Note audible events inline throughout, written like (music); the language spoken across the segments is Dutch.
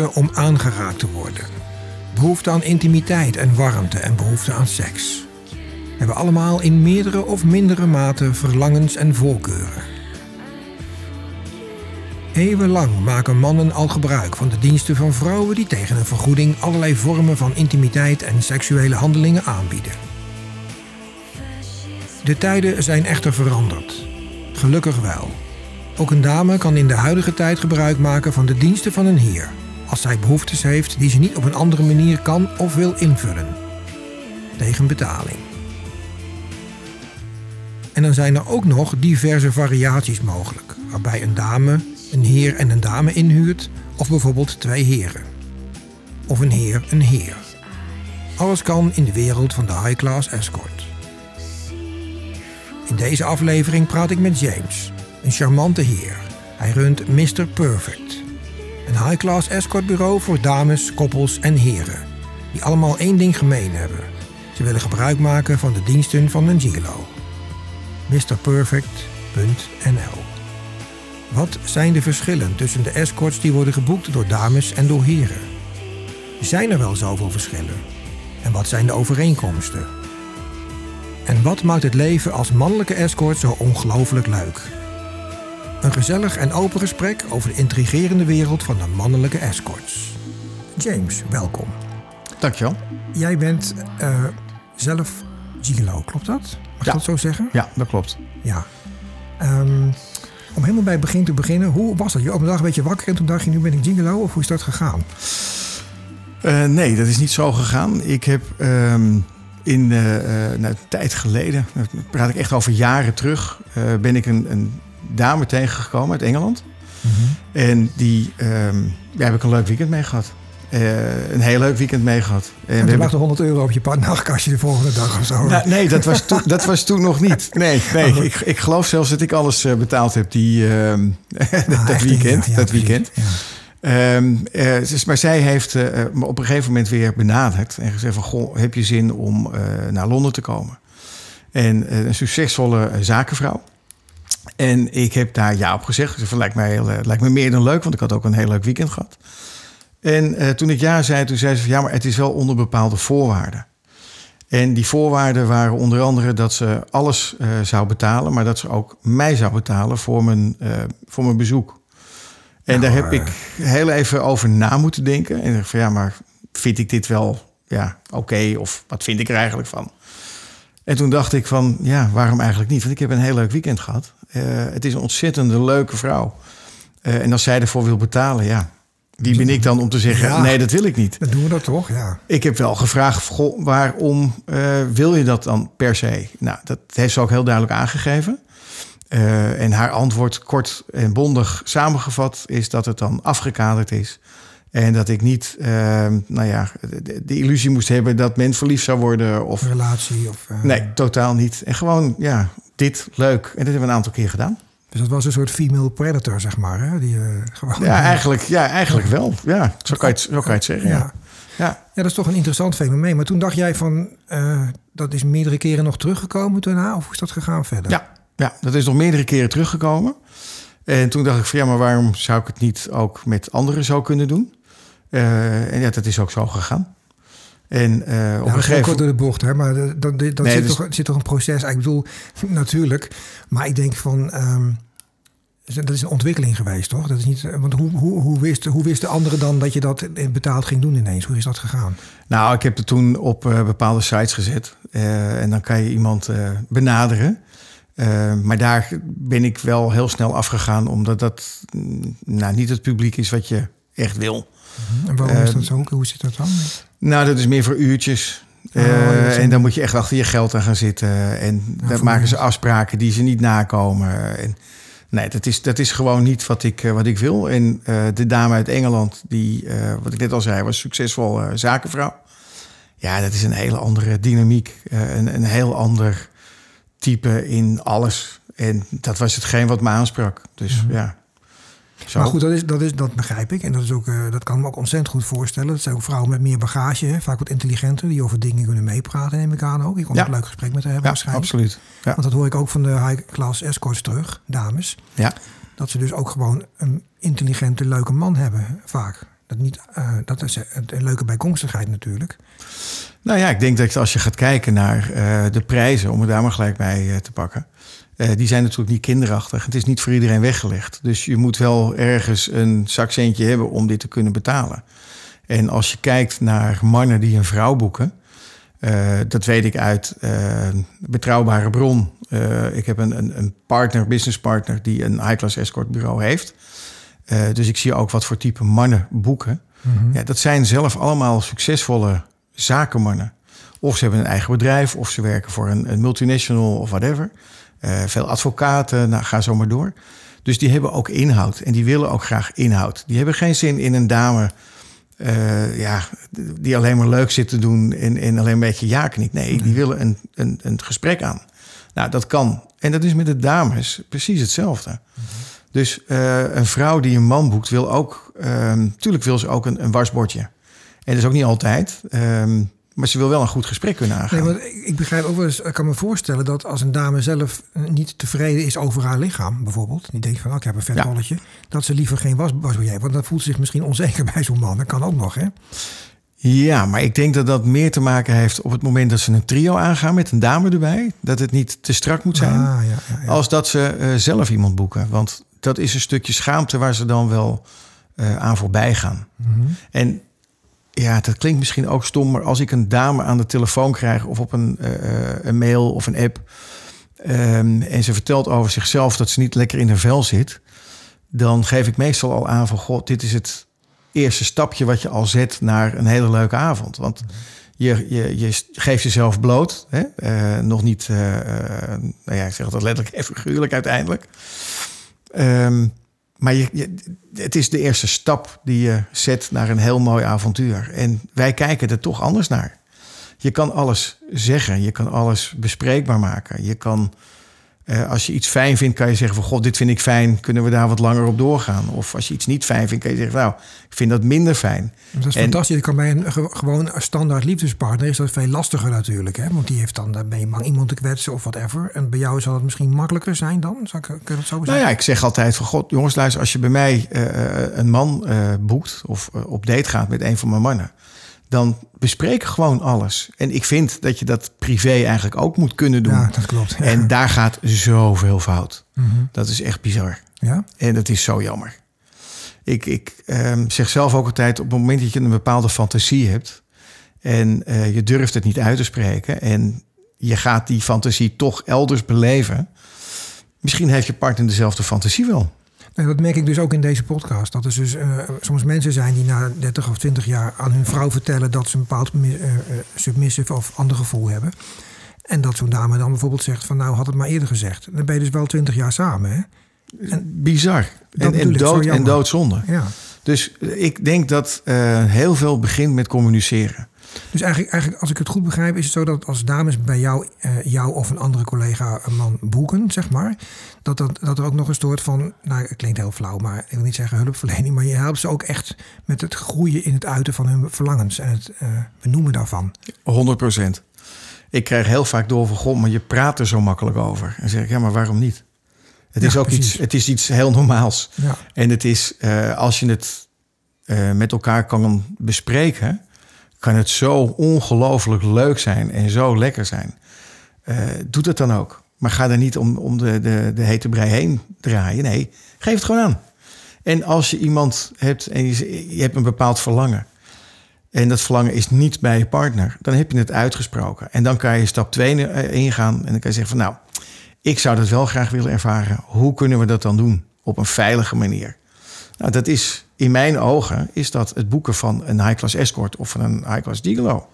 om aangeraakt te worden, behoefte aan intimiteit en warmte en behoefte aan seks. Hebben allemaal in meerdere of mindere mate verlangens en voorkeuren. Eeuwenlang maken mannen al gebruik van de diensten van vrouwen die tegen een vergoeding allerlei vormen van intimiteit en seksuele handelingen aanbieden. De tijden zijn echter veranderd. Gelukkig wel. Ook een dame kan in de huidige tijd gebruik maken van de diensten van een heer, als zij behoeftes heeft die ze niet op een andere manier kan of wil invullen. Tegen betaling. En dan zijn er ook nog diverse variaties mogelijk, waarbij een dame een heer en een dame inhuurt, of bijvoorbeeld twee heren. Of een heer een heer. Alles kan in de wereld van de high-class escort. In deze aflevering praat ik met James, een charmante heer. Hij runt Mr. Perfect. Een high-class escortbureau voor dames, koppels en heren. Die allemaal één ding gemeen hebben. Ze willen gebruik maken van de diensten van een gigolo. MrPerfect.nl Wat zijn de verschillen tussen de escorts die worden geboekt door dames en door heren? Zijn er wel zoveel verschillen? En wat zijn de overeenkomsten? En wat maakt het leven als mannelijke escort zo ongelooflijk leuk? Een gezellig en open gesprek over de intrigerende wereld van de mannelijke escorts. James, welkom. Dankjewel. Jij bent uh, zelf gigolo, klopt dat? Mag ja. ik dat zo zeggen? Ja, dat klopt. Ja. Um, om helemaal bij het begin te beginnen, hoe was dat? Je op een dag een beetje wakker en toen dacht je, nu ben ik gigolo of hoe is dat gegaan? Uh, nee, dat is niet zo gegaan. Ik heb um, in uh, nou, een tijd geleden, praat ik echt over jaren terug, ben ik een, een dame tegengekomen uit Engeland. Mm -hmm. En die um, daar heb ik een leuk weekend mee gehad. Uh, een heel leuk weekend mee gehad. En, en toen lag er 100 euro op je nachtkastje de volgende dag of zo. Nou, nee, dat was, toen, dat was toen nog niet. Nee, nee ik, ik geloof zelfs dat ik alles uh, betaald heb die, uh, ah, (laughs) dat weekend. Ja, dat weekend. Ja. Um, dus, maar zij heeft me op een gegeven moment weer benaderd en gezegd van... Goh, heb je zin om naar Londen te komen? En een succesvolle zakenvrouw. En ik heb daar ja op gezegd. Dus van, lijkt, mij heel, lijkt me meer dan leuk, want ik had ook een heel leuk weekend gehad. En uh, toen ik ja zei, toen zei ze van ja, maar het is wel onder bepaalde voorwaarden. En die voorwaarden waren onder andere dat ze alles uh, zou betalen, maar dat ze ook mij zou betalen voor mijn, uh, voor mijn bezoek. En nou, daar heb ik heel even over na moeten denken. En dacht van ja, maar vind ik dit wel ja, oké? Okay, of wat vind ik er eigenlijk van? En toen dacht ik van ja, waarom eigenlijk niet? Want ik heb een heel leuk weekend gehad. het is een ontzettende leuke vrouw. en als zij ervoor wil betalen, ja, wie ben ik dan om te zeggen, ja, nee, dat wil ik niet. Dan doen we dat toch, ja. Ik heb wel gevraagd, goh, waarom uh, wil je dat dan per se? Nou, dat heeft ze ook heel duidelijk aangegeven. Uh, en haar antwoord, kort en bondig samengevat, is dat het dan afgekaderd is. En dat ik niet, uh, nou ja, de, de, illusie moest hebben dat men verliefd zou worden. Of relatie. Of, Nee, totaal niet. En gewoon, ja, dit leuk. En dat hebben we een aantal keer gedaan. Dus dat was een soort female predator, zeg maar. Hè? Die, uh, gewoon, ja, eigenlijk, ja, eigenlijk wel. Ja, zo kan je het, zo kan je het zeggen. Ja. Ja. ja. Ja. dat is toch een interessant fenomeen. Maar toen dacht jij van, uh, dat is meerdere keren nog teruggekomen daarna? Of hoe is dat gegaan verder? Ja, ja dat is nog meerdere keren teruggekomen. En toen dacht ik van, ja, maar waarom zou ik het niet ook met anderen zo kunnen doen? Uh, en ja, dat is ook zo gegaan. En uh, op een gegeven moment. door de bocht, hè? Maar dat nee, zit, dus... toch, zit toch een proces. Ik bedoel, (laughs) natuurlijk. Maar ik denk van. Um, dat is een ontwikkeling geweest, toch? Dat is niet, want hoe, hoe, hoe, wist, hoe wist de andere dan dat je dat betaald ging doen ineens? Hoe is dat gegaan? Nou, ik heb het toen op uh, bepaalde sites gezet. Uh, en dan kan je iemand benaderen. maar daar ben ik wel heel snel afgegaan, omdat dat nou, niet het publiek is wat je echt wil. En waarom is dat zo? Hoe zit dat dan? Nou, dat is meer voor uurtjes. Oh, uh, en dan moet je echt achter je geld aan gaan zitten. En nou, dan maken ze afspraken die ze niet nakomen. En, nee, dat is, dat is gewoon niet wat ik, uh, wat ik wil. En uh, de dame uit Engeland, die, wat ik net al zei, was succesvol zakenvrouw. Ja, dat is een hele andere dynamiek. een, een heel ander type in alles. En dat was hetgeen wat me aansprak. Dus mm -hmm. ja. Zo. Maar goed, dat, is, dat, is, dat begrijp ik. En dat, is ook, uh, dat kan me ook ontzettend goed voorstellen. Dat zijn ook vrouwen met meer bagage, hè? vaak wat intelligenter, die over dingen kunnen meepraten, neem ik aan ook. Ik kon ja. een leuk gesprek met haar hebben ja, waarschijnlijk. Absoluut. Ja. Want dat hoor ik ook van de high-class escorts terug, dames. Ja. dat ze dus ook gewoon een intelligente, leuke man hebben, vaak. Dat, niet, uh, dat is een leuke bijkomstigheid natuurlijk. Nou ja, ik denk dat als je gaat kijken naar uh, de prijzen, om het daar maar gelijk bij te pakken. Die zijn natuurlijk niet kinderachtig. Het is niet voor iedereen weggelegd. Dus je moet wel ergens een zakcentje hebben om dit te kunnen betalen. En als je kijkt naar mannen die een vrouw boeken, uh, dat weet ik uit uh, betrouwbare bron. Ik heb een, een, een, partner, business partner, die een high-class escort bureau heeft. dus ik zie ook wat voor type mannen boeken. Mm -hmm. ja, dat zijn zelf allemaal succesvolle zakenmannen. Of ze hebben een eigen bedrijf, of ze werken voor een, een multinational of whatever. Veel advocaten, nou, ga zo maar door. Dus die hebben ook inhoud en die willen ook graag inhoud. Die hebben geen zin in een dame uh, ja, die alleen maar leuk zit te doen en, en alleen een beetje ja niet. Nee, die willen een, een, een gesprek aan. Nou, dat kan. En dat is met de dames precies hetzelfde. Mhm. Dus uh, een vrouw die een man boekt, wil ook, natuurlijk ehm, wil ze ook een, een wasbordje. En dat is ook niet altijd. Um, maar ze wil wel een goed gesprek kunnen aangaan. Nee, maar ik begrijp ook wel eens, ik kan me voorstellen dat als een dame zelf niet tevreden is over haar lichaam, bijvoorbeeld, die denkt van, oh, ik heb een vet ja. dat ze liever geen was, was jij, want dan voelt ze zich misschien onzeker (laughs) bij zo'n man. Dat kan ook nog, hè? Ja, maar ik denk dat dat meer te maken heeft op het moment dat ze een trio aangaan met een dame erbij. Dat het niet te strak moet zijn. Ah, ja, ja, als dat ze uh, zelf iemand boeken. Want dat is een stukje schaamte waar ze dan wel uh, aan voorbij gaan. Mm -hmm. En ja, dat klinkt misschien ook stom, maar als ik een dame aan de telefoon krijg of op een, uh, een mail of een app. Um, en ze vertelt over zichzelf dat ze niet lekker in haar vel zit. Dan geef ik meestal al aan van god, dit is het eerste stapje wat je al zet naar een hele leuke avond. Want je, je, je geeft jezelf bloot. Hè? Uh, nog niet, nou ja, ik zeg dat letterlijk en figuurlijk uiteindelijk. Um, maar je, het is de eerste stap die je zet naar een heel mooi avontuur. En wij kijken er toch anders naar. Je kan alles zeggen, je kan alles bespreekbaar maken. Je kan, eh, als je iets fijn vindt, kan je zeggen van god, dit vind ik fijn, kunnen we daar wat langer op doorgaan? Of als je iets niet fijn vindt, kan je zeggen, nou, ik vind dat minder fijn. Dat is fantastisch. kan bij een gewoon standaard liefdespartner is dat veel lastiger natuurlijk. Hè? Want die heeft dan, dan ben je bang iemand te kwetsen of whatever. En bij jou zal het misschien makkelijker zijn dan? Zou ik, kun je dat zo zeggen? Nou ja, ik zeg altijd van god, jongens, luister, als je bij mij uh, een man uh, boekt of op date gaat met een van mijn mannen dan bespreken gewoon alles. En ik vind dat je dat privé eigenlijk ook moet kunnen doen. Ja, dat klopt. En daar gaat zoveel fout. Mm -hmm. Dat is echt bizar. Ja? En dat is zo jammer. Ik, ik um, zeg zelf ook altijd, op het moment dat je een bepaalde fantasie hebt... en uh, je durft het niet uit te spreken... en je gaat die fantasie toch elders beleven... misschien heeft je partner dezelfde fantasie wel. Nee, dat merk ik dus ook in deze podcast. Dat er dus uh, soms mensen zijn die na 30 of 20 jaar aan hun vrouw vertellen dat ze een bepaald uh, submissive of ander gevoel hebben. En dat zo'n dame dan bijvoorbeeld zegt van nou had het maar eerder gezegd. Dan ben je dus wel 20 jaar samen. Hè? En, Bizar. En, en, dood, en doodzonde. Ja. Dus ik denk dat uh, heel veel begint met communiceren. Dus eigenlijk, eigenlijk, als ik het goed begrijp, is het zo dat als dames bij jou, uh, jou of een andere collega een man boeken, zeg maar, dat, dat, dat er ook nog een soort van, nou, het klinkt heel flauw, maar ik wil niet zeggen hulpverlening, maar je helpt ze ook echt met het groeien in het uiten van hun verlangens en het uh, benoemen daarvan. 100 procent. Ik krijg heel vaak door van, god, maar je praat er zo makkelijk over. En zeg ik, ja, maar waarom niet? Het is ook iets, het is iets heel normaals. Ja. En het is, uh, als je het met elkaar kan bespreken, kan het zo ongelooflijk leuk zijn en zo lekker zijn. Uh, doe het dan ook. Maar ga er niet om, om de, de, de hete brei heen draaien. Nee, geef het gewoon aan. En als je iemand hebt en je, je hebt een bepaald verlangen. En dat verlangen is niet bij je partner. Dan heb je het uitgesproken. En dan kan je stap 2 ingaan. En dan kan je zeggen van nou, ik zou dat wel graag willen ervaren. Hoe kunnen we dat dan doen? Op een veilige manier. Nou, dat is in mijn ogen is dat het boeken van een high-class escort of van een high-class gigolo.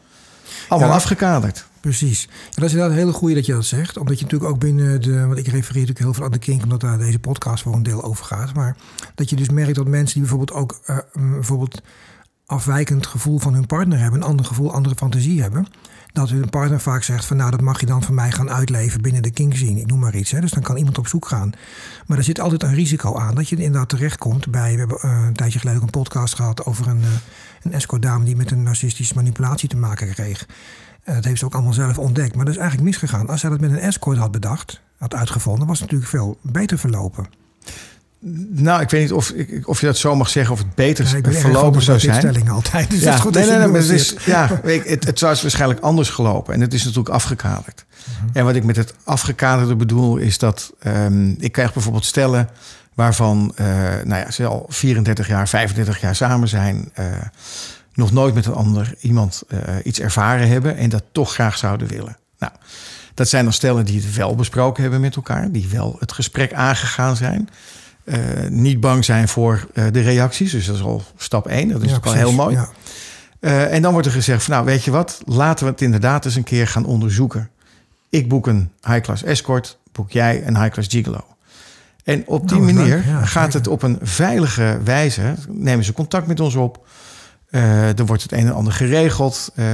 Allemaal ja, afgekaderd. Precies. Ja, dat is inderdaad een hele goede dat je dat zegt. Omdat je natuurlijk ook binnen de... Want ik refereer natuurlijk heel veel aan de kink... omdat daar deze podcast voor een deel over gaat. Maar dat je dus merkt dat mensen die bijvoorbeeld ook... Uh, bijvoorbeeld afwijkend gevoel van hun partner hebben... een ander gevoel, andere fantasie hebben dat hun partner vaak zegt van nou dat mag je dan van mij gaan uitleven binnen de kink zien. Ik noem maar iets. Hè. Dus dan kan iemand op zoek gaan. Maar er zit altijd een risico aan dat je inderdaad terechtkomt bij. We hebben uh, een tijdje geleden een podcast gehad over een, uh, een escort dame die met een narcistische manipulatie te maken kreeg. Uh, dat heeft ze ook allemaal zelf ontdekt. Maar dat is eigenlijk misgegaan. Als zij dat met een escort had bedacht, had uitgevonden, was het natuurlijk veel beter verlopen. Nou, ik weet niet of, of je dat zo mag zeggen of het beter ja, verlopen zou zijn. stelling altijd. Dus ja, dat goed nee, nee, nee, maar het is, ja, het, het was waarschijnlijk anders gelopen en het is natuurlijk afgekaderd. Mhm. En wat ik met het afgekaderde bedoel is dat um, ik krijg bijvoorbeeld stellen waarvan uh, nou ja, ze al 34 jaar, 35 jaar samen zijn, uh, nog nooit met een ander iemand uh, iets ervaren hebben en dat toch graag zouden willen. Nou, dat zijn dan stellen die het wel besproken hebben met elkaar, die wel het gesprek aangegaan zijn. Uh, niet bang zijn voor uh, de reacties. Dus dat is al stap één. Dat is ja, al heel mooi. Ja. Uh, en dan wordt er gezegd van nou weet je wat, laten we het inderdaad eens een keer gaan onderzoeken. Ik boek een high-class escort, boek jij een high-class gigolo. En op die nou, manier ja, gaat het op een veilige wijze, nemen ze contact met ons op. Uh, er wordt het een en ander geregeld. Uh,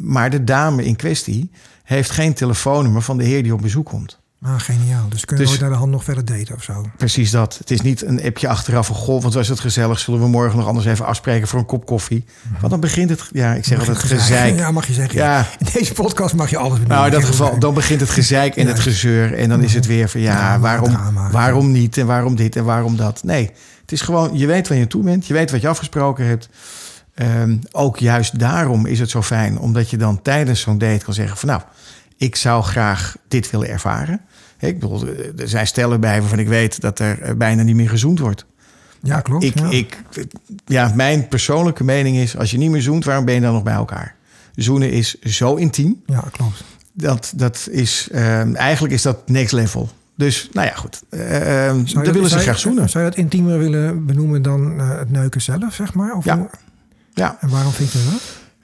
maar de dame in kwestie heeft geen telefoonnummer van de heer die op bezoek komt. Ah, geniaal. Dus kunnen we dus, naar de hand nog verder daten of zo? Precies dat. Het is niet een appje achteraf van... goh, want was het gezellig. Zullen we morgen nog anders even afspreken voor een kop koffie? Mm Want dan begint het... Ja, ik zeg altijd gezeik. Ja, mag je zeggen. Ja. In deze podcast mag je alles benoemen. Nou, in dat geval, dan begint het gezeik en het gezeur. En dan is het weer van... ja, waarom, waarom niet en waarom dit en waarom dat? Nee, het is gewoon... je weet waar je toe bent. Je weet wat je afgesproken hebt. Um, ook juist daarom is het zo fijn. Omdat je dan tijdens zo'n date kan zeggen van... nou ik zou graag dit willen ervaren. Ik bedoel, er zijn stellen bij waarvan ik weet dat er eh, bijna niet meer gezoend wordt. Ja, klopt. Ik, ja. Ik, ja, mijn persoonlijke mening is: als je niet meer zoent, waarom ben je dan nog bij elkaar? Zoenen is zo intiem. Ja, klopt. Dat, dat is, uh, eigenlijk is dat next level. Dus, nou ja, goed. Uh, dan willen ze graag zoenen. Zou je dat intiemer willen benoemen dan uh, het neuken zelf, zeg maar? Of ja. ja. En waarom vind je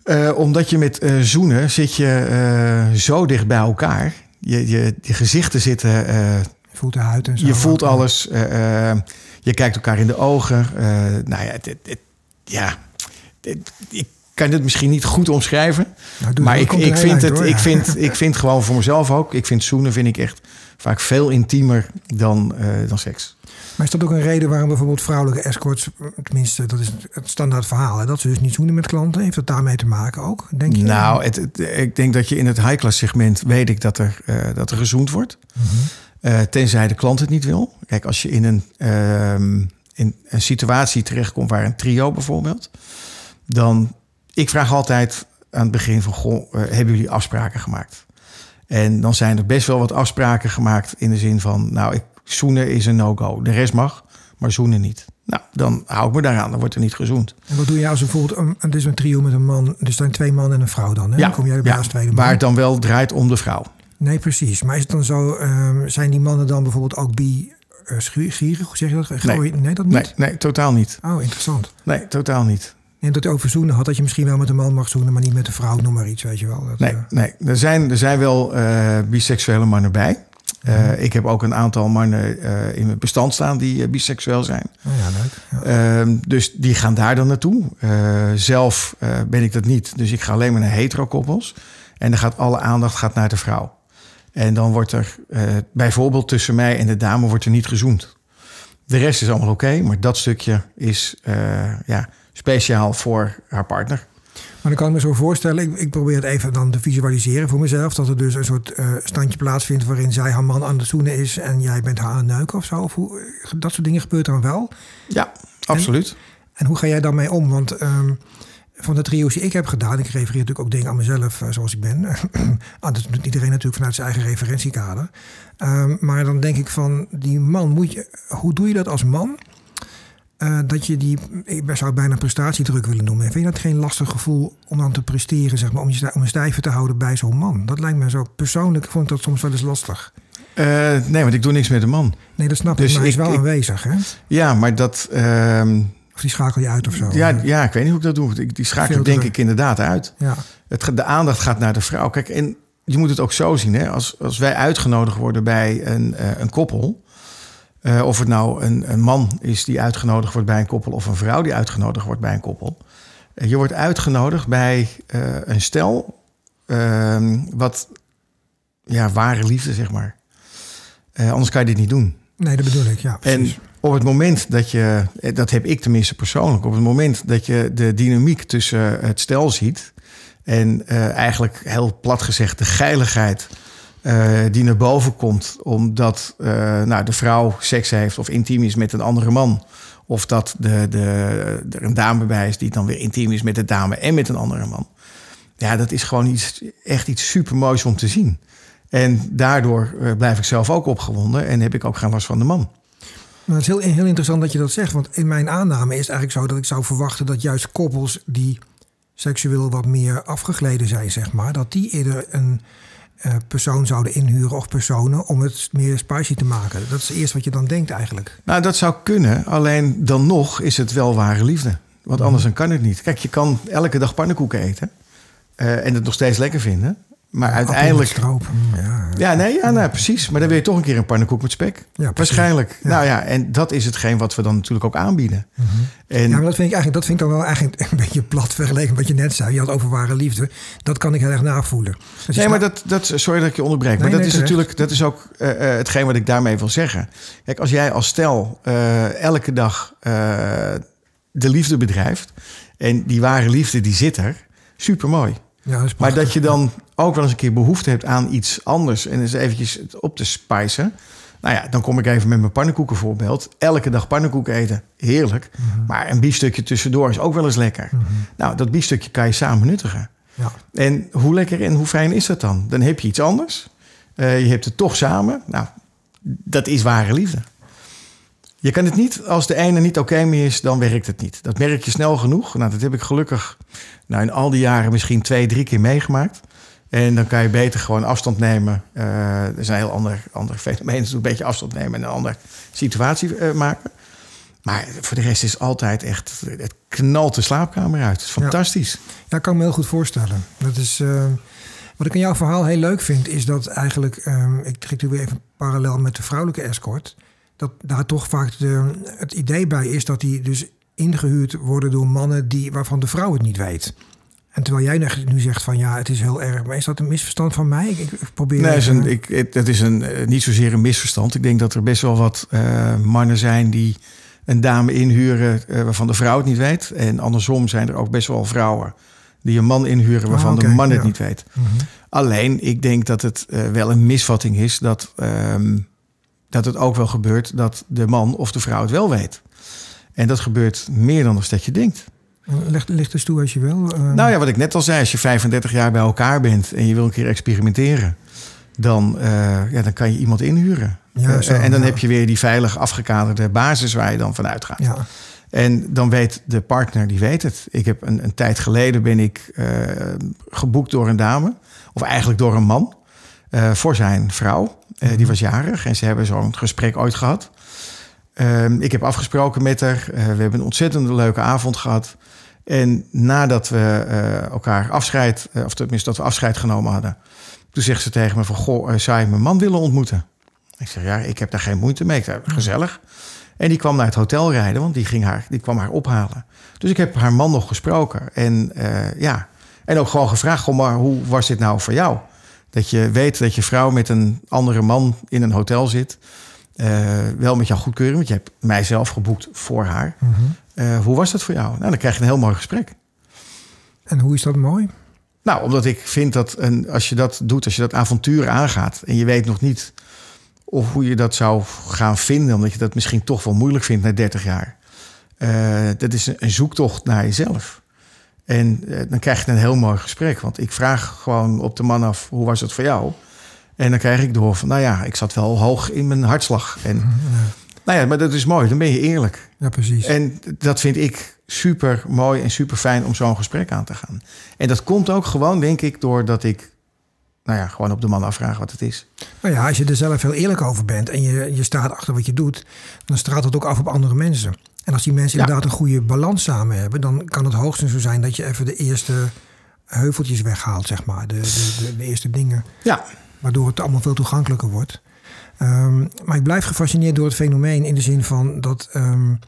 dat? Omdat je met zoenen zit je zo dicht bij elkaar. Je, je, je gezichten zitten. je voelt de huid en zo. Je voelt alles. je kijkt elkaar in de ogen. nou ja ik kan het misschien niet goed omschrijven. Nou, maar ik, ik, vind het, ik, vind, ik vind gewoon voor mezelf ook. Ik vind zoenen vind ik echt vaak veel intiemer dan, dan seks. Maar is dat ook een reden waarom bijvoorbeeld vrouwelijke escorts, tenminste, dat is het standaard verhaal, hè, dat ze dus niet zoenen met klanten? Heeft dat daarmee te maken ook? Denk je? Nou, het, ik denk dat je in het high-class segment weet ik dat er, uh, dat er gezoend wordt. Mm -hmm. uh, tenzij de klant het niet wil. Kijk, als je in een, uh, in een situatie terechtkomt waar een trio bijvoorbeeld, dan ik vraag altijd aan het begin van, goh, uh, hebben jullie afspraken gemaakt? En dan zijn er best wel wat afspraken gemaakt in de zin van, nou, ik zoenen is een no-go. De rest mag, maar zoenen niet. Nou, dan hou ik me daaraan. Dan wordt er niet gezoend. En wat doe je als bijvoorbeeld... Een, het is een trio met een man. Er zijn twee mannen en een vrouw dan. Hè? Ja, dan kom jij erbij ja, als tweede man. waar het dan wel draait om de vrouw. Nee, precies. Maar is het dan zo... Um, zijn die mannen dan bijvoorbeeld ook bi... Uh, gierig, hoe zeg je dat? Nee. nee, dat niet? Nee, nee, totaal niet. Oh, interessant. Nee, totaal niet. En dat over zoenen had dat je misschien wel met een man mag zoenen, maar niet met een vrouw, noem maar iets, weet je wel. Dat, nee, uh... nee. Er, zijn, er zijn wel uh, biseksuele mannen bij. Uh, ik heb ook een aantal mannen uh, in mijn bestand staan die uh, biseksueel zijn. Oh ja, leuk. Ja. Ehm, dus die gaan daar dan naartoe. zelf ben ik dat niet. Dus ik ga alleen maar naar hetero-koppels. En dan gaat alle aandacht gaat naar de vrouw. En dan wordt er bijvoorbeeld tussen mij en de dame wordt er niet gezoend. De rest is allemaal oké, okay, maar dat stukje is ja, speciaal voor haar partner. Maar dan kan ik me zo voorstellen, ik, ik, probeer het even dan te visualiseren voor mezelf. Dat er dus een soort uh, standje plaatsvindt waarin zij haar man aan het zoenen is en jij bent haar aan het neuken of zo. Of hoe, dat soort dingen gebeurt dan wel. Ja, absoluut. En, en hoe ga jij daarmee om? Want um, van de trio's die ik heb gedaan, ik refereer natuurlijk ook dingen aan mezelf uh, zoals ik ben. (clears throat) ah, dat doet iedereen natuurlijk vanuit zijn eigen referentiekader. Um, maar dan denk ik van, die man, moet je, hoe doe je dat als man? Uh, dat je die, ik zou het bijna prestatiedruk willen noemen. Vind je dat geen lastig gevoel om dan te presteren, zeg maar, om je, om je stijven te houden bij zo'n man? Dat lijkt me zo persoonlijk, vond ik dat soms wel eens lastig. Uh, nee, want ik doe niks met een man. Nee, dat snap dus ik, maar hij is wel ik, aanwezig, hè? Ja, maar dat... Uh, of die schakel je uit of zo? Ja, ja ik weet niet hoe ik dat doe. Die schakel ik denk ik inderdaad uit. Ja. Het, de aandacht gaat naar de vrouw. Kijk, en je moet het ook zo zien, hè? Als, als wij uitgenodigd worden bij een, uh, een koppel uh, of het nou een, een, man is die uitgenodigd wordt bij een koppel of een vrouw die uitgenodigd wordt bij een koppel. Uh, je wordt uitgenodigd bij uh, een stel ehm, wat ja, ware liefde, zeg maar. anders kan je dit niet doen. Nee, dat bedoel ik, ja. Precies. En op het moment dat je, dat heb ik tenminste persoonlijk, op het moment dat je de dynamiek tussen het stel ziet en eigenlijk heel plat gezegd de geiligheid die naar boven komt omdat nou, de vrouw seks heeft of intiem is met een andere man. Of dat de, de, er een dame bij is die dan weer intiem is met de dame en met een andere man. Ja, dat is gewoon iets, echt iets super moois om te zien. En daardoor blijf ik zelf ook opgewonden en heb ik ook geen last van de man. Nou, het is heel, heel interessant dat je dat zegt. Want in mijn aanname is het eigenlijk zo dat ik zou verwachten dat juist koppels die seksueel wat meer afgegleden zijn, zeg maar, dat die eerder een persoon zouden inhuren of personen om het meer spicy te maken. Dat is eerst wat je dan denkt eigenlijk. Nou, dat zou kunnen. Alleen dan nog is het wel ware liefde. Want mhm. anders dan kan het niet. Kijk, je kan elke dag pannenkoeken eten. Uh, en het nog steeds lekker vinden. Maar uiteindelijk. Ja, ja, nee, ja, nou, precies. Maar dan wil je toch een keer een pannenkoek met spek. Ja, Waarschijnlijk. Nou ja, en dat is hetgeen wat we dan natuurlijk ook aanbieden. En, ja, maar dat vind ik eigenlijk, dat vind ik dan wel eigenlijk een beetje plat vergeleken met wat je net zei. Je had over ware liefde. Dat kan ik heel erg navoelen. Dus nee, maar dat, dat, sorry dat ik je onderbreek. maar dat is natuurlijk, dat is ook uh, hetgeen wat ik daarmee wil zeggen. Kijk, als jij als stel uh, elke dag de liefde bedrijft. En die ware liefde die zit er. Super mooi. Ja, maar dat je dan ook wel eens een keer behoefte hebt aan iets anders en eens eventjes op te spijzen. Nou ja, dan kom ik even met mijn pannenkoeken voorbeeld. Elke dag pannenkoeken eten, heerlijk. Mhm. Maar een biefstukje tussendoor is ook wel eens lekker. Mhm. Nou, dat biefstukje kan je samen nuttigen. Ja. En hoe lekker en hoe fijn is dat dan? Dan heb je iets anders. Uh, je hebt het toch samen. Nou, dat is ware liefde. Je kan het niet, als de ene niet oké meer is, dan werkt het niet. Dat merk je snel genoeg. Nou, dat heb ik gelukkig nou, in al die jaren misschien twee, drie keer meegemaakt. En dan kan je beter gewoon afstand nemen. Uh, er is een heel ander, ander fenomeen. Dus een beetje afstand nemen en een andere situatie uh, maken. Maar voor de rest is altijd echt... Het knalt de slaapkamer uit. Het is fantastisch. Ja, ja kan ik me heel goed voorstellen. Dat is... Uh, wat ik in jouw verhaal heel leuk vind, is dat eigenlijk... ik trek nu weer even parallel met de vrouwelijke escort... dat daar toch vaak de, het idee bij is dat die dus ingehuurd worden door mannen die, waarvan de vrouw het niet weet. En terwijl jij nu zegt van ja, het is heel erg. Maar is dat een misverstand van mij? Ik, probeer. Nee, is een, ik, het is een, eh, niet zozeer een misverstand. Ik denk dat er best wel wat uh, mannen zijn die een dame inhuren uh, waarvan de vrouw het niet weet. En andersom zijn er ook best wel vrouwen die een man inhuren waarvan ah, de man het niet weet. Mhm. Alleen, ik denk dat het uh, wel een misvatting is dat, um, dat het ook wel gebeurt dat de man of de vrouw het wel weet. En dat gebeurt meer dan dat je denkt. Leg, leg dus toe als je wil. Uh... Nou ja, wat ik net al zei, als je 35 jaar bij elkaar bent en je wil een keer experimenteren, dan, uh, ja, dan kan je iemand inhuren. Ja, uh, en dan heb je weer die veilig afgekaderde basis waar je dan vanuit gaat. Ja. En dan weet de partner, die weet het. Ik heb een, een tijd geleden ben ik geboekt door een dame, of eigenlijk door een man, voor zijn vrouw. Die mhm. was jarig en ze hebben zo'n gesprek ooit gehad. Ehm, ik heb afgesproken met haar. we hebben een ontzettend leuke avond gehad. En nadat we uh, elkaar afscheid, uh, of tenminste dat we afscheid genomen hadden, toen zegt ze tegen me van, goh, uh, zou je mijn man willen ontmoeten? Ik zeg, ja, ik heb daar geen moeite mee. Gezellig. En die kwam naar het hotel rijden, want die, ging haar, die kwam haar ophalen. Dus ik heb haar man nog gesproken. En ja, en ook gewoon gevraagd, goh, maar hoe was dit nou voor jou? Dat je weet dat je vrouw met een andere man in een hotel zit. wel met jouw goedkeuring, want je hebt mijzelf geboekt voor haar. Mhm. Uh, hoe was dat voor jou? Nou, dan krijg je een heel mooi gesprek. En hoe is dat mooi? Nou, omdat ik vind dat een, als je dat doet, als je dat avontuur aangaat en je weet nog niet of hoe je dat zou gaan vinden, omdat je dat misschien toch wel moeilijk vindt na 30 jaar. Uh, dat is een, zoektocht naar jezelf. En uh, dan krijg je een heel mooi gesprek. Want ik vraag gewoon op de man af, hoe was het voor jou? En dan krijg ik door van, nou ja, ik zat wel hoog in mijn hartslag. En ja. Nou ja, maar dat is mooi. Dan ben je eerlijk. Ja, precies. En dat vind ik super mooi en super fijn om zo'n gesprek aan te gaan. En dat komt ook gewoon, denk ik, doordat ik nou ja, gewoon op de man afvraag wat het is. Nou ja, als je er zelf heel eerlijk over bent en je, je staat achter wat je doet, dan straalt het ook af op andere mensen. En als die mensen inderdaad een goede balans samen hebben, dan kan het hoogstens zo zijn dat je even de eerste heuveltjes weghaalt, zeg maar. De, de, de eerste dingen. Ja. Waardoor het allemaal veel toegankelijker wordt. Um, maar ik blijf gefascineerd door het fenomeen in de zin van dat um,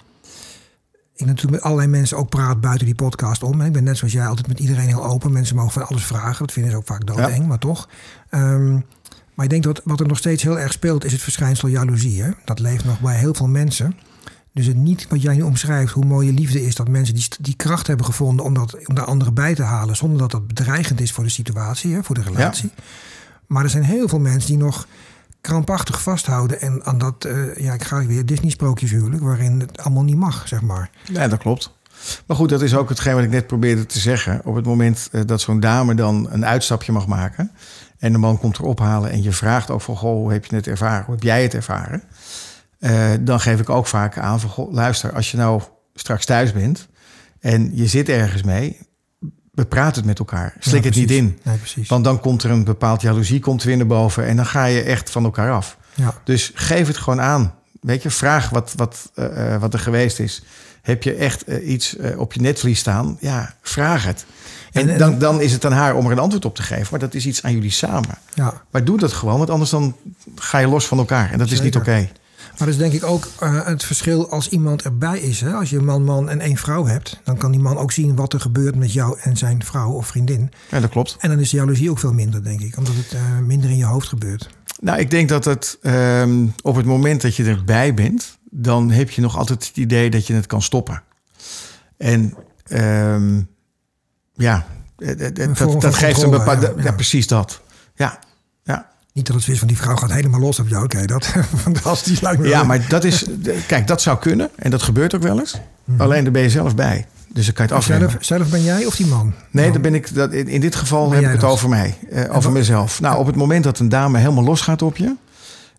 ik natuurlijk met allerlei mensen ook praat buiten die podcast om. En ik ben net zoals jij altijd met iedereen heel open. Mensen mogen van alles vragen. Dat vinden ze ook vaak doodeng, ja. maar toch. Um, maar ik denk dat wat er nog steeds heel erg speelt is het verschijnsel jaloezie. Hè? Dat leeft nog bij heel veel mensen. Dus het niet wat jij nu omschrijft, hoe mooie liefde is dat mensen die, die kracht hebben gevonden om, dat, om daar anderen bij te halen, zonder dat dat bedreigend is voor de situatie, hè, voor de relatie. Ja. Maar er zijn heel veel mensen die nog krampachtig vasthouden. En aan dat, uh, ja, ik ga weer Disney-sprookjes huwelijk, waarin het allemaal niet mag, zeg maar. Ja, dat klopt. Maar goed, dat is ook hetgeen wat ik net probeerde te zeggen. Op het moment uh, dat zo'n dame dan een uitstapje mag maken. en de man komt er ophalen en je vraagt ook van: Goh, hoe heb je het ervaren? Hoe heb jij het ervaren? Uh, dan geef ik ook vaak aan van: Goh, luister, als je nou straks thuis bent. en je zit ergens mee bepraat het met elkaar. Slik het niet in. Nee, Want dan komt er een bepaald jaloezie komt weer naar boven en dan ga je echt van elkaar af. Ja. Dus geef het gewoon aan. Weet je, vraag wat, wat, uh, wat er geweest is. Heb je echt uh, iets uh, op je netvlies staan? Ja, vraag het. En, en, dan, dan is het aan haar om er een antwoord op te geven. Maar dat is iets aan jullie samen. Ja. Maar doe dat gewoon, want anders dan ga je los van elkaar. En dat Zeker. is niet oké. Okay. Maar dat is denk ik ook uh, het verschil als iemand erbij is. Hè? Als je een man, man en één vrouw hebt, dan kan die man ook zien wat er gebeurt met jou en zijn vrouw of vriendin. Ja, dat klopt. En dan is de jaloezie ook veel minder, denk ik, omdat het uh, minder in je hoofd gebeurt. Nou, ik denk dat het um, op het moment dat je erbij bent, dan heb je nog altijd het idee dat je het kan stoppen. En um, ja, dat, dat, dat geeft een bepaalde. Ja, ja. ja, precies dat. Ja. Niet dat het is van die vrouw gaat helemaal los op jou. Oké, dat fantastisch lijkt me. Ja, wel. maar dat is. Kijk, dat zou kunnen. En dat gebeurt ook wel eens. Mm-hmm. Alleen daar ben je zelf bij. Dus dan kan je het afnemen. Zelf, zelf ben jij of die man? Nee, dan ben ik, dat, in, in dit geval ben heb ik het dat? over mij. Uh, over mezelf. Nou, op het moment dat een dame helemaal los gaat op je.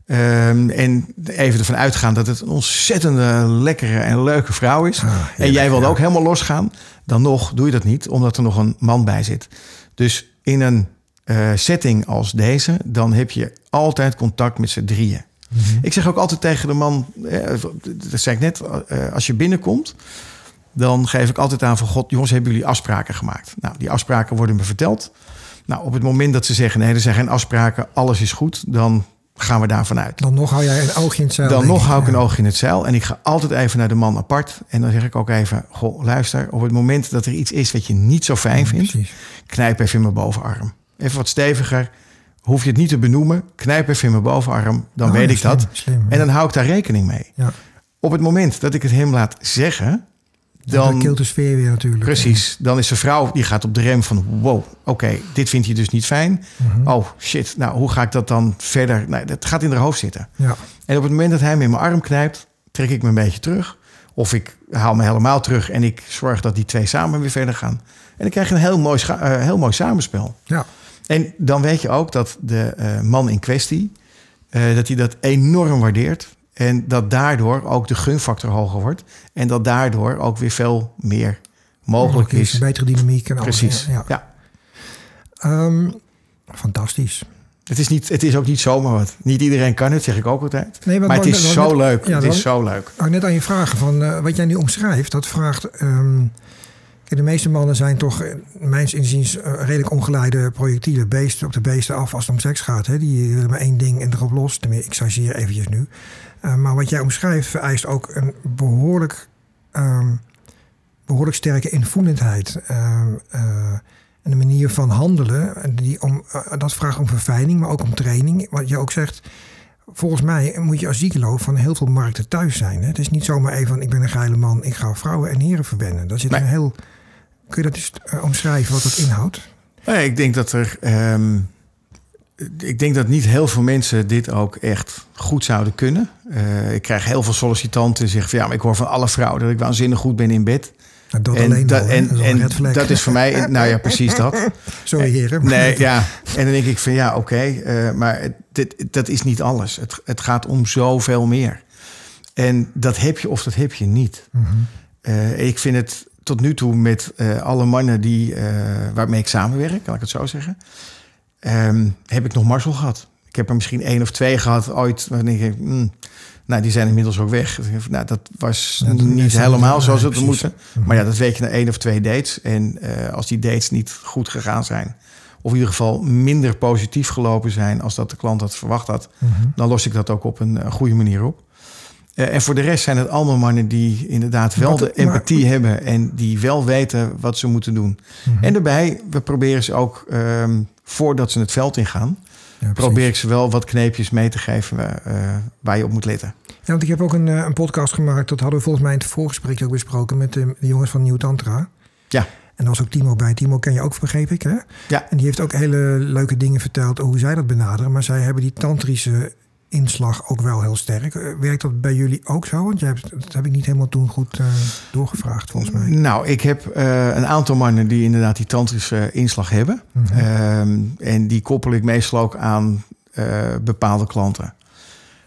Um, en even ervan uitgaan dat het een ontzettende lekkere en leuke vrouw is. Ah, en jij wilt ja. ook helemaal losgaan. Dan nog doe je dat niet, omdat er nog een man bij zit. Dus in een uh, setting als deze, dan heb je altijd contact met z'n drieën. Mm-hmm. Ik zeg ook altijd tegen de man, eh, dat zei ik net, uh, als je binnenkomt, dan geef ik altijd aan van God, jongens, hebben jullie afspraken gemaakt? Nou, die afspraken worden me verteld. Nou, op het moment dat ze zeggen, nee, er zijn geen afspraken, alles is goed, dan gaan we daarvan uit. Dan nog hou jij een oogje in het zeil. Dan nog hou ik een oogje in het zeil. En ik ga altijd even naar de man apart. En dan zeg ik ook even, goh, luister, op het moment dat er iets is wat je niet zo fijn ja, vindt, precies. knijp even in mijn bovenarm even wat steviger. Hoef je het niet te benoemen. Knijp even in mijn bovenarm. Dan oh, weet ik slim, dat. Slim, en dan hou ik daar rekening mee. Ja. Op het moment dat ik het hem laat zeggen. Dan, dan kilt de sfeer weer natuurlijk. Precies. Dan is de vrouw die gaat op de rem van... wow, oké, okay, dit vindt hij dus niet fijn. Mhm. Oh, shit. Nou, hoe ga ik dat dan verder... Nee, dat gaat in haar hoofd zitten. Ja. En op het moment dat hij me in mijn arm knijpt... trek ik me een beetje terug. Of ik haal me helemaal terug... en ik zorg dat die twee samen weer verder gaan. En dan krijg je een heel mooi, uh, heel mooi samenspel. Ja. En dan weet je ook dat de uh, man in kwestie, uh, dat hij dat enorm waardeert. En dat daardoor ook de gunfactor hoger wordt. En dat daardoor ook weer veel meer mogelijk is. Een betere dynamiek en alles. Precies, ja. ja. Um, fantastisch. Het is, niet, het is ook niet zomaar wat. Niet iedereen kan het, zeg ik ook altijd. Nee, maar, maar het is zo net, leuk. Ja, het is zo leuk. Net aan je vragen van uh, wat jij nu omschrijft, dat vraagt... Um, Kijk, de meeste mannen zijn toch, mijns inziens, redelijk ongeleide projectielen. Beesten op de beesten af als het om seks gaat. Hè. Die willen maar één ding en erop los. Tenminste, ik chargeer eventjes nu. Uh, maar wat jij omschrijft vereist ook een behoorlijk, um, behoorlijk sterke invoelendheid. Uh, uh, en een manier van handelen. Die om, dat vraagt om verfijning, maar ook om training. Wat je ook zegt, volgens mij moet je als ziekelo van heel veel markten thuis zijn. Hè? Het is niet zomaar even van ik ben een geile man, ik ga vrouwen en heren verwennen. Dat zit nee. een heel... Kun je dat eens uh, omschrijven wat dat inhoudt? Nee, ik denk dat er. Um, ik denk dat niet heel veel mensen dit ook echt goed zouden kunnen. Uh, ik krijg heel veel sollicitanten die zeggen van ja, maar ik hoor van alle vrouwen dat ik waanzinnig goed ben in bed. Nou, dat en alleen dat, al, en, en dat is voor mij, nou ja, precies dat. (laughs) Sorry heren. Nee, ja. En dan denk ik van ja, oké, okay, uh, maar dit, dat is niet alles. Het, het gaat om zoveel meer. En dat heb je of dat heb je niet. Uh, ik vind het tot nu toe met uh, alle mannen die, uh, waarmee ik samenwerk, laat ik het zo zeggen, um, heb ik nog Marcel gehad. Ik heb er misschien één of twee gehad ooit. Denk ik, mm, nou, die zijn inmiddels ook weg. Nou, dat was ja, niet helemaal zoals het moeten. Mhm. Maar ja, dat weet je na één of twee dates. En uh, als die dates niet goed gegaan zijn, of in ieder geval minder positief gelopen zijn als dat de klant had verwacht had, mm-hmm. dan los ik dat ook op een, een goede manier op. Uh, en voor de rest zijn het allemaal mannen die inderdaad wel de empathie maar, hebben en die wel weten wat ze moeten doen. Mhm. En daarbij, we proberen ze ook um, voordat ze het veld ingaan, ja, probeer ik ze wel wat kneepjes mee te geven uh, waar je op moet letten. Ja, want ik heb ook een, een podcast gemaakt, dat hadden we volgens mij in het voorgesprek ook besproken met de, de jongens van Nieuw Tantra. Ja. En was ook Timo bij. Timo ken je ook, begreep ik, hè? Ja. En die heeft ook hele leuke dingen verteld hoe zij dat benaderen. Maar zij hebben die tantrische inslag ook wel heel sterk. Eh, Werkt dat bij jullie ook zo? Want jij hebt, dat heb ik niet helemaal toen goed uh, doorgevraagd, volgens mij. Nou, ik heb uh, een aantal mannen die inderdaad die tantrische inslag hebben. Mm -hmm. um, en die koppel ik meestal ook aan bepaalde klanten.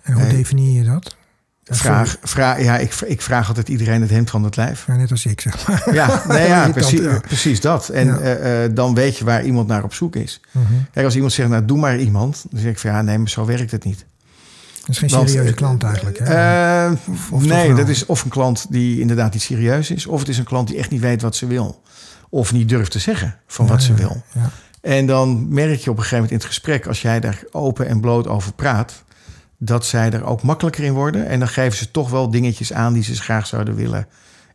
En hoe definieer je dat? Vraag, vraag, ja, ik, ik vraag altijd iedereen het hemd van het lijf. Ja, net als ik, zeg maar. Ja, (laughs) nee, ja, precies, ja. precies dat. En ja. uh, uh, dan weet je waar iemand naar op zoek is. Mm -hmm. Kijk, als iemand zegt, nou, doe maar iemand. Dan zeg ik van, ja, nee, maar zo werkt het niet. Dat is geen Want, serieuze klant eigenlijk, hè? Uh, of, of nee, dat is of een klant die inderdaad niet serieus is... of het is een klant die echt niet weet wat ze wil. Of niet durft te zeggen van wat ze wil. En dan merk je op een gegeven moment in het gesprek... als jij daar open en bloot over praat dat zij er ook makkelijker in worden. En dan geven ze toch wel dingetjes aan die ze graag zouden willen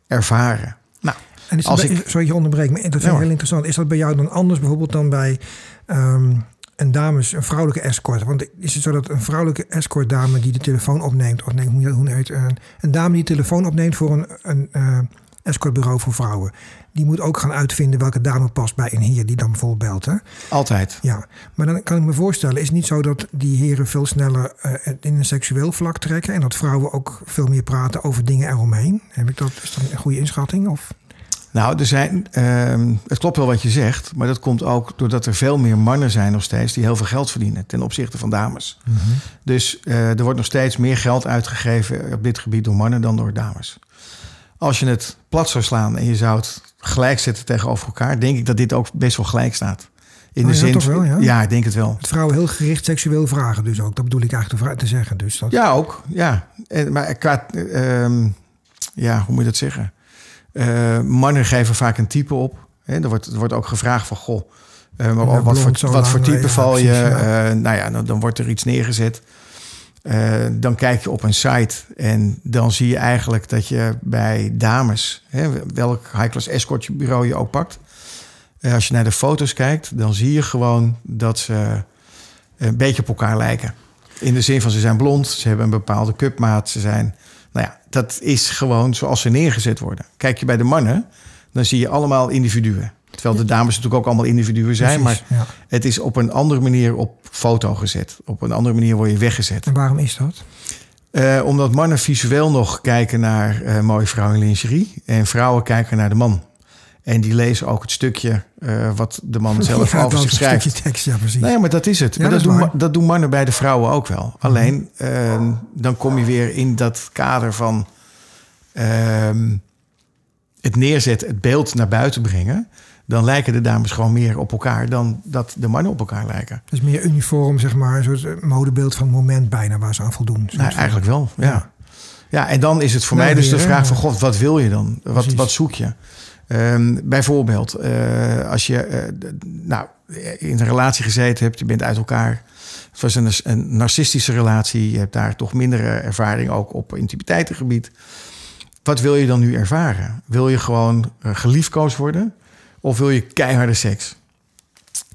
ervaren. Nou, en is als bij, ik, sorry, je onderbreek, maar dat vind ik heel interessant. Is dat bij jou dan anders bijvoorbeeld dan bij um, een dames, een vrouwelijke escort? Want is het zo dat een vrouwelijke escort dame die de telefoon opneemt, of nee, hoe, hoe heet een, een dame die de telefoon opneemt voor een, een uh, escortbureau voor vrouwen, die moet ook gaan uitvinden welke dame past bij een heer die dan bijvoorbeeld belt. Hè? Altijd. Ja, maar dan kan ik me voorstellen, is het niet zo dat die heren veel sneller uh, in een seksueel vlak trekken en dat vrouwen ook veel meer praten over dingen eromheen? Heb ik dat, is dat een goede inschatting? Of? Nou, er zijn, uh, het klopt wel wat je zegt, maar dat komt ook doordat er veel meer mannen zijn nog steeds die heel veel geld verdienen ten opzichte van dames. Mm -hmm. Dus uh, er wordt nog steeds meer geld uitgegeven op dit gebied door mannen dan door dames. Als je het plat zou slaan en je zou het gelijk zetten tegenover elkaar, denk ik dat dit ook best wel gelijk staat. In oh, de ja, zin, toch wel, ja? ja, ik denk het wel. Het vrouwen heel gericht seksueel vragen dus ook. Dat bedoel ik eigenlijk te zeggen. Dus dat... Ja, ook. Ja. En, maar qua, uh, ja, hoe moet je dat zeggen? Uh, mannen geven vaak een type op. Hè? Er, wordt, er wordt ook gevraagd van, goh, uh, maar ja, wat, voor, wat voor type ja, val je? Ja. uh, nou ja, dan, dan, wordt er iets neergezet. Dan kijk je op een site en dan zie je eigenlijk dat je bij dames, hè, welk high-class escort bureau je ook pakt, als je naar de foto's kijkt, dan zie je gewoon dat ze een beetje op elkaar lijken. In de zin van ze zijn blond, ze hebben een bepaalde cupmaat, ze zijn, dat is gewoon zoals ze neergezet worden. Kijk je bij de mannen, dan zie je allemaal individuen. Terwijl de dames natuurlijk ook allemaal individuen zijn. Precies, maar ja. het is op een andere manier op foto gezet. Op een andere manier word je weggezet. En waarom is dat? Uh, omdat mannen visueel nog kijken naar uh, mooie vrouwen in lingerie. En vrouwen kijken naar de man. En die lezen ook het stukje uh, wat de man (laughs) zelf ja, over zich schrijft. tekst, ja precies. Nee, maar dat is het. Ja, maar dat doen, dat doen mannen bij de vrouwen ook wel. Alleen, ehm, dan kom je weer in dat kader van... ehm, het neerzetten, het beeld naar buiten brengen dan lijken de dames gewoon meer op elkaar dan dat de mannen op elkaar lijken. Dus meer uniform, zeg maar, een soort modebeeld van het moment bijna waar ze aan voldoen. Nou, eigenlijk wel, ja. ja. ja. en dan is het voor mij dus de vraag van God, wat wil je dan? Wat, wat zoek je? Ehm, bijvoorbeeld, eh, als je eh, nou, in een relatie gezeten hebt, je bent uit elkaar. Het was een, een narcistische relatie. Je hebt daar toch mindere ervaring ook op intimiteitengebied. Wat wil je dan nu ervaren? Wil je gewoon eh, geliefkoosd worden? Of wil je keiharde seks?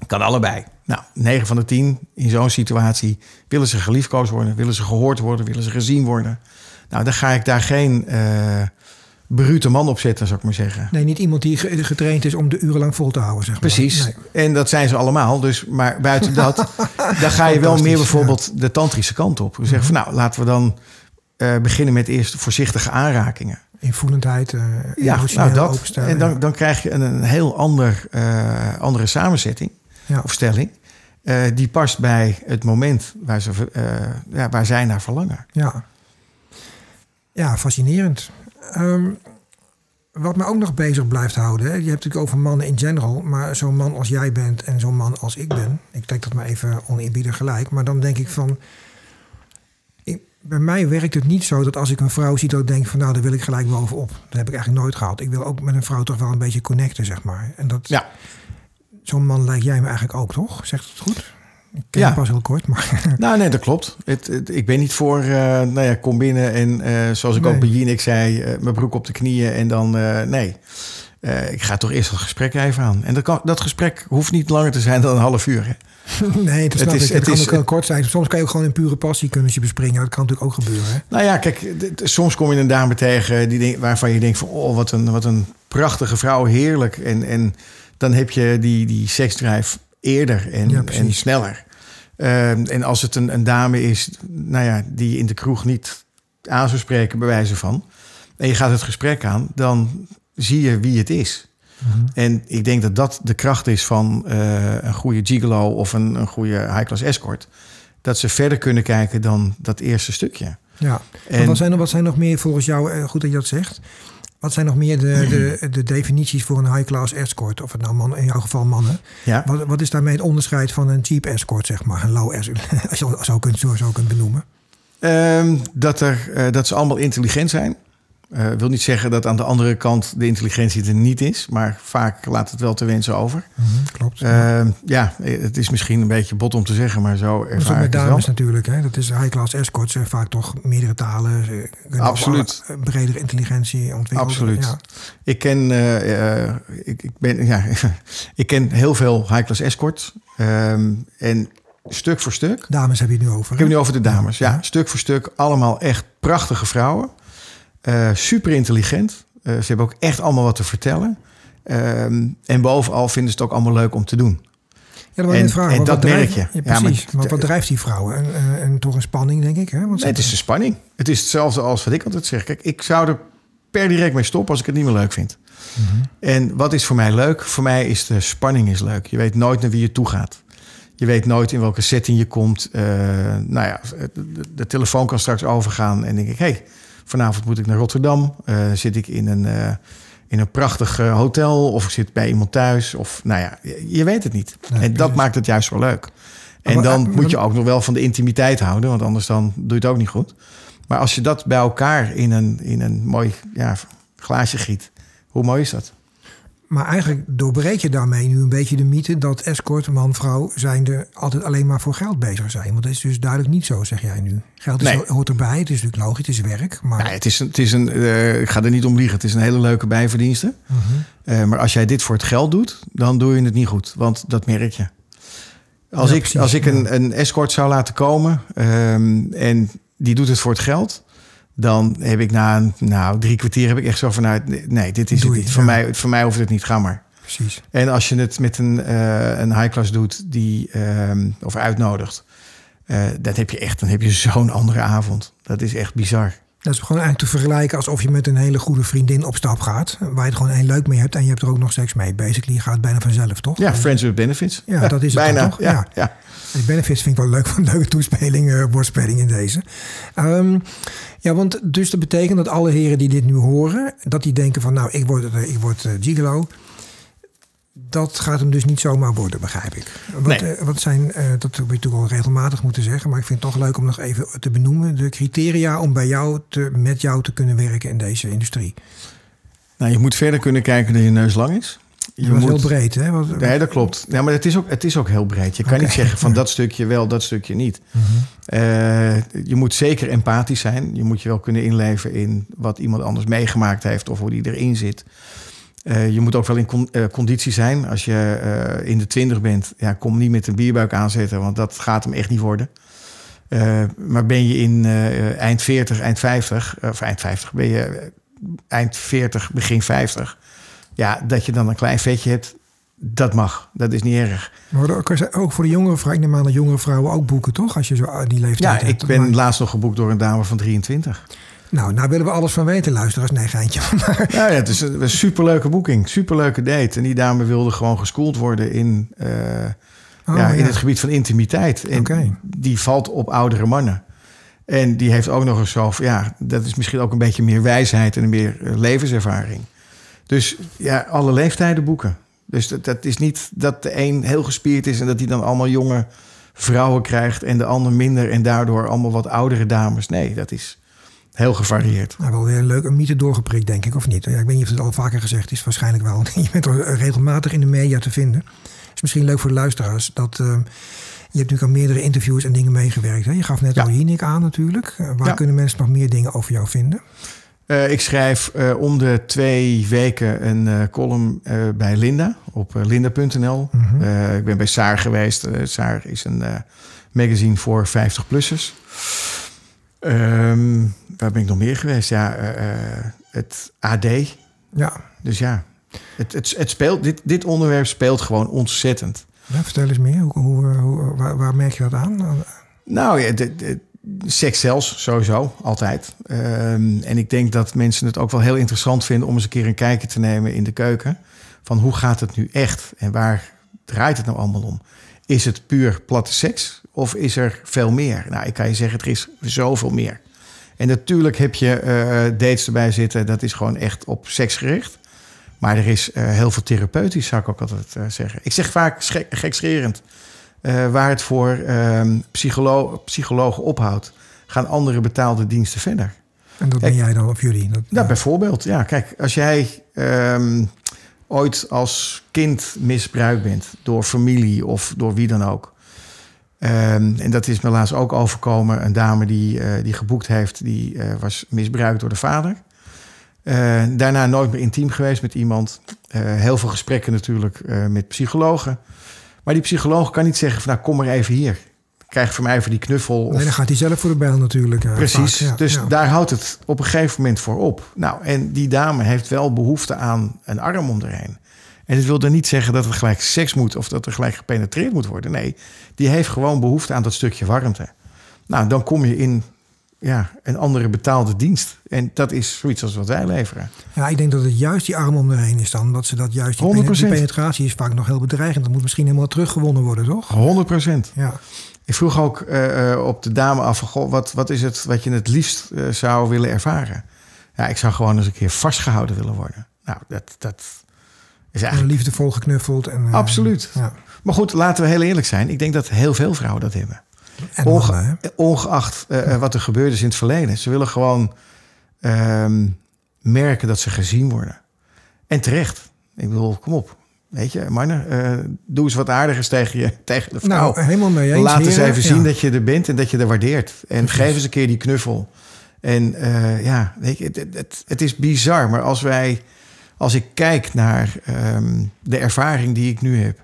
Kan allebei. Nou, 9 van de 10 in zo'n situatie willen ze geliefkoosd worden, willen ze gehoord worden, willen ze gezien worden. Nou, dan ga ik daar geen brute man op zetten, zou ik maar zeggen. Nee, niet iemand die ge- getraind is om de urenlang vol te houden, zeg maar. Precies. Nee. En dat zijn ze allemaal. Dus, maar buiten dat, (laughs) dan ga je wel meer bijvoorbeeld de tantrische kant op. We zeggen van nou, laten we dan uh, beginnen met eerst voorzichtige aanrakingen. Invoelendheid, uh, Ja, nou dat. En dan, ja. dan krijg je een, een heel ander, uh, andere samenzetting Ja. of stelling. Die past bij het moment waar, ze, ja, waar zij naar verlangen. Ja, ja fascinerend. Um, wat me ook nog bezig blijft houden, hè, je hebt het natuurlijk over mannen in general, maar zo'n man als jij bent en zo'n man als ik ben, ik trek dat maar even oneerbiedig gelijk, maar dan denk ik van, ik, bij mij werkt het niet zo dat als ik een vrouw zie, dat ik denk van nou, daar wil ik gelijk bovenop. Dat heb ik eigenlijk nooit gehad. Ik wil ook met een vrouw toch wel een beetje connecten, zeg maar. En dat, Ja. zo'n man lijkt jij me eigenlijk ook, toch? Zegt het goed? Ik ken Ja. pas heel kort, maar (laughs) Nou, nee, dat klopt. Het, het- ik ben niet voor, uh, nou ja, kom binnen en uh, zoals ik Nee. ook bij Jinek zei, uh, mijn broek op de knieën en dan, nee. Ik ga toch eerst het gesprek even aan. En dat, kan, dat gesprek hoeft niet langer te zijn dan een half uur. Hè? (laughs) Nee, dat Het is- ik. Het het kan ook heel kort zijn. Soms kan je ook gewoon in pure passie kunnen je bespringen. Dat kan natuurlijk ook gebeuren. Hè? Nou ja, kijk, soms kom je een dame tegen die denk, waarvan je denkt van, oh, wat een, wat een prachtige vrouwen, heerlijk. En, en dan heb je die, die seksdrive eerder en, Ja, en sneller. Ehm, en als het een, een dame is, nou ja, die je in de kroeg niet aan zou spreken, bij wijze van. En je gaat het gesprek aan, dan zie je wie het is. Mhm. En ik denk dat dat de kracht is van eh, een goede gigolo of een, een goede high-class escort. Dat ze verder kunnen kijken dan dat eerste stukje. Ja, En- en wat zijn, er, wat zijn nog meer volgens jou, eh, goed dat je dat zegt, wat zijn nog meer de, de, (clears throat) de definities voor een high-class escort? Of het nou man, in jouw geval mannen. Ja, Wat, wat is daarmee het onderscheid van een cheap escort, zeg maar? Een low escort, (laughs) als je het zo kunt, zo, zo kunt benoemen. Ehm, dat, er, eh, dat ze allemaal intelligent zijn. Eh wil niet zeggen dat aan de andere kant de intelligentie er niet is, maar vaak laat het wel te wensen over. Klopt. Ehm, ja, het is misschien een beetje bot om te zeggen, maar zo dat ervaar met het wel. dames natuurlijk. Hè? Dat is high-class escorts, eh, vaak toch meerdere talen. Absoluut. bredere intelligentie ontwikkelen. Absoluut. Ja. Ik ken, eh, eh, ik, ik, ben, ja, (laughs) ik ken heel veel high-class escorts. Ehm, en stuk voor stuk Dames heb je het nu over. Ik heb het nu over de dames. Ja, stuk voor stuk allemaal echt prachtige vrouwen. Eh, super intelligent. Eh, ze hebben ook echt allemaal wat te vertellen. Ehm, en bovenal vinden ze het ook allemaal leuk om te doen. Ja, dat En- vragen. en dat merk je. Ja, Ja, maar- precies. maar, wat drijft die vrouwen? En, en, toch een spanning, denk ik. Hè? Want Nee, het is de spanning. Het is hetzelfde als wat ik altijd zeg. Kijk, ik zou er per direct mee stoppen als ik het niet meer leuk vind. Mhm. En wat is voor mij leuk? Voor mij is de spanning is leuk. Je weet nooit naar wie je toe gaat. Je weet nooit in welke setting je komt. Eh, nou ja, de, de telefoon kan straks overgaan en denk ik... hey, vanavond moet ik naar Rotterdam. Eh, zit ik in een, eh, in een prachtig eh, hotel of ik zit bij iemand thuis. Of nou ja, je, je weet het niet. Nee, en dat precies. maakt het juist wel leuk. En Maar- dan maar- moet je ook nog wel van de intimiteit houden, want anders dan doe je het ook niet goed. Maar als je dat bij elkaar in een, in een mooi ja, glaasje giet, hoe mooi is dat? Maar eigenlijk doorbreek je daarmee nu een beetje de mythe dat escort, man, vrouw, zijnde altijd alleen maar voor geld bezig zijn. Want dat is dus duidelijk niet zo, zeg jij nu. Geld is, Nee. hoort erbij, het is natuurlijk logisch, het is werk. Maar het is het is een eh, ik ga er niet om liegen, het is een hele leuke bijverdienste. Mhm. Eh, maar als jij dit voor het geld doet, dan doe je het niet goed, want dat merk je. Als Ja, ik, precies, als ik ja. een, een escort zou laten komen ehm, en die doet het voor het geld, dan heb ik na een, nou, drie kwartier heb ik echt zo vanuit, nee, dit is het niet. Voor, ja. mij, voor mij hoeft het niet, ga maar. precies. En als je het met een, eh, een high class doet die ehm, of uitnodigt, eh, dan heb je echt dan heb je zo'n andere avond. Dat is echt bizar. Dat is gewoon eigenlijk te vergelijken alsof je met een hele goede vriendin op stap gaat. Waar je het gewoon één leuk mee hebt en je hebt er ook nog seks mee. Basically gaat het bijna vanzelf, toch? Ja, friends with benefits. Ja, dat is het bijna. dan toch? Ja, Ja. benefits vind ik wel leuk, een leuke toespeling, eh woordspeling in deze. Ehm, ja, want dus dat betekent dat alle heren die dit nu horen, dat die denken van nou, ik word, eh, ik word eh, gigolo. Dat gaat hem dus niet zomaar worden, begrijp ik. Wat, Nee. eh, wat zijn, eh, dat heb je natuurlijk al regelmatig moeten zeggen, maar ik vind het toch leuk om nog even te benoemen. De criteria om bij jou te, met jou te kunnen werken in deze industrie. Nou, je moet verder kunnen kijken dat je neus lang is. Je was moet, heel breed, hè? Wat, Nee, dat klopt. Ja, maar het is ook, het is ook heel breed. Je kan niet zeggen van dat stukje wel, dat stukje niet. Mhm. Eh, je moet zeker empathisch zijn. Je moet je wel kunnen inleven in wat iemand anders meegemaakt heeft of hoe die erin zit. Eh, je moet ook wel in con- eh, conditie zijn. Als je eh, in de twintig bent, ja, kom niet met een bierbuik aanzetten, want dat gaat hem echt niet worden. Maar ben je in eind 40, eind 50, of eind 50, ben je eind 40, begin 50, ja, dat je dan een klein vetje hebt, dat mag. Dat is niet erg. Maar ook, ook voor de jongere vrouwen, ik neem aan dat jongere vrouwen ook boeken, toch? Als je zo die leeftijd Ja, hebt. ik ben Maar- laatst nog geboekt door een dame van 23. Nou, nou willen we alles van weten, luisteraars. Nee, geintje. (laughs) Maar, Ja, ja, het is een, superleuke boeking, superleuke date. En die dame wilde gewoon geschoold worden in, eh, Oh, ja, ja. in het gebied van intimiteit. En die valt op oudere mannen. En die heeft ook nog eens zo ja, dat is misschien ook een beetje meer wijsheid en meer eh, levenservaring. Dus ja, alle leeftijden boeken. Dus dat, dat is niet dat de een heel gespierd is en dat hij dan allemaal jonge vrouwen krijgt en de ander minder en daardoor allemaal wat oudere dames. Nee, dat is heel gevarieerd. nou, wel weer een leuke mythe doorgeprikt, denk ik, of niet? Ja, ik weet niet of het al vaker gezegd is, waarschijnlijk wel. (laughs) Je bent er regelmatig in de media te vinden. is misschien leuk voor de luisteraars dat... eh, je hebt natuurlijk aan meerdere interviews en dingen meegewerkt. Hè? Je gaf net Ja. al Jinek aan natuurlijk. Eh, waar Ja. kunnen mensen nog meer dingen over jou vinden? Eh, ik schrijf eh, om de twee weken een eh, column eh, bij Linda op eh, linda.nl. Mhm. Eh, ik ben bij Saar geweest. Eh, Saar is een eh, magazine voor 50-plussers. Ehm, waar ben ik nog meer geweest? Ja, eh, eh, het AD. Ja. Dus ja, het, het, het speelt, dit, dit onderwerp speelt gewoon ontzettend. Ja, vertel eens meer. Hoe, hoe, hoe waar, waar, merk je dat aan? Nou ja, de, de, seks zelfs, sowieso, altijd. Um, en ik denk dat mensen het ook wel heel interessant vinden om eens een keer een kijkje te nemen in de keuken. Van hoe gaat het nu echt en waar draait het nou allemaal om? Is het puur platte seks of is er veel meer? Nou, ik kan je zeggen, er is zoveel meer. En natuurlijk heb je uh, dates erbij zitten, dat is gewoon echt op seks gericht. Maar er is uh, heel veel therapeutisch, zou ik ook altijd uh, zeggen. Ik zeg vaak gekscherend. Waar het voor uh, psycholo psychologen ophoudt, gaan andere betaalde diensten verder. En dat ben jij dan, of jullie? Dat, ja, bijvoorbeeld. Ja, kijk, als jij um, ooit als kind misbruikt bent door familie of door wie dan ook. Um, en dat is me laatst ook overkomen. Een dame die, uh, die geboekt heeft, die uh, was misbruikt door de vader. Uh, daarna nooit meer intiem geweest met iemand. heel veel gesprekken natuurlijk met psychologen. Maar die psycholoog kan niet zeggen van nou kom maar even hier. Krijg van mij even die knuffel. Of... Nee, dan gaat hij zelf voor de bijl natuurlijk. Precies, ja, dus ja. daar houdt het op een gegeven moment voor op. Nou, en die dame heeft wel behoefte aan een arm om erheen. En het wil er niet zeggen dat er gelijk seks moet of dat er gelijk gepenetreerd moet worden. Nee, die heeft gewoon behoefte aan dat stukje warmte. Nou, dan kom je in ja, een andere betaalde dienst. En dat is zoiets als wat wij leveren. Ja, ik denk dat het juist die arm om de heen is dan. Dat ze dat juist, die, 100%. penetratie is vaak nog heel bedreigend. Dat moet misschien helemaal teruggewonnen worden, toch? 100 procent. Ja. Ik vroeg ook uh, op de dame af, goh, wat, wat is het wat je het liefst uh, zou willen ervaren? Ja, ik zou gewoon eens een keer vastgehouden willen worden. Nou, dat, dat is eigenlijk... Liefdevol geknuffeld. En, uh, Absoluut. Ja. Maar goed, laten we heel eerlijk zijn. Ik denk dat heel veel vrouwen dat hebben. Onge ongeacht uh, wat er gebeurd is in het verleden. Ze willen gewoon uh, merken dat ze gezien worden. En terecht. Ik bedoel, kom op. Weet je, mannen, uh, doe eens wat aardigers tegen, je, (laughs) tegen de vrouw. Nou, helemaal mee eens. Laat eens even zien dat je er bent en dat je er waardeert. En geef eens een keer die knuffel. En uh, ja, weet je, het, het, het, is bizar. Maar als wij, als ik kijk naar um, de ervaring die ik nu heb.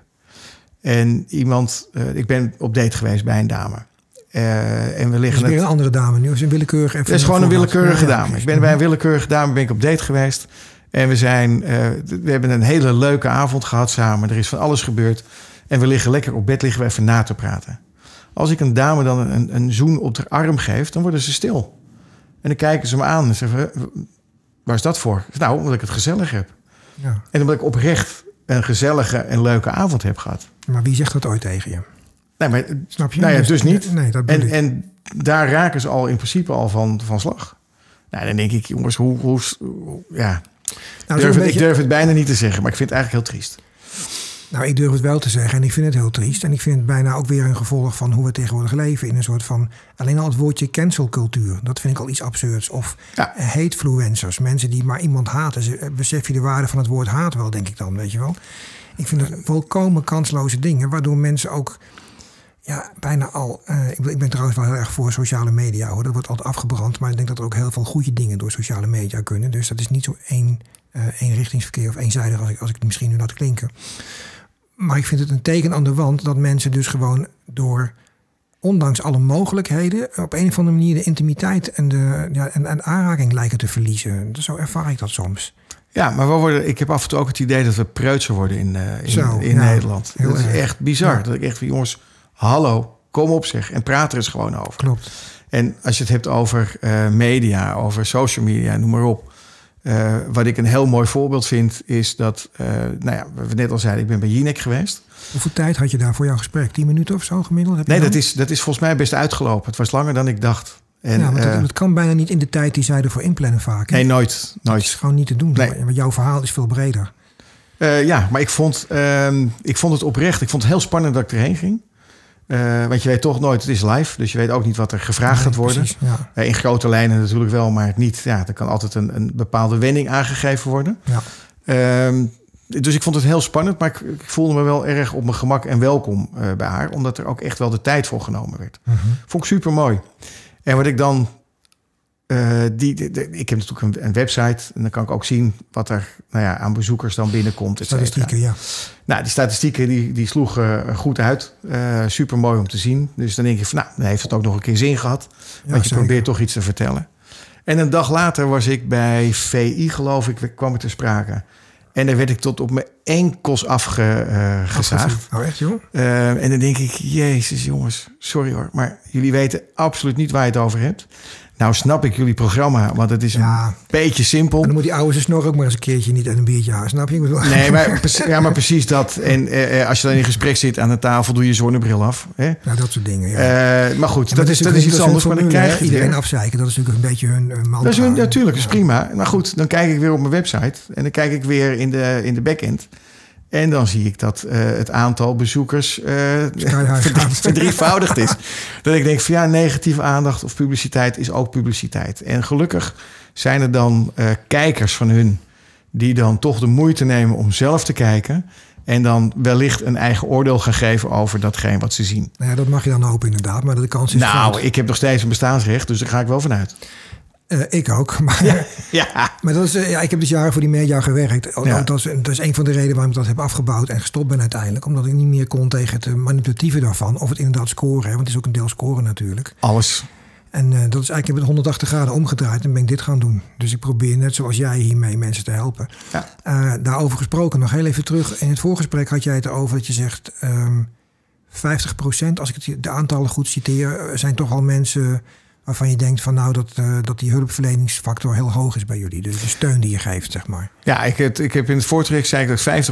En iemand, uh, ik ben op date geweest bij een dame. Uh, en we liggen. is weer een andere dame nu, is een willekeurige. Het is gewoon een willekeurige ja, dame. Ja, ik ben bij een willekeurige dame ben ik op date geweest. En we zijn, uh, we hebben een hele leuke avond gehad samen. Er is van alles gebeurd. En we liggen lekker op bed, liggen we even na te praten. Als ik een dame dan een, een zoen op de arm geef, dan worden ze stil. En dan kijken ze me aan en zeggen: Waar is dat voor? Nou, omdat ik het gezellig heb. Ja. En omdat ik oprecht een gezellige en leuke avond heb gehad. Maar wie zegt dat ooit tegen je? Nee, maar, Snap je? Nou ja, dus niet. Nee, dat en, en daar raken ze al in principe al van, van slag. Nou, dan denk ik, jongens, hoe... hoe, ja, nou, durf het, beetje... Ik durf het bijna niet te zeggen, maar ik vind het eigenlijk heel triest. Nou, ik durf het wel te zeggen en ik vind het heel triest. En ik vind het bijna ook weer een gevolg van hoe we tegenwoordig leven. In een soort van, alleen al het woordje cancelcultuur. Dat vind ik al iets absurds. Of ja. hatefluencers, mensen die maar iemand haten. Besef je de waarde van het woord haat wel, denk ik dan, weet je wel. Ik vind het volkomen kansloze dingen, waardoor mensen ook ja, bijna al. Uh, ik, ik, ben trouwens wel heel erg voor sociale media hoor. Dat wordt altijd afgebrand. Maar ik denk dat er ook heel veel goede dingen door sociale media kunnen. Dus dat is niet zo één, uh, eenrichtingsverkeer of eenzijdig als ik, als ik het misschien nu laat klinken. Maar ik vind het een teken aan de wand dat mensen dus gewoon door. Ondanks alle mogelijkheden, op een of andere manier de intimiteit en de ja, en, en aanraking lijken te verliezen. Zo ervaar ik dat soms. Ja, maar we worden, ik heb af en toe ook het idee dat we preutser worden in, uh, in, Zo, in ja, Nederland. Dat is echt bizar. Ja. Dat ik echt van jongens, hallo, kom op zeg en praat er eens gewoon over. Klopt. En als je het hebt over uh, media, over social media, noem maar op. Uh, wat ik een heel mooi voorbeeld vind, is dat, uh, nou ja, we net al zeiden, ik ben bij Jinek geweest. Hoeveel tijd had je daar voor jouw gesprek? 10 minuten of zo gemiddeld? Heb nee, dat is, dat is volgens mij best uitgelopen. Het was langer dan ik dacht. En, ja, want het, het, kan bijna niet in de tijd die zij ervoor inplannen vaak. Nee, nooit. nooit. Dat is gewoon niet te doen. Nee. Want jouw verhaal is veel breder. Uh, ja, maar ik vond, uh, ik vond het oprecht. Ik vond het heel spannend dat ik erheen ging. Uh, want je weet toch nooit, het is live. Dus je weet ook niet wat er gevraagd nee, gaat worden. Precies, ja. uh, in grote lijnen natuurlijk wel, maar niet. Ja, er kan altijd een, een bepaalde wending aangegeven worden. Ja. Uh, dus ik vond het heel spannend, maar ik, ik, voelde me wel erg op mijn gemak en welkom uh, bij haar. Omdat er ook echt wel de tijd voor genomen werd. -huh. Vond ik super mooi. En wat ik dan uh, die, de, de, ik heb natuurlijk een, een, website en dan kan ik ook zien wat er nou ja, aan bezoekers dan binnenkomt. Statistieken, ja. Nou, die statistieken die, die sloegen goed uit. Uh, super mooi om te zien. Dus dan denk je van, nou, dan heeft het ook nog een keer zin gehad. Ja, want je zeker. probeert toch iets te vertellen. En een dag later was ik bij VI, geloof ik, kwam ik te sprake. En daar werd ik tot op mijn enkels afgezaagd. Uh, oh, echt, joh? Uh, en dan denk ik, jezus jongens, sorry hoor. Maar jullie weten absoluut niet waar je het over hebt. Nou snap ik jullie programma, want het is een beetje simpel. En dan moet die oude snor ook maar eens een keertje niet uit een biertje halen. Snap je? Nee, maar, (laughs) ja, maar precies dat. En eh, als je dan in gesprek zit aan de tafel, doe je zonnebril af. Hè? Nou, dat soort dingen, ja. Uh, maar goed, dat, is, dat is iets anders. Maar dan krijg je iedereen afzeiken. Dat is natuurlijk een beetje hun uh, mantra. Dat is hun, natuurlijk, dat is prima. Maar goed, dan kijk ik weer op mijn website. En dan kijk ik weer in de, in de backend. En dan zie ik dat uh, het aantal bezoekers uh, verdrievoudigd is. (laughs) dat ik denk van ja, negatieve aandacht of publiciteit is ook publiciteit. En gelukkig zijn er dan uh, kijkers van hun die dan toch de moeite nemen om zelf te kijken. En dan wellicht een eigen oordeel gaan geven over datgene wat ze zien. Nou ja, dat mag je dan hopen inderdaad, maar de kans is Nou, ik heb nog steeds een bestaansrecht, dus daar ga ik wel vanuit. Uh, ik ook. (laughs) Maar, ja, ja. maar dat is, uh, ja, ik heb dus jaren voor die media gewerkt. Ja. Dat, is, dat is een van de redenen waarom ik dat heb afgebouwd en gestopt ben uiteindelijk. Omdat ik niet meer kon tegen het manipulatieve daarvan. Of het inderdaad scoren. Hè, want het is ook een deel scoren natuurlijk. Alles. En uh, dat is eigenlijk, ik heb het 180 graden omgedraaid en ben ik dit gaan doen. Dus ik probeer net zoals jij hiermee mensen te helpen. Ja. daarover gesproken, nog heel even terug. In het voorgesprek had jij het erover dat je zegt... Um, 50%, als ik de aantallen goed citeer, zijn toch al mensen waarvan je denkt van nou dat, uh, dat die hulpverleningsfactor heel hoog is bij jullie. Dus de steun die je geeft, zeg maar. Ja, ik, heb, ik heb in het voortrek zei ik dat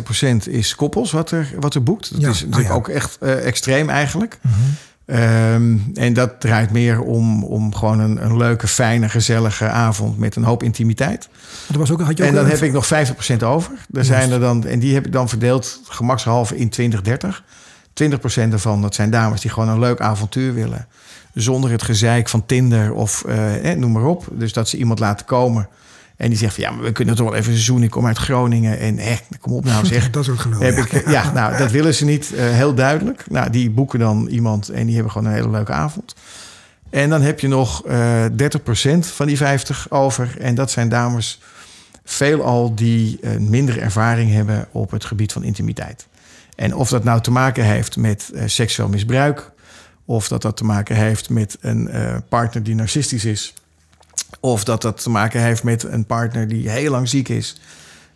50% is koppels wat er, wat er boekt. Dat ja, is natuurlijk oh ja. ook echt uh, extreem eigenlijk. Mm -hmm. um, en dat draait meer om, om gewoon een, een, leuke, fijne, gezellige avond met een hoop intimiteit. Dat was ook, had je ook en dan heb ik nog 50% over. Daar zijn er dan, en die heb ik dan verdeeld gemakshalve in 2030. 20% daarvan, dat zijn dames die gewoon een leuk avontuur willen zonder het gezeik van Tinder of eh, noem maar op. Dus dat ze iemand laten komen. En die zegt van ja, maar we kunnen toch wel even een seizoen. Ik kom uit Groningen en echt, kom op nou zeg. (laughs) dat is ook geloof. Heb ik, ja, nou dat willen ze niet. Uh, heel duidelijk. Nou, die boeken dan iemand en die hebben gewoon een hele leuke avond. En dan heb je nog uh, 30% van die 50 over. En dat zijn dames veelal die uh, minder ervaring hebben op het gebied van intimiteit. En of dat nou te maken heeft met uh, seksueel misbruik, of dat dat te maken heeft met een uh, partner die narcistisch is. Of dat dat te maken heeft met een partner die heel lang ziek is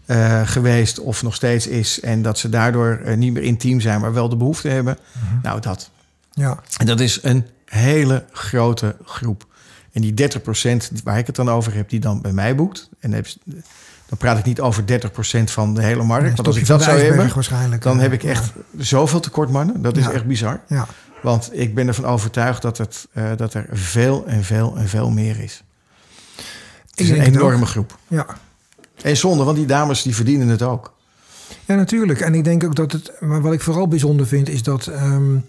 uh, geweest of nog steeds is. En dat ze daardoor niet meer intiem zijn, maar wel de behoefte hebben. Mm -hmm. Nou, dat. Ja. En dat is een hele grote groep. En die 30% waar ik het dan over heb, die dan bij mij boekt. En dan praat ik niet over 30% van de hele markt. Want als ik dat zou hebben, dan heb ik echt zoveel tekort mannen. Dat is echt bizar. Ja. Want ik ben ervan overtuigd dat, het, uh, dat er veel en veel en veel meer is. Het is een enorme groep. Ja. En zonde, want die dames die verdienen het ook. Ja, natuurlijk. En ik denk ook dat het... Maar wat ik vooral bijzonder vind, is dat... Um,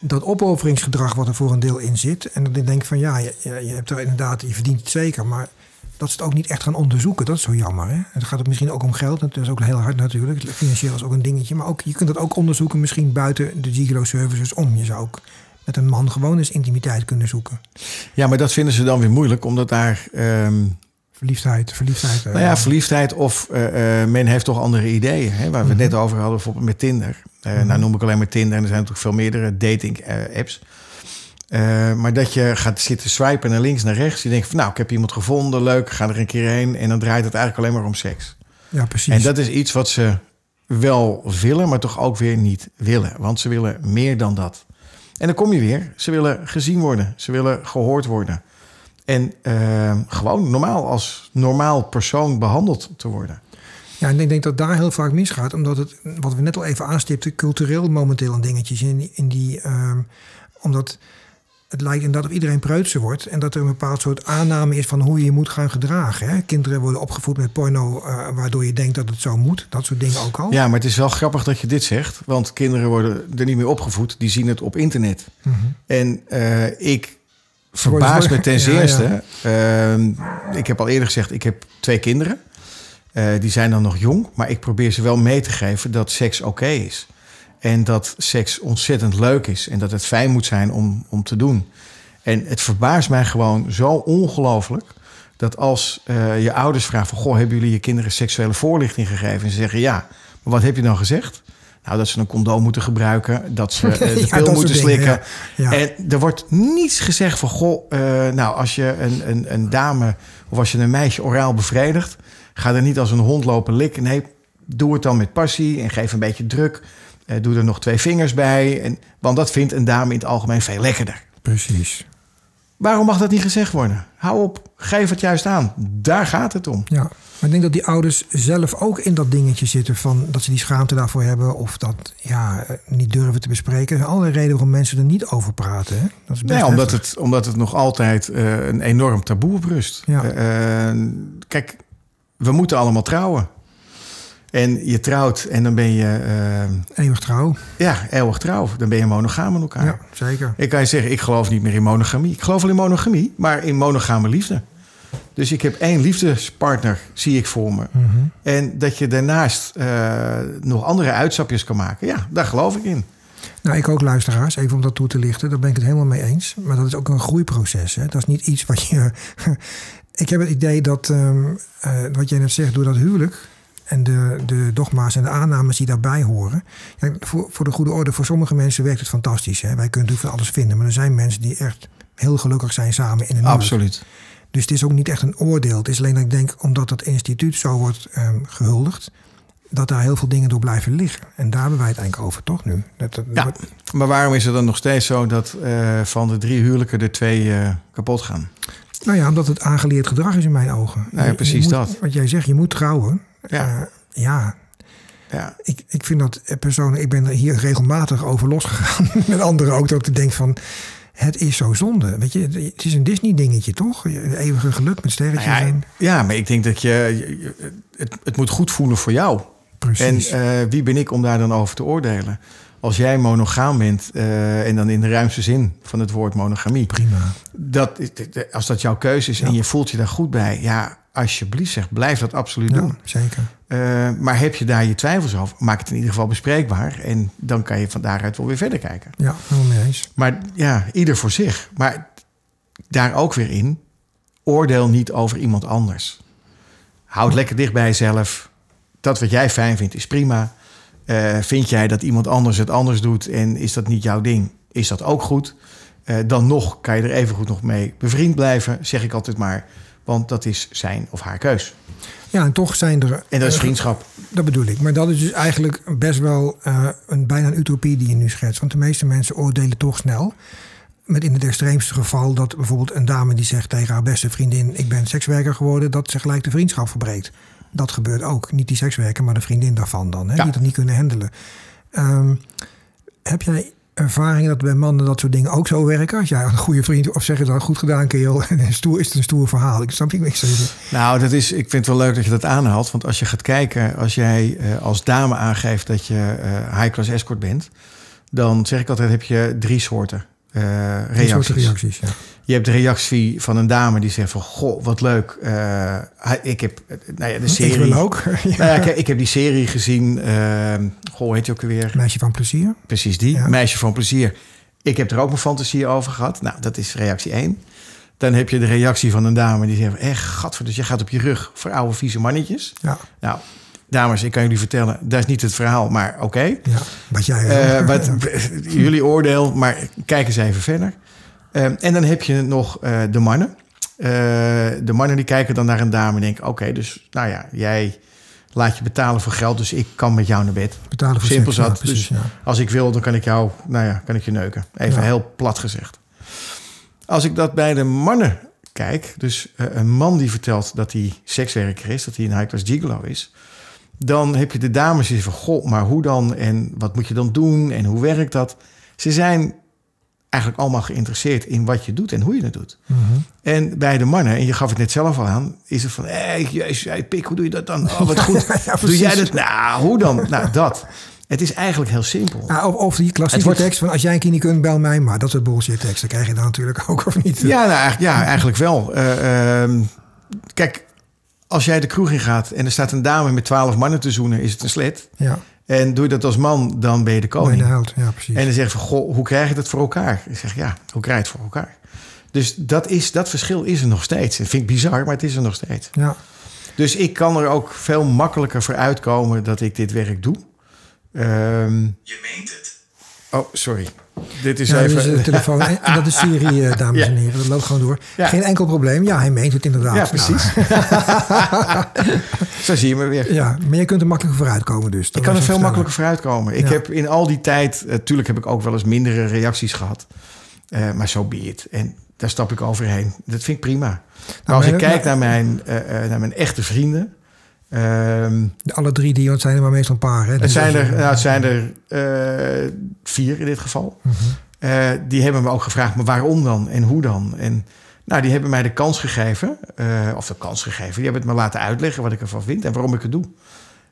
dat opofferingsgedrag wat er voor een deel in zit. En dat ik denk van ja, je, je hebt er inderdaad, je verdient het zeker. Maar dat ze het ook niet echt gaan onderzoeken. Dat is zo jammer. Hè? Het gaat misschien ook om geld. Dat is ook heel hard natuurlijk. Financieel is ook een dingetje. Maar ook, je kunt dat ook onderzoeken misschien buiten de Gigolo services om. Je zou ook met een man gewoon eens intimiteit kunnen zoeken. Ja, maar dat vinden ze dan weer moeilijk. Omdat daar... Um... Verliefdheid, verliefdheid. Nou ja, verliefdheid of uh, uh, men heeft toch andere ideeën. Hè? Waar we het mm -hmm. net over hadden, bijvoorbeeld met Tinder. Uh, mm -hmm. Nou noem ik alleen maar Tinder. En er zijn natuurlijk veel meerdere dating apps. Uh, maar dat je gaat zitten swipen naar links, naar rechts. Je denkt van nou, ik heb iemand gevonden, leuk, ga er een keer heen. En dan draait het eigenlijk alleen maar om seks. Ja, precies. En dat is iets wat ze wel willen, maar toch ook weer niet willen. Want ze willen meer dan dat. En dan kom je weer. Ze willen gezien worden. Ze willen gehoord worden. En uh, gewoon normaal als normaal persoon behandeld te worden. Ja, en ik denk dat daar heel vaak misgaat. Omdat het, wat we net al even aanstipten, cultureel momenteel een dingetje in, in die... Uh, omdat het lijkt inderdaad of iedereen preutser wordt. En dat er een bepaald soort aanname is van hoe je je moet gaan gedragen. Hè? Kinderen worden opgevoed met porno, uh, waardoor je denkt dat het zo moet. Dat soort dingen ook al. Ja, maar het is wel grappig dat je dit zegt. Want kinderen worden er niet meer opgevoed. Die zien het op internet. Mm -hmm. En uh, ik verbaas me ten zeerste. (laughs) Ja, ja. Uh, ik heb al eerder gezegd, ik heb twee kinderen. Uh, die zijn dan nog jong. Maar ik probeer ze wel mee te geven dat seks oké okay is. En dat seks ontzettend leuk is. En dat het fijn moet zijn om, om te doen. En het verbaast mij gewoon zo ongelooflijk. Dat als uh, je ouders vragen van... Goh, hebben jullie je kinderen seksuele voorlichting gegeven? En ze zeggen ja. Maar wat heb je dan gezegd? Nou, dat ze een condoom moeten gebruiken, dat ze (laughs) uh, de pil moeten slikken. ja. En er wordt niets gezegd van, goh, uh, nou, als je een, een, een dame of als je een meisje oraal bevredigt, ga er niet als een hond lopen likken. Nee, doe het dan met passie en geef een beetje druk. Uh, doe er nog twee vingers bij. En, want dat vindt een dame in het algemeen veel lekkerder. Precies. Waarom mag dat niet gezegd worden? Hou op, geef het juist aan. Daar gaat het om. Ja, maar ik denk dat die ouders zelf ook in dat dingetje zitten van dat ze die schaamte daarvoor hebben of dat ja, niet durven te bespreken. Er zijn allerlei redenen waarom mensen er niet over praten. Hè? Dat is best nee, omdat het, omdat het nog altijd uh, een enorm taboe op rust. Ja. Uh, kijk, we moeten allemaal trouwen. En je trouwt en dan ben je... Uh, eeuwig trouw. Ja, eeuwig trouw. Dan ben je monogaam met elkaar. Ja, zeker. Ik kan je zeggen, ik geloof niet meer in monogamie. Ik geloof wel in monogamie, maar in monogame liefde. Dus ik heb één liefdespartner, zie ik voor me. Mm -hmm. En dat je daarnaast uh, nog andere uitstapjes kan maken. Ja, daar geloof ik in. Nou, ik ook luisteraars, even om dat toe te lichten. Daar ben ik het helemaal mee eens. Maar dat is ook een groeiproces. Hè? Dat is niet iets wat je... (laughs) ik heb het idee dat, um, uh, wat jij net zegt, door dat huwelijk en de, de dogma's en de aannames die daarbij horen. Ja, voor, voor de goede orde, voor sommige mensen werkt het fantastisch. Hè? Wij kunnen natuurlijk van alles vinden, maar er zijn mensen die echt heel gelukkig zijn samen in een Absoluut. Dus het is ook niet echt een oordeel. Het is alleen dat ik denk, omdat dat instituut zo wordt um, gehuldigd, dat daar heel veel dingen door blijven liggen. En daar hebben wij het eigenlijk over, toch nu? Dat, dat, ja, maar waarom is het dan nog steeds zo dat uh, van de drie huwelijken er twee uh, kapot gaan? Nou ja, omdat het aangeleerd gedrag is in mijn ogen. Nou ja, precies moet, dat. Wat jij zegt, je moet trouwen. Ja. Ja. ja. Ik, ik vind dat persoonlijk, ik ben er hier regelmatig over losgegaan. (laughs) Met anderen ook, dat ik denk van. Het is zo zonde. Weet je, het is een Disney-dingetje, toch? Eeuwige geluk met sterretjes. Nou ja, ja, maar ik denk dat je. Het, het moet goed voelen voor jou. Precies. En uh, wie ben ik om daar dan over te oordelen? Als jij monogaam bent, uh, en dan in de ruimste zin van het woord monogamie. Prima. Dat, als dat jouw keuze is ja. en je voelt je daar goed bij, ja, alsjeblieft zeg, blijf dat absoluut ja, doen. Zeker. Uh, maar heb je daar je twijfels over, maak het in ieder geval bespreekbaar. En dan kan je van daaruit wel weer verder kijken. Ja, helemaal mee eens. Maar ja, ieder voor zich. Maar daar ook weer in, oordeel niet over iemand anders. Houd lekker dicht bij jezelf. Dat wat jij fijn vindt is prima. Uh, vind jij dat iemand anders het anders doet en is dat niet jouw ding, is dat ook goed. Uh, dan nog kan je er even goed nog mee bevriend blijven, zeg ik altijd maar. Want dat is zijn of haar keus. Ja, en toch zijn er... En dat is vriendschap. Dat bedoel ik. Maar dat is dus eigenlijk best wel uh, een, bijna een utopie die je nu schetst. Want de meeste mensen oordelen toch snel. Met in het extreemste geval dat bijvoorbeeld een dame die zegt tegen haar beste vriendin... ik ben sekswerker geworden, dat ze gelijk de vriendschap verbreekt. Dat gebeurt ook. Niet die sekswerker, maar de vriendin daarvan dan. Hè, ja. Die dat niet kunnen handelen. Um, heb jij ervaring dat bij mannen dat soort dingen ook zo werken? Als jij een goede vriend of zeg je dan goed gedaan, kerel, (laughs) en stoer is het een stoer verhaal. Ik snap je niks. Nou, dat is, ik vind het wel leuk dat je dat aanhaalt. Want als je gaat kijken, als jij uh, als dame aangeeft dat je uh, high-class escort bent, dan zeg ik altijd: heb je drie soorten. Uh, reacties. Reacties ja. Je hebt de reactie van een dame die zegt van... Goh, wat leuk. Uh, ik heb nou ja, de serie... Ik wil ook. (laughs) ja. nou ja, ik, ik, heb die serie gezien. Uh, goh, heet je ook weer? Meisje van plezier. Precies die. Meisje van plezier. Ik heb er ook mijn fantasie over gehad. Nou, dat is reactie 1. Dan heb je de reactie van een dame die zegt... Echt, gadver, dus je gaat op je rug voor oude vieze mannetjes. Ja. Nou, dames, ik kan jullie vertellen... dat is niet het verhaal, maar oké. Okay. Ja, wat jij... Uh, wat, jullie oordeel, maar kijk eens even verder. Uh, en dan heb je nog uh, de mannen. De mannen die kijken dan naar een dame en denken... oké, okay, dus nou ja, jij laat je betalen voor geld... dus ik kan met jou naar bed. Betalen voor Simpel zat. ja, precies, dus ja. als ik wil, dan kan ik jou, nou ja, kan ik je neuken. Even Ja. heel plat gezegd. Als ik dat bij de mannen kijk... dus een man die vertelt dat hij sekswerker is... dat hij een high-class gigolo is... dan heb je de dames die van... goh, maar hoe dan? En wat moet je dan doen? En hoe werkt dat? Ze zijn eigenlijk allemaal geïnteresseerd in wat je doet en hoe je het doet. Mm -hmm. En bij de mannen, en je gaf het net zelf al aan, is het van, hé, hey, jezus, hey, pik, hoe doe je dat dan? Oh, wat goed. (laughs) ja, doe jij dat? Nou, hoe dan? nou, dat. Het is eigenlijk heel simpel. Of, of die klassieke wordt... tekst van als jij een knie niet kunt, bel mij maar. Dat soort bullshit tekst. Dan krijg je dan natuurlijk ook, of niet? Ja, nou, eigenlijk, ja eigenlijk wel. Uh, uh, kijk, als jij de kroeg in gaat en er staat een dame met twaalf mannen te zoenen, is het een slet. Ja. En doe je dat als man, dan ben je de koning. Ben je de held, ja, precies. En dan zeg je van, goh, hoe krijg je dat voor elkaar? Ik zeg, ja, hoe krijg je het voor elkaar? Dus dat, is, dat verschil is er nog steeds. Dat vind ik bizar, maar het is er nog steeds. Ja. Dus ik kan er ook veel makkelijker voor uitkomen dat ik dit werk doe. Ehm, Je meent het. Oh, sorry. Dit is even... dus de telefoon. (laughs) En dat is Siri, eh, dames Ja. en heren. Dat loopt gewoon door. Ja. Geen enkel probleem. Ja, hij meent het inderdaad. ja, Nou, precies. (laughs) Zo zie je me weer. ja, maar je kunt er makkelijker vooruit komen dus. Ik kan er veel makkelijker vooruit komen. Ik Ja. heb in al die tijd, natuurlijk heb ik ook wel eens mindere reacties gehad. Eh, maar zo be it. En daar stap ik overheen. Dat vind ik prima. Maar als maar- ik kijk naar mijn, eh, eh, naar mijn echte vrienden. De alle drie die, zijn er maar meestal een paar. Hè? het, Dus zijn er, nou, het zijn er vier in dit geval. Mhm. Eh, die hebben me ook gevraagd, maar waarom dan? En hoe dan? En nou, die hebben mij de kans gegeven. eh, of de kans gegeven. Die hebben het me laten uitleggen wat ik ervan vind en waarom ik het doe.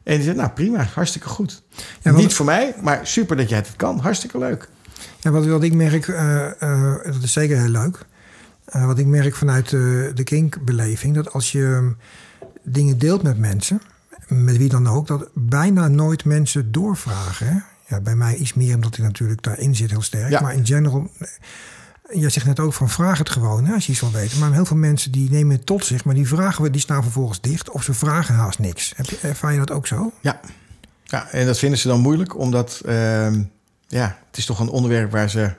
En die zei, nou prima, hartstikke goed. Ja, Niet voor mij, maar super dat jij het kan. Hartstikke leuk. Ja, wat, wat ik merk, eh, dat is zeker heel leuk. Wat ik merk vanuit de kinkbeleving, dat als je dingen deelt met mensen, met wie dan ook, dat bijna nooit mensen doorvragen. Hè? Ja, bij mij iets meer omdat ik natuurlijk daarin zit heel sterk. Ja. Maar in general, eh, jij zegt net ook van vraag het gewoon hè, als je iets wil weten. Maar heel veel mensen die nemen het tot zich, maar die vragen we, die staan vervolgens dicht of ze vragen haast niks. Heb je, ervaar je dat ook zo? Ja. ja, en dat vinden ze dan moeilijk, omdat ehm, ja, het is toch een onderwerp waar ze.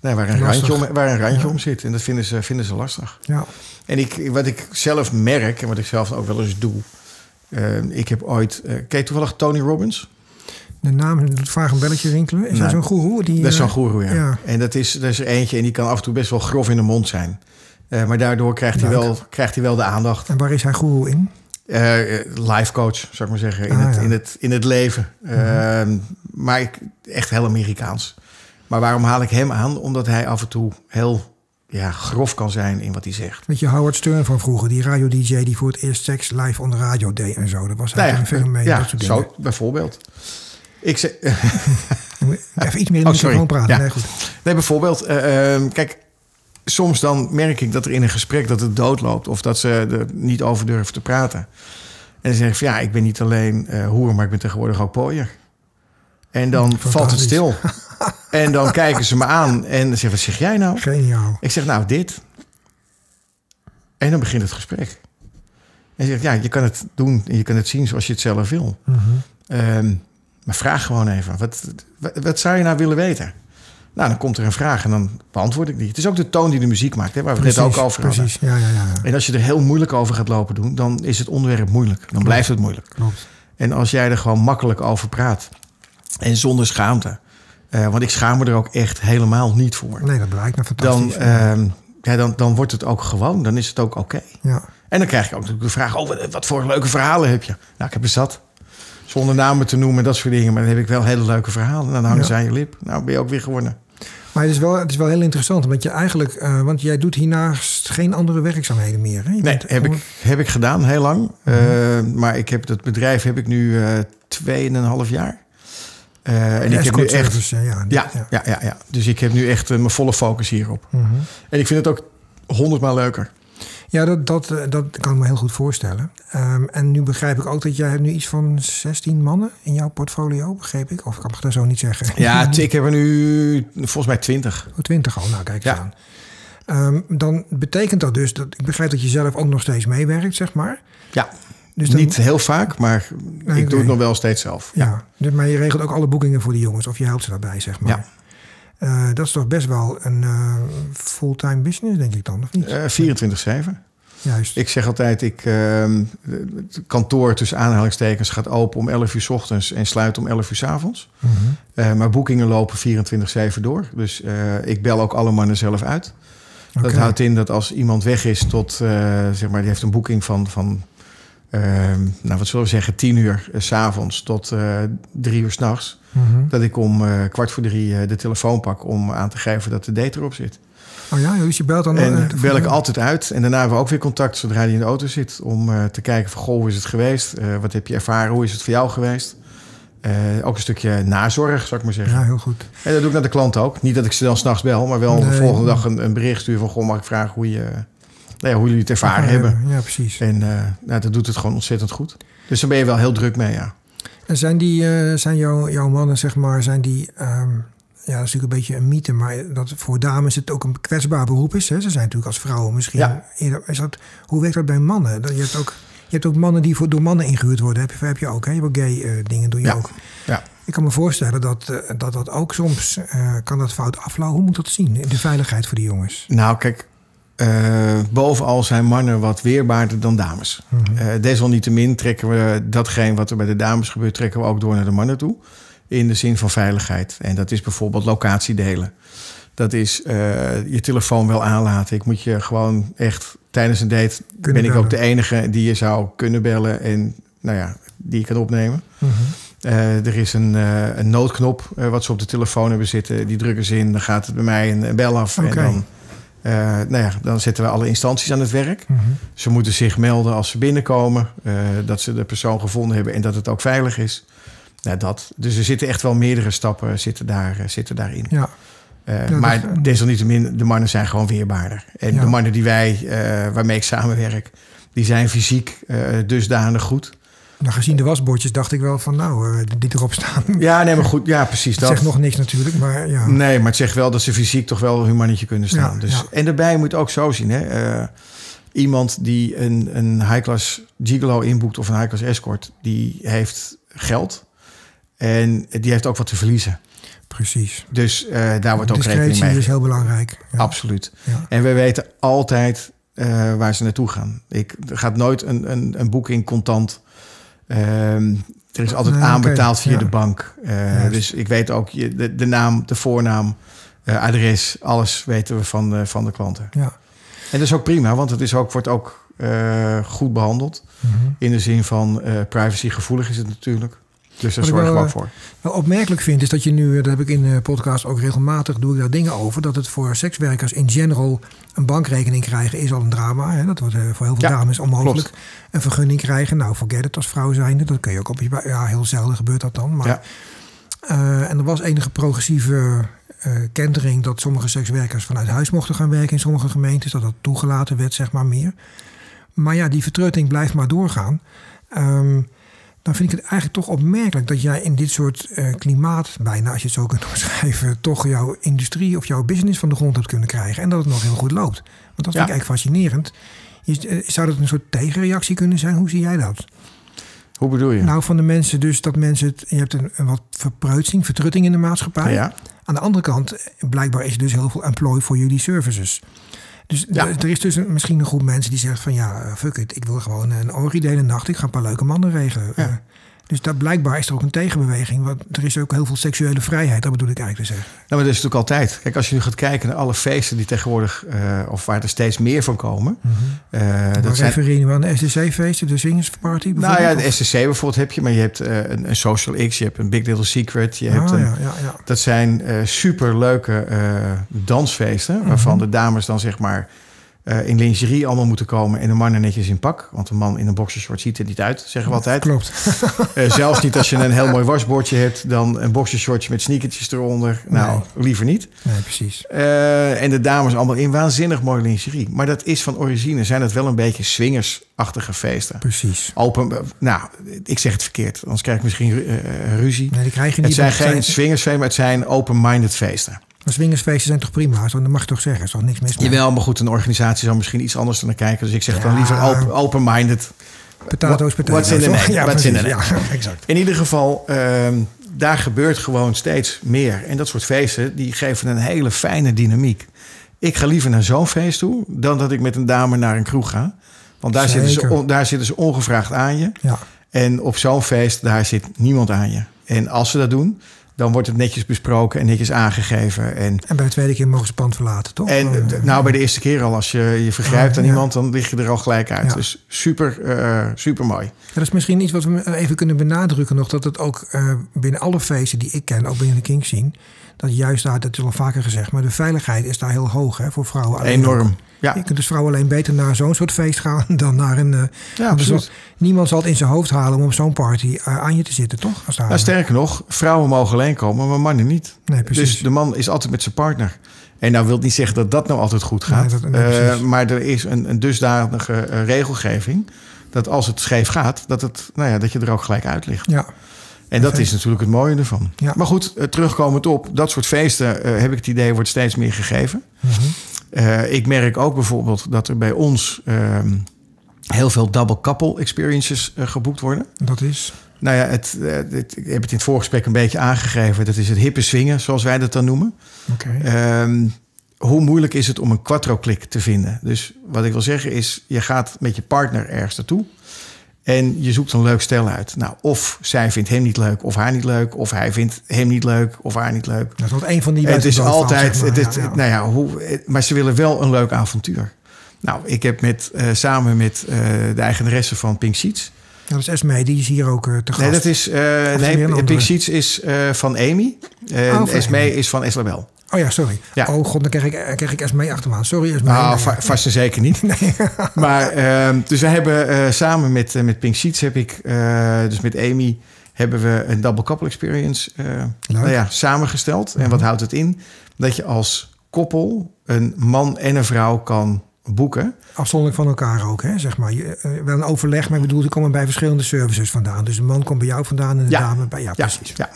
Nee, waar een Lastig. randje, om, waar een randje Ja. om zit. En dat vinden ze, vinden ze lastig. Ja. En ik, wat ik zelf merk en wat ik zelf ook wel eens doe. eh, ik heb ooit. ken je toevallig Tony Robbins? De naam doet een belletje rinkelen. Is dat Nee. zo'n goeroe? Die, Dat is zo'n eh, goeroe, ja. ja. En dat is, dat is er eentje en die kan af en toe best wel grof in de mond zijn. Maar daardoor krijgt hij, wel, krijgt hij wel de aandacht. En waar is hij goeroe in? Life coach, zou ik maar zeggen, in, Ah, het, ja. in, het, in het leven. Eh, Maar ik, echt heel Amerikaans. Maar waarom haal ik hem aan? Omdat hij af en toe heel ja, grof kan zijn in wat hij zegt. Weet je, Howard Stern van vroeger, die radio-dj die voor het eerst seks live on de radio deed en zo. Dat was Nou eigenlijk een fenomeen, ja, dat soort zo bijvoorbeeld. Ik zeg, (laughs) Even iets meer in de Oh, sorry. microfoon praten. Ja. Nee, goed. Nee, bijvoorbeeld, eh, ehm, kijk, soms dan merk ik dat er in een gesprek dat het doodloopt of dat ze er niet over durven te praten. En dan zeg ik van ja, ik ben niet alleen eh hoer, maar ik ben tegenwoordig ook pooier. En dan valt het stil. (laughs) en dan kijken ze me aan en zeggen wat zeg jij nou? Geniaal. Ik zeg nou dit. En dan begint het gesprek. En ze zegt ja, je kan het doen en je kan het zien zoals je het zelf wil. Mhm. Ehm, maar vraag gewoon even. Wat, wat, wat zou je nou willen weten? Nou, dan komt er een vraag en dan beantwoord ik die. Het is ook de toon die de muziek maakt, hè, waar we het net ook over. Precies, ja, ja, ja. ja. En als je er heel moeilijk over gaat lopen doen, dan is het onderwerp moeilijk. Dan blijft het moeilijk. Klopt. En als jij er gewoon makkelijk over praat en zonder schaamte, eh, want ik schaam me er ook echt helemaal niet voor, Nee, dat blijkt nou dan, fantastisch. ehm, ja, dan, dan wordt het ook gewoon. Dan is het ook oké. ja. En dan krijg ik ook natuurlijk de vraag: oh, wat, voor leuke verhalen heb je? Nou, ik heb er zat. Zonder namen te noemen, dat soort dingen. Maar dan heb ik wel hele leuke verhalen. En dan hangen Ja. ze aan je lip. Nou, ben je ook weer gewonnen. Maar het is, wel, het is wel heel interessant, want je eigenlijk, eh, want jij doet hiernaast geen andere werkzaamheden meer. Hè? Je Nee, heb ik, heb ik gedaan, heel lang. Eh, maar ik heb dat bedrijf heb ik nu eh tweeënhalf jaar. Eh, en ik heb nu echt. service, eh, ja, Ja, ja, ja, ja. Dus ik heb nu echt eh, mijn volle focus hierop. Mhm. En ik vind het ook honderdmaal leuker. Ja, dat, dat, eh, dat kan ik me heel goed voorstellen. Ehm, en nu begrijp ik ook dat jij hebt nu iets van 16 mannen in jouw portfolio, begreep ik? Of ik kan het dat zo niet zeggen. Ja, (laughs) ik heb er nu volgens mij twintig. Oh, 20 al, nou kijk eens Ja. aan. Ehm, dan betekent dat dus dat ik begrijp dat je zelf ook nog steeds meewerkt, zeg maar. Ja, Dus dan, niet heel vaak, maar ik doe het nog wel steeds zelf. Ja, dus, maar je regelt ook alle boekingen voor die jongens, of je helpt ze daarbij, zeg maar. Ja. Eh, dat is toch best wel een eh, fulltime business, denk ik dan, of niet? Eh 24-7. Juist. Ik zeg altijd, ik, ehm, het kantoor tussen aanhalingstekens gaat open om 11 uur 's ochtends en sluit om 11 uur 's avonds. Mhm. Eh, maar boekingen lopen 24-7 door. Dus eh, ik bel ook alle mannen zelf uit. Dat Oké. houdt in dat als iemand weg is tot, eh, zeg maar, die heeft een boeking van, van nou wat zullen we zeggen, 10 uur s s'avonds tot eh 3 uur s'nachts. Mhm. Dat ik om eh, kwart voor drie eh, de telefoon pak om aan te geven dat de date erop zit. Oh ja, dus je belt dan... En eh, bel ik altijd uit. En daarna hebben we ook weer contact zodra hij in de auto zit. Om eh, te kijken van, goh, hoe is het geweest? Eh, wat heb je ervaren? Hoe is het voor jou geweest? Eh, ook een stukje nazorg, zou ik maar zeggen. Ja, heel goed. En dat doe ik naar de klant ook. Niet dat ik ze dan s'nachts bel, maar wel de volgende dag een, een bericht stuur van... goh, mag ik vragen hoe, je, nou ja, hoe jullie het ervaren Ja, hebben? Ja, precies. En eh, nou, dat doet het gewoon ontzettend goed. Dus daar ben je wel heel druk mee, ja. En zijn, die, eh, zijn jouw, jouw mannen, zeg maar, zijn die... ehm, ja, dat is natuurlijk een beetje een mythe, maar dat voor dames het ook een kwetsbaar beroep is. Hè? Ze zijn natuurlijk als vrouwen misschien Ja. eerder... Is dat, hoe werkt dat bij mannen? Dat, je, hebt ook, je hebt ook mannen die voor, door mannen ingehuurd worden. Heb je, heb je ook, hè? Je hebt ook gay eh, dingen, doe je Ja. ook. Ja. Ik kan me voorstellen dat dat, dat ook soms uh, kan dat fout aflopen. Hoe moet dat zien in de veiligheid voor die jongens? Nou, kijk, uh, bovenal zijn mannen wat weerbaarder dan dames. Mm -hmm. desalniettemin trekken we datgene wat er bij de dames gebeurt, trekken we ook door naar de mannen toe. In de zin van veiligheid. En dat is bijvoorbeeld locatiedelen. Dat is je telefoon wel aanlaten. Ik moet je gewoon echt tijdens een date kunnen ben bellen. ik ook de enige die je zou kunnen bellen en nou ja, die je kan opnemen. Mm -hmm. uh, er is een, uh, een noodknop uh, wat ze op de telefoon hebben zitten. Die drukken ze in, dan gaat het bij mij een, bel af. Okay. En dan, nou ja, dan zetten we alle instanties aan het werk. Mm -hmm. Ze moeten zich melden als ze binnenkomen. dat ze de persoon gevonden hebben en dat het ook veilig is. Nou, dat. Dus er zitten echt wel meerdere stappen zitten daar, zitten daarin. Ja. Uh, ja, maar dat, desalniettemin, de mannen zijn gewoon weerbaarder. En ja. de mannen die wij, waarmee ik samenwerk, die zijn fysiek dusdanig goed. Nou, gezien de wasbordjes dacht ik wel van nou, die erop staan. Ja, nee, maar goed, ja, precies. dat zegt nog niks natuurlijk, maar ja. Nee, maar het zegt wel dat ze fysiek toch wel hun mannetje kunnen staan. Ja, dus, ja. En daarbij moet ook zo zien, hè. iemand die een, een high-class gigolo inboekt of een high-class escort, die heeft geld. En die heeft ook wat te verliezen. Precies. Dus uh, daar wordt ook rekening mee. is heel belangrijk. Ja. Absoluut. En we weten altijd uh, waar ze naartoe gaan. Ik, er gaat nooit een, een, een boeking contant. Um, er is altijd nee, aanbetaald okay. via ja. de bank. Uh, dus ik weet ook je, de, de naam, de voornaam, adres, alles weten we van de, van de klanten. Ja. En dat is ook prima, want het is ook, wordt ook goed behandeld. Mm -hmm. In de zin van privacygevoelig is het natuurlijk. Dus daar zorgen we ook voor. Wel opmerkelijk vind is dat je nu, dat heb ik in de podcast ook regelmatig, doe ik daar dingen over, dat het voor sekswerkers in general een bankrekening krijgen is al een drama. Hè? Dat wordt voor heel veel ja, dames onmogelijk. Klopt. Een vergunning krijgen, nou forget it als vrouw zijnde. Dat kun je ook op je Ja, heel zelden gebeurt dat dan. Maar, ja. uh, en er was enige progressieve uh, kentering dat sommige sekswerkers vanuit huis mochten gaan werken in sommige gemeentes. Dat dat toegelaten werd, zeg maar meer. Maar ja, die vertrutting blijft maar doorgaan. Um, dan vind ik het eigenlijk toch opmerkelijk dat jij in dit soort uh, klimaat, bijna als je het zo kunt (laughs) omschrijven, toch jouw industrie of jouw business van de grond hebt kunnen krijgen. En dat het nog heel goed loopt. Want dat vind ik eigenlijk fascinerend. Je, uh, zou dat een soort tegenreactie kunnen zijn? Hoe zie jij dat? Hoe bedoel je? Nou, van de mensen dus dat mensen het, je hebt een, een wat verpreutsing, vertrutting in de maatschappij. Ja. Aan de andere kant, blijkbaar is er dus heel veel employ voor jullie services. Dus ja. er is dus misschien een groep mensen die zegt van ja, fuck it, ik wil gewoon een originele nacht. Ik ga een paar leuke mannen regelen. Ja. Dus dat blijkbaar is er ook een tegenbeweging. Want er is ook heel veel seksuele vrijheid, dat bedoel ik eigenlijk te zeggen. Nou, maar dat is natuurlijk altijd. Kijk, als je nu gaat kijken naar alle feesten die tegenwoordig, uh, of waar er steeds meer van komen. Mm -hmm. uh, dat zijn... refereer je aan de STC-feesten, de Swingers Party Nou ja, de STC bijvoorbeeld heb je, maar je hebt uh, een, een, Social X, je hebt een Big Little Secret. Je hebt oh, een, ja, ja, ja. Dat zijn super leuke dansfeesten, mm -hmm. waarvan de dames dan zeg maar uh, in lingerie allemaal moeten komen en de mannen netjes in pak. Want een man in een boxershort ziet er niet uit, zeggen we altijd. Klopt. uh, (laughs) zelfs niet als je een heel mooi wasbordje hebt, dan een boxershortje met sneakertjes eronder. Nou, nee. liever niet. Nee, precies. Uh, en de dames allemaal in waanzinnig mooi lingerie. Maar dat is van origine, zijn het wel een beetje swingersachtige feesten. Precies. Open, nou, ik zeg het verkeerd, anders krijg ik misschien ruzie. Nee, die krijg je niet. Het zijn geen swingersfeesten, maar het zijn open-minded feesten. Maar swingersfeesten zijn toch prima? Dat mag je toch zeggen? Er is toch niks mis mee? Jawel, maar goed, een organisatie zou misschien iets anders naar kijken. Dus ik zeg ja. dan liever open, open-minded. Potatoes, potatoes. Wat in de. (laughs) Ja, in (laughs) exact. In ieder geval, uh, daar gebeurt gewoon steeds meer. En dat soort feesten, die geven een hele fijne dynamiek. Ik ga liever naar zo'n feest toe... dan dat ik met een dame naar een kroeg ga. Want daar, zitten ze, daar zitten ze ongevraagd aan je. Ja. En op zo'n feest, daar zit niemand aan je. En als ze dat doen dan wordt het netjes besproken en netjes aangegeven. En, en bij de tweede keer mogen ze pand verlaten, toch? En uh, nou, bij de eerste keer al, als je je vergrijpt ah, aan ja. iemand, dan lig je er al gelijk uit. Ja. Dus super, uh, super mooi. Dat is misschien iets wat we even kunnen benadrukken nog, dat het ook binnen alle feesten die ik ken, ook binnen de King zien, dat juist daar, dat is al vaker gezegd, maar de veiligheid is daar heel hoog hè, voor vrouwen. Enorm. Ook. Ja. Je kunt dus vrouwen alleen beter naar zo'n soort feest gaan (laughs) dan naar een. Uh, ja, absoluut. niemand zal het in zijn hoofd halen om op zo'n party uh, aan je te zitten, toch? Als nou, sterker nog, vrouwen mogen alleen komen, maar mannen niet. Nee, precies. Dus de man is altijd met zijn partner. En nou wil niet zeggen dat dat nou altijd goed gaat. Nee, dat, nee, uh, maar er is een, een dusdanige regelgeving dat als het scheef gaat, dat, het, nou ja, dat je er ook gelijk uit ligt. Ja. En dat is natuurlijk het mooie ervan. Ja. Maar goed, terugkomend op dat soort feesten uh, heb ik het idee wordt steeds meer gegeven. Mm -hmm. Uh, ik merk ook bijvoorbeeld dat er bij ons uh, heel veel double couple experiences geboekt worden. Dat is? Nou ja, het, het, ik heb het in het voorgesprek een beetje aangegeven. Dat is het hippe swingen, zoals wij dat dan noemen. Ehm, hoe moeilijk is het om een quattro-klik te vinden? Dus wat ik wil zeggen is, je gaat met je partner ergens naartoe... en je zoekt een leuk stel uit. Nou, of zij vindt hem niet leuk, of haar niet leuk... of hij vindt hem niet leuk, of haar niet leuk. Dat is altijd een van die Het is altijd, van, zeg het, maar. het- Ja, ja. nou ja, hoe, maar ze willen wel een leuk avontuur. Nou, ik heb met, eh, samen met eh, de eigenaresse van Pink Sheets... Ja, dat is Esme, die is hier ook eh, te gast. Nee, dat is, nee? Pink Sheets is van Amy. En Oh, Esme Amy. is van Eslabel. Oh ja, sorry. Ja. Oh god, dan krijg ik, eh, krijg ik Esme achter me aan. Sorry Esme. Nou, Nee, va- vast en zeker niet. (laughs) (laughs) maar, ehm, dus we hebben eh, samen met, eh, met Pink Sheets heb ik, dus met Amy, hebben we een double couple experience nou ja, samengesteld. En wat houdt het in? Dat je als koppel een man en een vrouw kan boeken. Afzonderlijk van elkaar ook, hè, zeg maar. Je, wel een overleg, maar ik bedoel, ze komen bij verschillende services vandaan. Dus de man komt bij jou vandaan en de Ja. dame bij jou. Ja, precies. ja.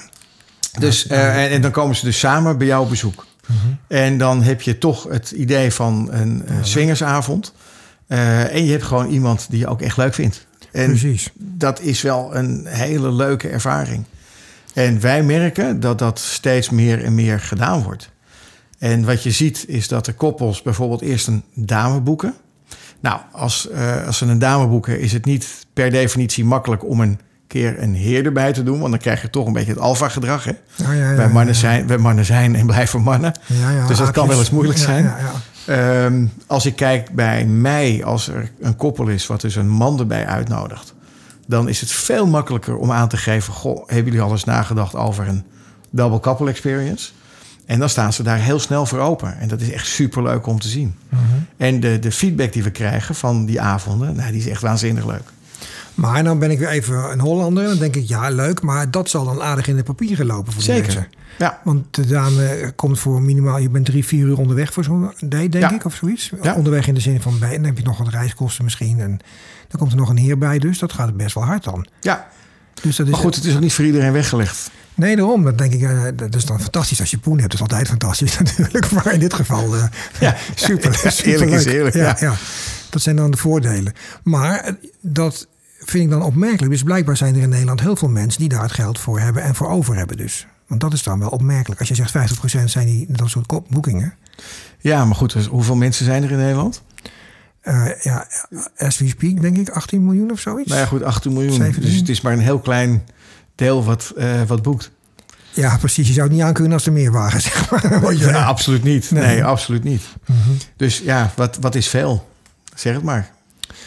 Dus, eh, en, en dan komen ze dus samen bij jou op bezoek. Mhm. En dan heb je toch het idee van een eh, swingersavond. Eh, en je hebt gewoon iemand die je ook echt leuk vindt. En Precies. dat is wel een hele leuke ervaring. En wij merken dat dat steeds meer en meer gedaan wordt. En wat je ziet is dat de koppels bijvoorbeeld eerst een dame boeken. Nou, als, eh, als ze een dame boeken, is het niet per definitie makkelijk om een keer een heer erbij te doen. Want dan krijg je toch een beetje het alfa-gedrag. Hè? Ja, ja, ja, wij, mannen zijn, wij mannen zijn en blijven mannen. Ja, ja, Dus dat kan wel eens moeilijk zijn. Ja, ja. Ehm, als ik kijk bij mij, als er een koppel is wat dus een man erbij uitnodigt, dan is het veel makkelijker om aan te geven: Goh, hebben jullie al eens nagedacht over een double couple experience? En dan staan ze daar heel snel voor open. En dat is echt superleuk om te zien. Mhm. En de, de feedback die we krijgen van die avonden, nou, die is echt waanzinnig leuk. Maar dan ben ik weer even een Hollander. Dan denk ik, ja, leuk. Maar dat zal dan aardig in de papieren lopen voor de Zeker. mensen. Ja, Want de dame komt voor minimaal... Je bent drie, vier uur onderweg voor zo'n date, denk Ja. ik, of zoiets. Ja. Onderweg in de zin van... Bij, en dan heb je nog wat reiskosten misschien. En dan komt er nog een heer bij. Dus dat gaat best wel hard dan. ja. Dus dat is, maar goed, het is ook niet voor iedereen weggelegd. Nee, daarom. Dat denk ik, eh, dat is dan fantastisch als je poen hebt. Dat is altijd fantastisch (laughs) natuurlijk. Maar in dit geval eh, Ja, (laughs) super, ja, super eerlijk is eerlijk, Ja, ja. Dat zijn dan de voordelen. Maar dat vind ik dan opmerkelijk. Dus blijkbaar zijn er in Nederland heel veel mensen die daar het geld voor hebben en voor over hebben dus. Want dat is dan wel opmerkelijk. Als je zegt 50% zijn die dat soort boekingen. Ja, maar goed, dus hoeveel mensen zijn er in Nederland? Eh, ja, as we speak denk ik 18 miljoen of zoiets. Nou ja, goed, 18 miljoen. 17. Dus het is maar een heel klein deel wat, eh, wat boekt. Ja, precies. Je zou het niet aankunnen als er meer waren, zeg maar. Ja, absoluut niet. Nee, Nee. absoluut niet. Dus ja, wat, wat is veel? Zeg het maar.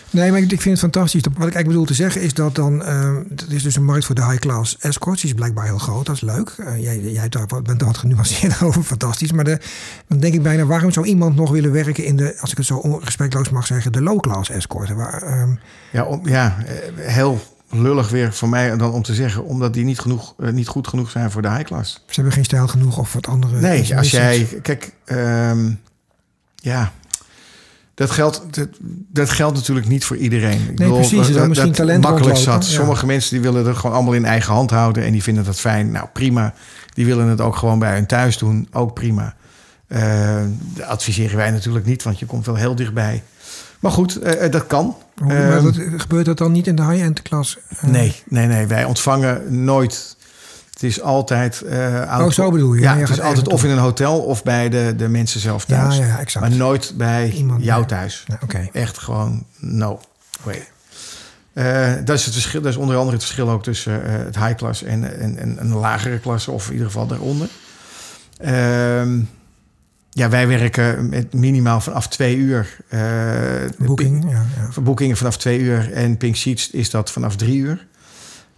Nee, maar ik ik vind het fantastisch. Wat ik eigenlijk bedoel te zeggen is dat dan... eh het is dus een markt voor de high-class escorts. Die is blijkbaar heel groot. Dat is leuk. Eh, jij jij daar wat- bent er wat genuanceerder (laughs) over. Fantastisch. Maar de, dan denk ik bijna... waarom zou iemand nog willen werken in de... als ik het zo onrespectloos mag zeggen... de low-class escort? Waar, ehm, Ja, om, ja eh, heel lullig weer voor mij dan om te zeggen... omdat die niet, genoeg, niet goed genoeg zijn voor de high class. ze hebben geen stijl genoeg of wat andere... Nee, als jij... Kijk, ehm, ja... Dat geldt, dat, dat geldt natuurlijk niet voor iedereen. Ik Nee, precies. Er zou misschien talent makkelijk zat. ja. Sommige mensen die willen het gewoon allemaal in eigen hand houden en die vinden dat fijn. Nou, prima. Die willen het ook gewoon bij hun thuis doen. Ook prima. Eh, dat adviseren wij natuurlijk niet, want je komt wel heel dichtbij. Maar goed, eh, eh, dat kan. Hoe- maar Ehm, dat, gebeurt dat dan niet in de high-end klas? Nee, nee, nee. Wij ontvangen nooit. Het is altijd. Oh, zo bedoel je. Ja, Ja, je het is altijd of in een hotel of bij de, de mensen zelf thuis. ja, ja, exact. Maar nooit bij Iemand, jou thuis. Ja, Oké. Echt gewoon no way. Eh, dat is het verschil. Dat is onder andere het verschil ook tussen eh, het high class en, en, en een lagere klasse, of in ieder geval daaronder. Ehm, ja, wij werken met minimaal vanaf twee uur. Boeking, ja. ja. Boekingen vanaf twee uur en Pink Sheets is dat vanaf drie uur.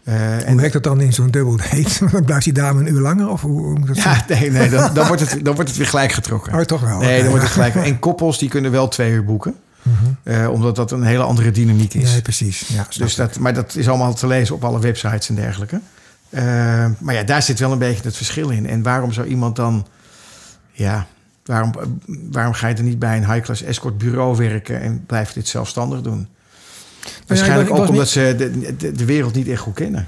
Eh, Hoe werkt dat dan in zo'n dubbel date? (laughs) Dan blijft die dame een uur langer? Of hoe, hoe moet dat ja, nee, nee dan, dan, wordt het, (laughs) dan wordt het weer gelijk getrokken. Oh, toch wel. Nee, dan wordt het gelijk. (laughs) En koppels die kunnen wel twee uur boeken. Eh, omdat dat een hele andere dynamiek is. Nee, precies. Ja, dus dat, maar dat is allemaal te lezen op alle websites en dergelijke. Eh, maar ja, daar zit wel een beetje het verschil in. En waarom zou iemand dan... Ja, waarom, waarom ga je er niet bij een high-class escort bureau werken... en blijf dit zelfstandig doen? Waarschijnlijk ik ook omdat niet- ze de, de, de wereld niet echt goed kennen.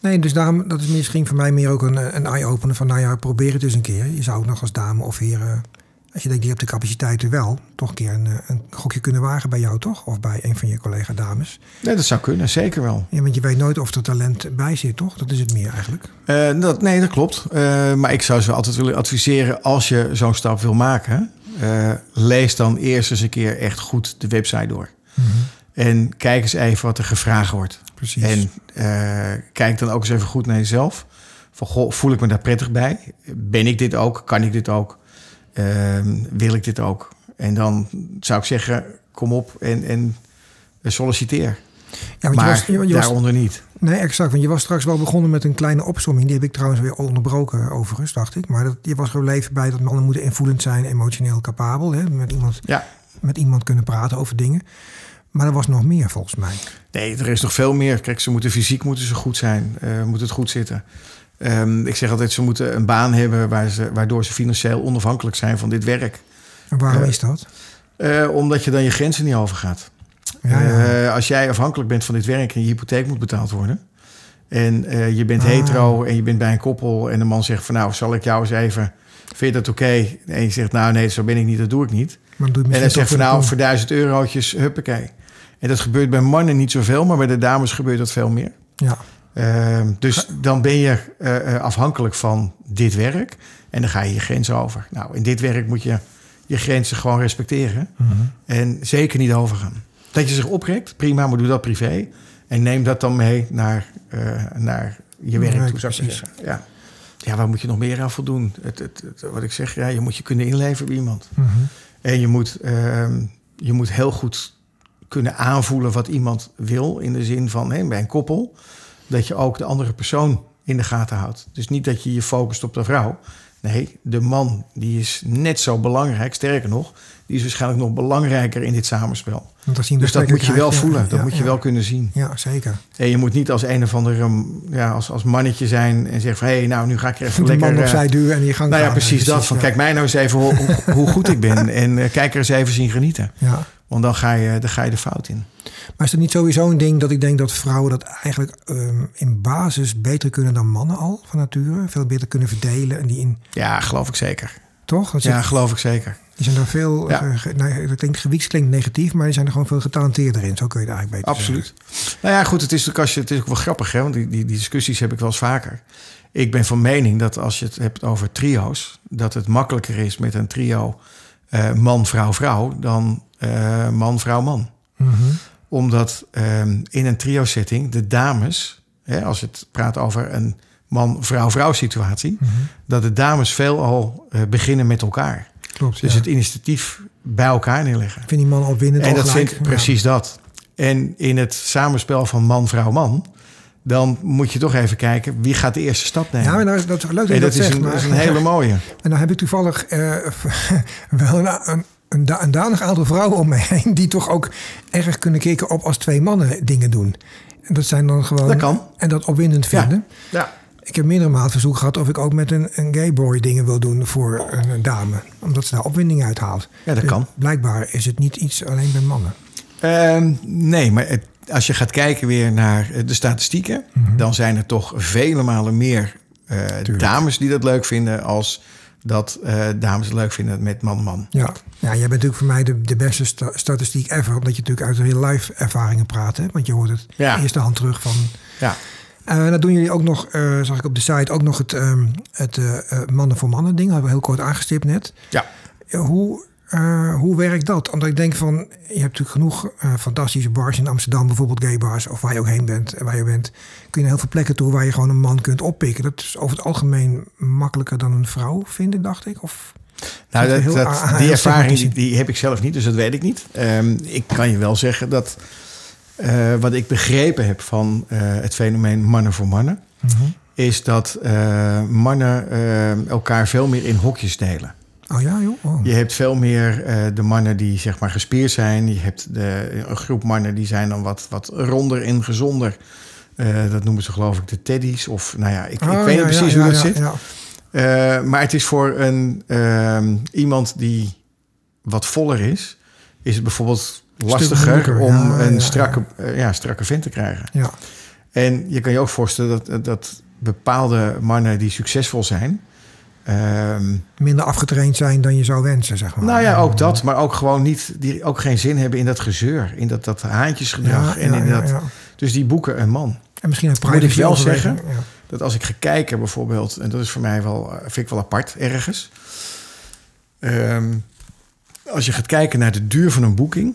Nee, dus daarom, dat is misschien voor mij meer ook een, een eye-opener van, nou ja, probeer het eens een keer. Je zou ook nog als dame of heer eh, Als je denkt, die hebt de capaciteiten wel, toch een keer een, eh, een gokje kunnen wagen bij jou, toch? Of bij een van je collega dames. Nee, dat zou kunnen, zeker wel. Ja, want je weet nooit of er talent bij zit, toch? Dat is het meer eigenlijk. Uh, dat, nee, dat klopt. Uh, maar ik zou ze altijd willen adviseren, als je zo'n stap wil maken, lees dan eerst eens een keer echt goed de website door. Mm -hmm. En kijk eens even wat er gevraagd wordt. Precies. En kijk dan ook eens even goed naar jezelf. Van, goh, voel ik me daar prettig bij? Ben ik dit ook? Kan ik dit ook? Ehm, wil ik dit ook? En dan zou ik zeggen, kom op en, en solliciteer. Ja, maar je was, je, je daaronder was, niet. Nee, exact. Want je was straks wel begonnen met een kleine opsomming. Die heb ik trouwens weer onderbroken overigens, dacht ik. Maar dat, je was gebleven bij dat mannen moeten invoelend zijn, emotioneel capabel. Hè? Met, iemand, ja. met iemand kunnen praten over dingen. Maar er was nog meer volgens mij. Nee, er is nog veel meer. Kijk, ze moeten fysiek moeten ze goed zijn. Uh, moet het goed zitten. Um, ik zeg altijd, ze moeten een baan hebben waar ze, waardoor ze financieel onafhankelijk zijn van dit werk. En waarom uh, is dat? Uh, omdat je dan je grenzen niet overgaat. Ja, ja. Als jij afhankelijk bent van dit werk en je hypotheek moet betaald worden. En je bent ah. hetero en je bent bij een koppel en de man zegt van nou, zal ik jou eens even, vind je dat oké? Okay? En je zegt nou nee, zo ben ik niet, dat doe ik niet. Maar doe en hij zegt van nou, voor duizend eurotjes, huppakee. En dat gebeurt bij mannen niet zoveel, maar bij de dames gebeurt dat veel meer. Ja. Uh, dus dan ben je uh, afhankelijk van dit werk en dan ga je je grenzen over. Nou, in dit werk moet je je grenzen gewoon respecteren mm -hmm. en zeker niet overgaan. Dat je zich oprekt, prima, maar doe dat privé en neem dat dan mee naar, uh, naar je werk ja, toe, zou ik zeggen. Ja. ja, waar moet je nog meer aan voldoen? Het, het, het, wat ik zeg, ja, je moet je kunnen inleveren bij iemand. Mm -hmm. En je moet, je moet heel goed kunnen aanvoelen wat iemand wil in de zin van hè, bij een koppel dat je ook de andere persoon in de gaten houdt. Dus niet dat je je focust op de vrouw. Nee, de man die is net zo belangrijk. Sterker nog, die is waarschijnlijk nog belangrijker in dit samenspel. Dus dat moet je wel voelen. Ja, dat ja, moet je ja. wel kunnen zien. Ja, zeker. En je moet niet als een of andere ja, als, als mannetje zijn en zeggen van hé, hey, nou nu ga ik er even de lekker. man opzij duwen en je gang Nou ja, precies dat. Van kijk mij nou eens even hoe, hoe, hoe goed ik ben. En uh, kijk er eens even zien genieten. Ja. Want dan ga, je, dan ga je de fout in. Maar is het niet sowieso een ding dat ik denk dat vrouwen dat eigenlijk um, in basis beter kunnen dan mannen al van nature? Veel beter kunnen verdelen en die in. Ja, geloof ik zeker. Toch? Dat ja, geloof ik zeker. die zijn er veel. Ja. Uh, nou, dat klinkt gewieks klinkt negatief, maar die zijn er gewoon veel getalenteerder in. Zo kun je het eigenlijk beter Absoluut. Nou ja, goed, het is, als je, het is ook wel grappig, hè? want die, die, die discussies heb ik wel eens vaker. Ik ben van mening dat als je het hebt over trio's, dat het makkelijker is met een trio uh, man, vrouw, vrouw dan uh, man, vrouw, man. Mm -hmm. Omdat um, in een trio-setting de dames, hè, als het praat over een man-vrouw-vrouw situatie, mm -hmm. dat de dames veelal uh, beginnen met elkaar. Klopt. Dus ja. het initiatief bij elkaar neerleggen. Vind die man al winnen. En dat vind ik precies ja. dat. En in het samenspel van man, vrouw, man, dan moet je toch even kijken wie gaat de eerste stap nemen. Ja, nou, dat is leuk dat, en je dat, dat is, zegt, een, is een hele mooie. (laughs) En dan heb ik toevallig uh, (laughs) wel een, een, een, een danig aantal vrouwen om me heen die toch ook erg kunnen kijken op als twee mannen dingen doen. En dat zijn dan gewoon. Dat kan. En dat opwindend vinden. Ja. ja. Ik heb meerdere maanden verzoek gehad of ik ook met een, een gayboy dingen wil doen voor een, een, dame. Omdat ze daar opwinding uit haalt. Ja, dat dus kan. Blijkbaar is het niet iets alleen bij mannen. Uh, nee, maar het, als je gaat kijken weer naar de statistieken, mm -hmm. dan zijn er toch vele malen meer uh, dames die dat leuk vinden als dat uh, dames het leuk vinden met man-man. Ja. ja, jij bent natuurlijk voor mij de, de beste sta statistiek ever. Omdat je natuurlijk uit real life ervaringen praat. Hè? Want je hoort het ja. eerste hand terug van... Ja. Uh, dan doen jullie ook nog, uh, zag ik op de site, ook nog het, um, het mannen voor mannen ding. Dat hebben we heel kort aangestipt net. Ja. hoe, uh, hoe werkt dat? Omdat ik denk van, je hebt natuurlijk genoeg uh, fantastische bars in Amsterdam, bijvoorbeeld gay bars, of waar je ook heen bent, waar je bent, kun je heel veel plekken toe waar je gewoon een man kunt oppikken. Dat is over het algemeen makkelijker dan een vrouw vinden, dacht ik. Of nou, dat, dat, die ervaring die, die, heb ik zelf niet, dus dat weet ik niet. Um, ik kan je wel zeggen dat uh, wat ik begrepen heb van het fenomeen mannen voor mannen, mm -hmm. is dat mannen elkaar veel meer in hokjes delen. Oh ja, joh. Oh. Je hebt veel meer uh, de mannen die zeg maar gespierd zijn. Je hebt de, een groep mannen die zijn dan wat, wat ronder en gezonder. Uh, dat noemen ze geloof ik de teddies. Of nou ja, ik, oh, ik weet ja, niet precies ja, hoe dat zit. Uh, maar het is voor een, iemand die wat voller is... is het bijvoorbeeld lastiger om een strakke, ja, strakke vent te krijgen. Ja. En je kan je ook voorstellen dat, dat bepaalde mannen die succesvol zijn Ehm, Minder afgetraind zijn dan je zou wensen, zeg maar. nou ja, ook dat. Maar ook gewoon niet... Die ook geen zin hebben in dat gezeur. In dat, dat haantjesgedrag. Ja, en in dat, ja. Dus die boeken een man. En misschien een Moet ik wel zeggen? Dat als ik ga kijken bijvoorbeeld... En dat is voor mij wel... Vind ik wel apart ergens. Ehm, als je gaat kijken naar de duur van een boeking...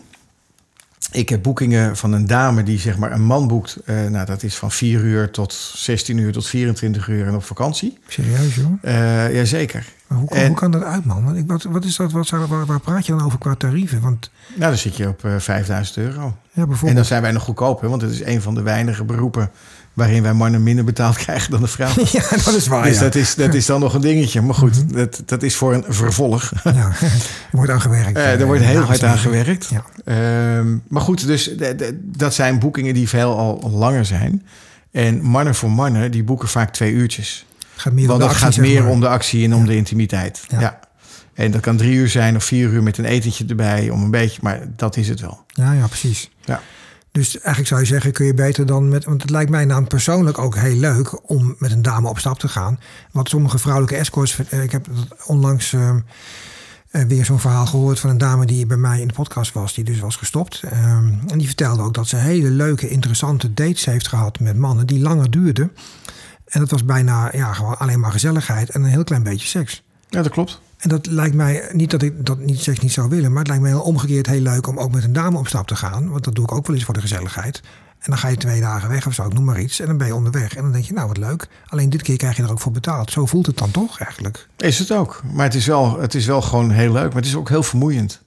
Ik heb boekingen van een dame die zeg maar een man boekt. eh, nou, dat is van 4 uur tot 16 uur tot 24 uur en op vakantie. Serieus, joh. Eh jazeker. Maar hoe, En- hoe kan dat uit, man? Want ik, wat, wat is dat, wat, waar, waar praat je dan over qua tarieven? Want, Nou, dan zit je op eh 5000 euro. ja, En bijvoorbeeld... dan zijn wij nog goedkoper, want het is een van de weinige beroepen waarin wij mannen minder betaald (laughs) krijgen dan de vrouw. ja, dat is waar, dus ja. dat, is, dat is dan nog een dingetje. Maar goed, dat, dat is voor een vervolg. ja. (laughs) Er wordt aan gewerkt. Eh, eh, er wordt heel hard aan gewerkt. Ja. Ehm, maar goed, dus dat zijn boekingen die veel al langer zijn. En mannen voor mannen, die boeken vaak twee uurtjes. Het gaat meer Want dat actie, gaat meer maar. om de actie en om de intimiteit. Ja. Ja. En dat kan drie uur zijn of vier uur met een etentje erbij om een beetje. Maar dat is het wel. Ja, ja, precies. Ja. Dus eigenlijk zou je zeggen, kun je beter dan met... Want het lijkt mij nou persoonlijk ook heel leuk om met een dame op stap te gaan. Wat sommige vrouwelijke escorts... eh, Ik heb onlangs eh, eh, weer zo'n verhaal gehoord van een dame die bij mij in de podcast was. Die dus was gestopt. Ehm, en die vertelde ook dat ze hele leuke, interessante dates heeft gehad met mannen die langer duurden. En dat was bijna ja, gewoon alleen maar gezelligheid en een heel klein beetje seks. Ja, dat klopt. En dat lijkt mij, niet dat ik dat niet seks niet zou willen, maar het lijkt mij heel omgekeerd heel leuk om ook met een dame op stap te gaan. Want dat doe ik ook wel eens voor de gezelligheid. En dan ga je twee dagen weg of zo, ik noem maar iets. En dan ben je onderweg. En dan denk je, nou wat leuk. Alleen dit keer krijg je er ook voor betaald. Zo voelt het dan toch eigenlijk. Is het ook. Maar het is wel, het is wel gewoon heel leuk. Maar het is ook heel vermoeiend.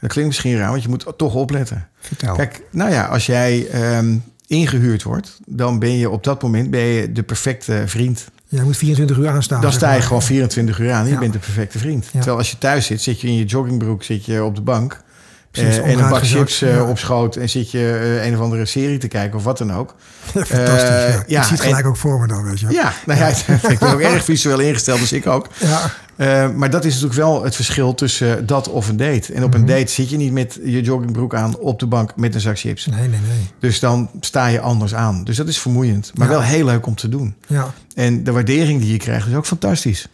Dat klinkt misschien raar, want je moet toch opletten. Vertel. Kijk, nou ja, als jij ehm, ingehuurd wordt, dan ben je op dat moment ben je de perfecte vriend. Jij moet 24 uur aanstaan. Dan sta je gewoon 24 uur aan je Ja. bent de perfecte vriend. Terwijl als je thuis zit, zit je in je joggingbroek, zit je op de bank. Precies, eh, en een bak chips ja. op schoot en zit je eh, een of andere serie te kijken of wat dan ook. (laughs) Fantastisch. Eh, ja. ja, ik zie het en- gelijk ook voor me dan, weet je. Ja, nou ja, (laughs) ik ben ook erg visueel ingesteld, dus ik ook. Ja. Eh, maar dat is natuurlijk wel het verschil tussen dat of een date. En op Mhm. een date zit je niet met je joggingbroek aan op de bank met een zak chips. Nee, nee, nee. Dus dan sta je anders aan. Dus dat is vermoeiend, maar Ja. wel heel leuk om te doen. Ja. En de waardering die je krijgt is ook fantastisch.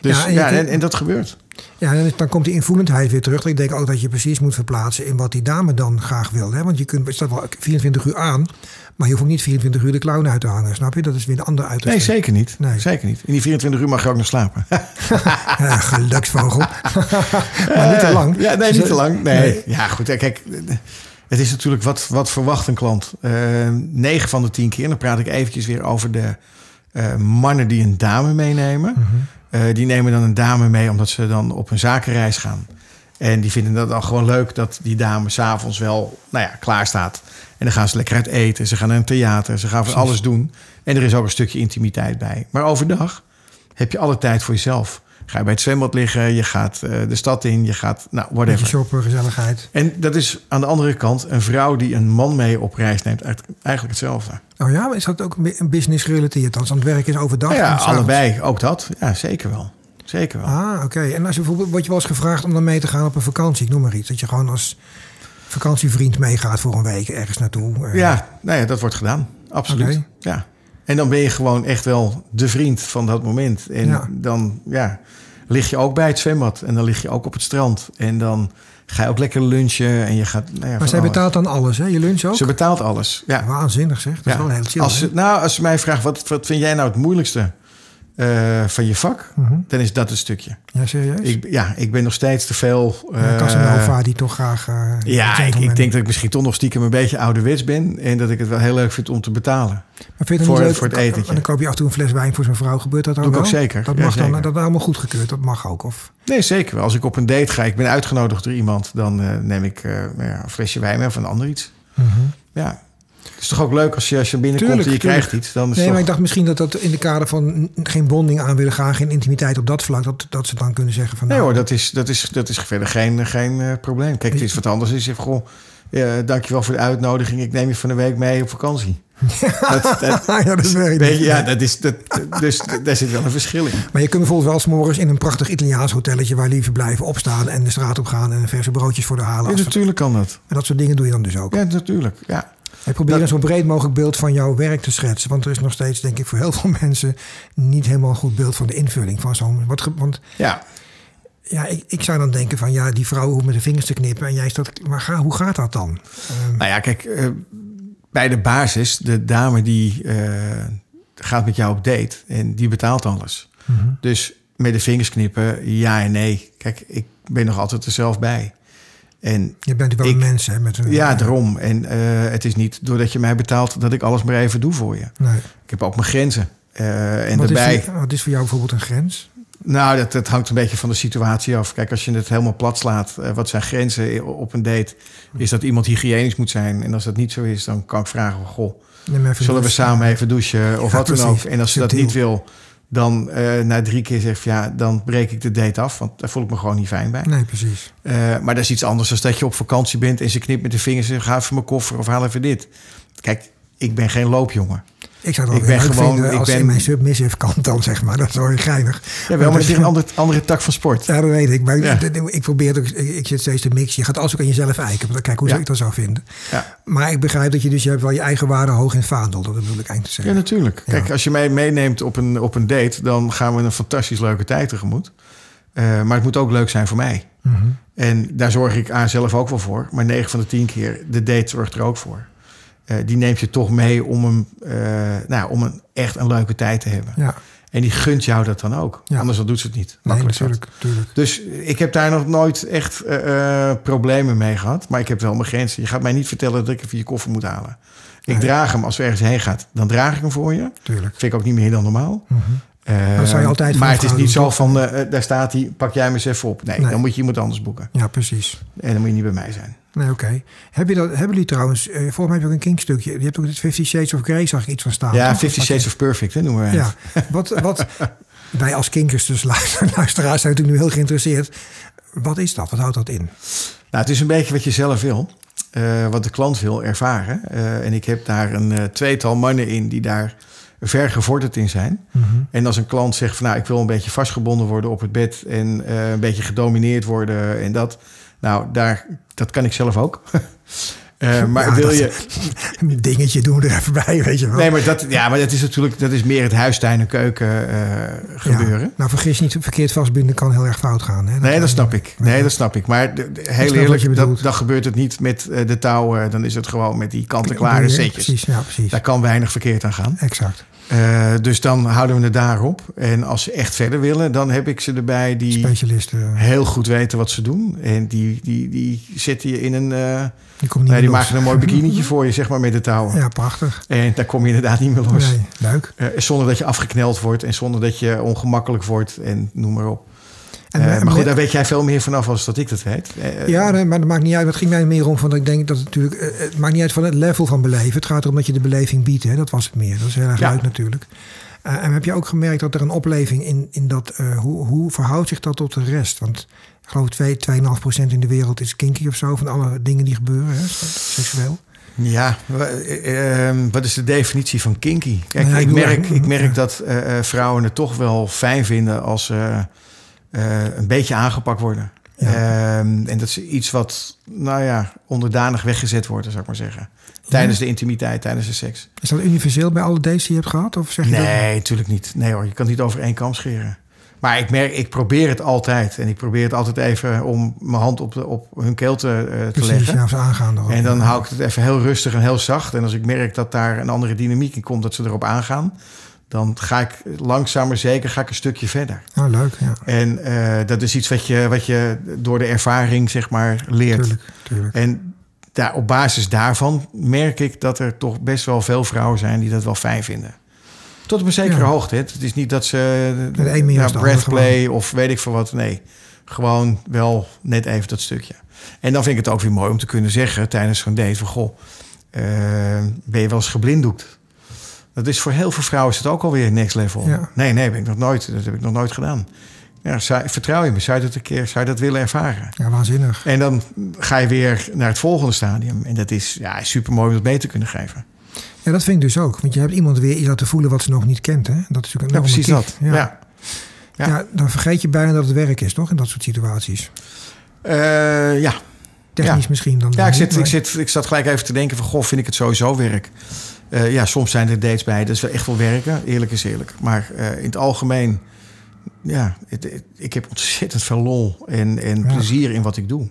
Dus Ja, ja, en je en, dat gebeurt. Ja, en dan komt die invoelendheid weer terug. Ik denk ook dat je precies moet verplaatsen in wat die dame dan graag wil. Hè? Want je kunt, staat wel 24 uur aan, maar je hoeft ook niet 24 uur de clown uit te hangen. Snap je? Dat is weer een ander uiterste. Nee, zeker niet. Nee. Zeker niet. In die 24 uur mag je ook nog slapen. (laughs) Ja, geluksvogel. (laughs) maar niet te lang. Ja, nee, niet te lang. Nee. nee. Ja, goed. Kijk, het is natuurlijk wat, wat verwacht een klant. Eh 9 van de 10 keer, dan praat ik eventjes weer over de eh, mannen die een dame meenemen. Mhm. Eh, die nemen dan een dame mee omdat ze dan op een zakenreis gaan. En die vinden dat dan gewoon leuk dat die dame s'avonds wel nou ja, klaar staat. En dan gaan ze lekker uit eten. Ze gaan naar een theater. Ze gaan van alles doen. En er is ook een stukje intimiteit bij. Maar overdag heb je alle tijd voor jezelf. Ga je bij het zwembad liggen. Je gaat eh, de stad in. Je gaat, nou, Beetje whatever. shoppen, gezelligheid. En dat is aan de andere kant een vrouw die een man mee op reis neemt. Eigenlijk hetzelfde. Oh ja, maar is dat ook een business gerelateerd? Als aan het werk is overdag? Ja, s'avonds? allebei. Ook dat. Ja, zeker wel. Zeker wel. Ah, oké. En als je bijvoorbeeld, word je wel eens gevraagd om dan mee te gaan op een vakantie? Ik noem maar iets. Dat je gewoon als vakantievriend meegaat voor een week ergens naartoe. Eh, Ja, nou ja, dat wordt gedaan. Absoluut. Ja. En dan ben je gewoon echt wel de vriend van dat moment. En Ja. dan ja, lig je ook bij het zwembad. En dan lig je ook op het strand. En dan ga je ook lekker lunchen. En je gaat. Nou ja, Maar zij alles. betaalt dan alles, hè? Je lunch ook? Ze betaalt alles. Ja. Waanzinnig zeg. Dat is wel heel chill. als, ze, nou, als ze mij vraagt, wat, wat vind jij nou het moeilijkste eh, van je vak? Mhm. Dan is dat het stukje. Ja, serieus? Ik, ja, ik ben nog steeds te veel... Ja, eh, Casanova die toch graag... eh, ja, ik, ik denk dat ik misschien toch nog stiekem een beetje ouderwets ben. En dat ik het wel heel leuk vind om te betalen. Maar vind je voor- leuk? voor het etentje. Dan koop je af en toe een fles wijn voor zo'n vrouw. Gebeurt dat dan Doe ik wel? ook zeker. Dat Ja, mag dan, dat is allemaal goedgekeurd. Dat mag ook. Of, Nee, zeker wel. Als ik op een date ga, ik ben uitgenodigd door iemand... dan neem ik een flesje wijn of een ander iets. Ja. Het is toch ook leuk als je, als je binnenkomt Tuurlijk, en je tuurlijk. krijgt iets. Dan is Nee, toch... maar ik dacht misschien dat dat in de kader van geen bonding aan willen gaan, geen intimiteit op dat vlak, dat, dat ze dan kunnen zeggen van Nee nou, hoor, dat is, dat is, dat is verder geen, geen eh, probleem. Kijk, het is wat anders. Zegt, goh, eh, dankjewel voor de uitnodiging. Ik neem je van een week mee op vakantie. (laughs) dat, dat, ja, dat is weet je, ja, dat is, dat, dus daar zit wel een verschil in. Maar je kunt bijvoorbeeld wel morgens in een prachtig Italiaans hotelletje waar lieve blijven opstaan en de straat op gaan en verse broodjes voor de halen. Ja, natuurlijk kan dat. En dat soort dingen doe je dan dus ook. Ja, natuurlijk. Ja. Ik probeer Dat- een zo breed mogelijk beeld van jouw werk te schetsen. Want er is nog steeds, denk ik, voor heel veel (laughs) mensen niet helemaal een goed beeld van de invulling van zo'n. Want Ja, ja, ik, ik zou dan denken van ja, die vrouw hoeft met de vingers te knippen. En jij staat. Maar ga, hoe gaat dat dan? Ehm, Nou ja, kijk, eh, bij de basis, de dame die eh, gaat met jou op date en die betaalt alles. mhm. Dus met de vingers knippen, ja en nee. Kijk, ik ben nog altijd er zelf bij. En Je bent wel Ik- een mens, hè? Met een, ja, daarom. En eh, het is niet doordat je mij betaalt dat ik alles maar even doe voor je. Nee. Ik heb ook mijn grenzen. Eh, en wat, daarbij, is, voor- wat is voor jou bijvoorbeeld een grens? nou, dat, dat hangt een beetje van de situatie af. Kijk, als je het helemaal plat slaat, eh, wat zijn grenzen op een date? Is dat iemand hygiënisch moet zijn? En als dat niet zo is, dan kan ik vragen: Goh, zullen we samen even douchen of Ja, wat dan ook? En als ze dat niet wil, dan eh, na drie keer zegt ja, dan breek ik de date af, want daar voel ik me gewoon niet fijn bij. Nee, precies. Eh, maar dat is iets anders dan dat je op vakantie bent en ze knipt met de vingers en zegt, ga even mijn koffer of haal even dit. Kijk, ik ben geen loopjongen. Ik zou het Ik ben gewoon- vinden ik als ben- in mijn submissive kant dan, zeg maar. Dat is wel geinig. Ja, wel, maar het is een andere, andere tak van sport. Ja, dat weet ik. Maar Ja. ik, ik probeer het ook, ik, ik zit steeds te mixen. Je gaat alles ook aan jezelf eiken. Want kijk hoe Ja. zou ik dat zou vinden. Ja. Maar ik begrijp dat je dus, je hebt wel je eigen waarde hoog in vaandel. Dat bedoel ik eigenlijk te Ja, zeggen. natuurlijk. Ja. Kijk, als je mij meeneemt op een, op een date, dan gaan we een fantastisch leuke tijd tegemoet. Eh, maar het moet ook leuk zijn voor mij. Mhm. En daar zorg ik aan zelf ook wel voor. Maar 9 van de 10 keer, de date zorgt er ook voor. Eh, die neemt je toch mee om, een, eh, nou, om een, echt een leuke tijd te hebben. Ja, En die gunt jou dat dan ook. Ja. Anders dan doet ze het niet. nee, natuurlijk. natuurlijk. Dus ik heb daar nog nooit echt eh, problemen mee gehad. Maar ik heb wel mijn grenzen. Je gaat mij niet vertellen dat ik even je koffer moet halen. Ik Nee. draag hem als we ergens heen gaat. Dan draag ik hem voor je. Natuurlijk. Vind ik ook niet meer dan normaal. Mhm. Dat zou je altijd maar het is niet zo van, eh, eh, daar staat hij, pak jij me eens even op. Nee, Nee. dan moet je iemand anders boeken. Ja, precies. En dan moet je niet bij mij zijn. Nee, oké. Heb je dat, hebben jullie trouwens, eh volgens mij heb je ook een kinkstukje. Je hebt ook het Fifty Shades of Grey, zag ik iets van staan. ja? Fifty Shades of Perfect, hè, noemen wij Ja, (laughs) wat, wat wij als kinkers, dus luister- (laughs) luisteraars, zijn natuurlijk nu heel geïnteresseerd. Wat is dat? Wat houdt dat in? Nou, het is een beetje wat je zelf wil. eh, wat de klant wil ervaren. Eh, en ik heb daar een eh, tweetal mannen in die daar ver gevorderd in zijn. En als een klant zegt van nou, ik wil een beetje vastgebonden worden op het bed en eh, een beetje gedomineerd worden en dat. Nou, daar, dat kan ik zelf ook. (laughs) Eh, (laughs) maar Ja, wil dat- je. Een (laughs) dingetje doen we er even bij, weet je wel. Nee, maar dat, ja, maar dat is natuurlijk dat is meer het huistuin en keuken eh, gebeuren. Ja. Nou, vergis niet, verkeerd vastbinden kan heel erg fout gaan. Hè? Nee, dat snap ik. Nee, dat snap ik. Maar de- de- heel eerlijk, dat, dan gebeurt het niet met de touwen. Dan is het gewoon met die kant-en-klare setjes. Precies, ja, precies. Daar kan weinig verkeerd aan gaan. Exact. Eh, dus dan houden we het daarop. En als ze echt verder willen, dan heb ik ze erbij die Specialisten, heel goed weten wat ze doen. En die, die, die zetten je in een... eh, die komt niet nee, die maken een mooi bikinietje (laughs) voor je, zeg maar, met de touwen. Ja, prachtig. En daar kom je inderdaad niet meer los. Nee, leuk. Eh, zonder dat je afgekneld wordt en zonder dat je ongemakkelijk wordt en noem maar op. En, Eh, en- maar goed, daar weet jij veel meer vanaf als dat ik dat weet. Eh, Ja, nee, maar dat maakt niet uit. Het ging mij meer om van dat ik denk dat het natuurlijk. eh, Het maakt niet uit van het level van beleven. Het gaat erom dat je de beleving biedt. Hè? Dat was het meer. Dat is heel erg Ja. leuk natuurlijk. Eh, en heb je ook gemerkt dat er een opleving in, in dat. eh, hoe, hoe verhoudt zich dat tot de rest? Want ik geloof 2, 2,5% in de wereld is kinky of zo. Van alle dingen die gebeuren, hè? seksueel. Ja, eh, ehm, wat is de definitie van kinky? Kijk, Nou ja, ik, merk, ik merk dat eh, eh, vrouwen het toch wel fijn vinden als ze eh, een beetje aangepakt worden. Ja. Ehm, en dat ze iets wat, nou ja, onderdanig weggezet worden, zou ik maar zeggen. Tijdens de intimiteit, tijdens de seks. Is dat universeel bij alle dates die je hebt gehad? Of zeg je dat? Nee, natuurlijk niet. Nee hoor, je kan het niet over één kam scheren. Maar ik merk, ik probeer het altijd. En ik probeer het altijd even om mijn hand op, de, op hun keel te, eh, te leggen. ja, aangaan erop. En dan hou ik het even heel rustig en heel zacht. En als ik merk dat daar een andere dynamiek in komt, dat ze erop aangaan, dan ga ik langzaam maar zeker ga ik een stukje verder. Oh, leuk, ja. En eh, dat is iets wat je, wat je door de ervaring zeg maar leert. Tuurlijk, tuurlijk. En daar, op basis daarvan merk ik dat er toch best wel veel vrouwen zijn die dat wel fijn vinden. Tot op een zekere Ja. hoogte. hè. Het is niet dat ze De een meer breathplay of weet ik veel wat. Nee, gewoon wel net even dat stukje. En dan vind ik het ook weer mooi om te kunnen zeggen tijdens zo'n date van... Goh, eh, ben je wel eens geblinddoekt? Dat is voor heel veel vrouwen is het ook alweer next level. Ja. Nee, nee, ben ik nog nooit, dat heb ik nog nooit gedaan. Ja, vertrouw je me? Zou je dat een keer zou je dat willen ervaren? Ja, waanzinnig. En dan ga je weer naar het volgende stadium. En dat is ja, super mooi om dat mee te kunnen geven. Ja, dat vind ik dus ook. Want je hebt iemand weer iets laten voelen wat ze nog niet kent. Hè? Dat is natuurlijk Ja, een precies motief. dat. Ja. Ja. Ja. Ja. dan vergeet je bijna dat het werk is, toch? In dat soort situaties. Eh, ja. Technisch misschien dan. Ja, ik, zit, maar... ik, zit, ik zat gelijk even te denken van, goh, vind ik het sowieso werk. Uh, ja, soms zijn er dates bij, dat is wel echt wel werken, eerlijk is eerlijk. Maar uh, in het algemeen, ja, het, het, ik heb ontzettend veel lol en, en ja. plezier in wat ik doe.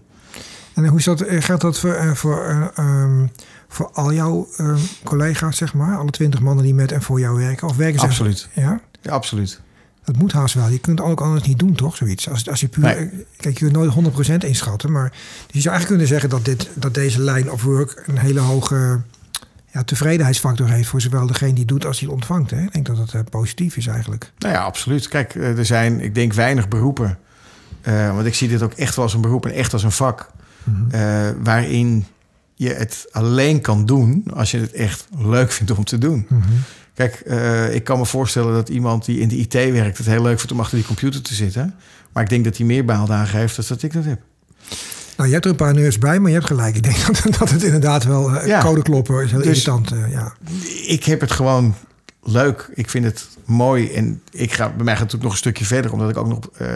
En hoe is dat, gaat dat voor, uh, voor, um, voor al jouw uh, collega's, zeg maar? Alle twintig mannen die met en voor jou werken? Of werken ze Absoluut. Ja? ja, absoluut. Dat moet haast wel. Je kunt ook anders niet doen, toch? Zoiets. Als, als je puur. Nee. Kijk, je kunt nooit 100% inschatten. Maar je zou eigenlijk kunnen zeggen dat, dit, dat deze line of work een hele hoge ja, tevredenheidsfactor heeft voor zowel degene die doet als die het ontvangt. Hè? Ik denk dat dat uh, positief is eigenlijk. Nou ja, absoluut. Kijk, er zijn, ik denk, weinig beroepen. Uh, want ik zie dit ook echt wel als een beroep en echt als een vak. Mm -hmm. uh, waarin je het alleen kan doen als je het echt leuk vindt om te doen. Mm -hmm. Kijk, ik kan me voorstellen dat iemand die in de IT werkt het heel leuk vindt om achter die computer te zitten. Maar ik denk dat hij meer baaldagen heeft dan dat ik dat heb. Nou, je hebt er een paar nerds bij, maar je hebt gelijk. Ik denk (laughs) dat, dat het inderdaad wel uh, ja. code kloppen is heel dus irritant. Uh, ja. Ik heb het gewoon leuk. Ik vind het mooi. En ik ga bij mij gaat het ook nog een stukje verder, omdat ik ook nog uh,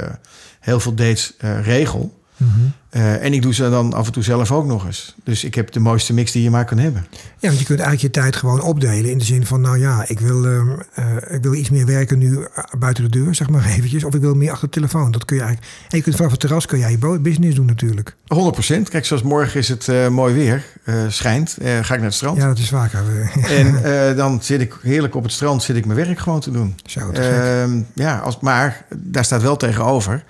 heel veel dates regel. Mm -hmm. uh, en ik doe ze dan af en toe zelf ook nog eens. Dus ik heb de mooiste mix die je maar kan hebben. Ja, want je kunt eigenlijk je tijd gewoon opdelen. In de zin van, nou ja, ik wil, uh, uh, ik wil iets meer werken nu buiten de deur, zeg maar (laughs) eventjes. Of ik wil meer achter de telefoon. Dat kun je eigenlijk. En je kunt vanaf het terras kun jij je business doen natuurlijk. 100%. Kijk, zoals morgen is het mooi weer. schijnt. ga ik naar het strand. Ja, dat is vaker. (laughs) en dan zit ik heerlijk op het strand, zit ik mijn werk gewoon te doen. Zo, Ehm, ja, als, maar daar staat wel tegenover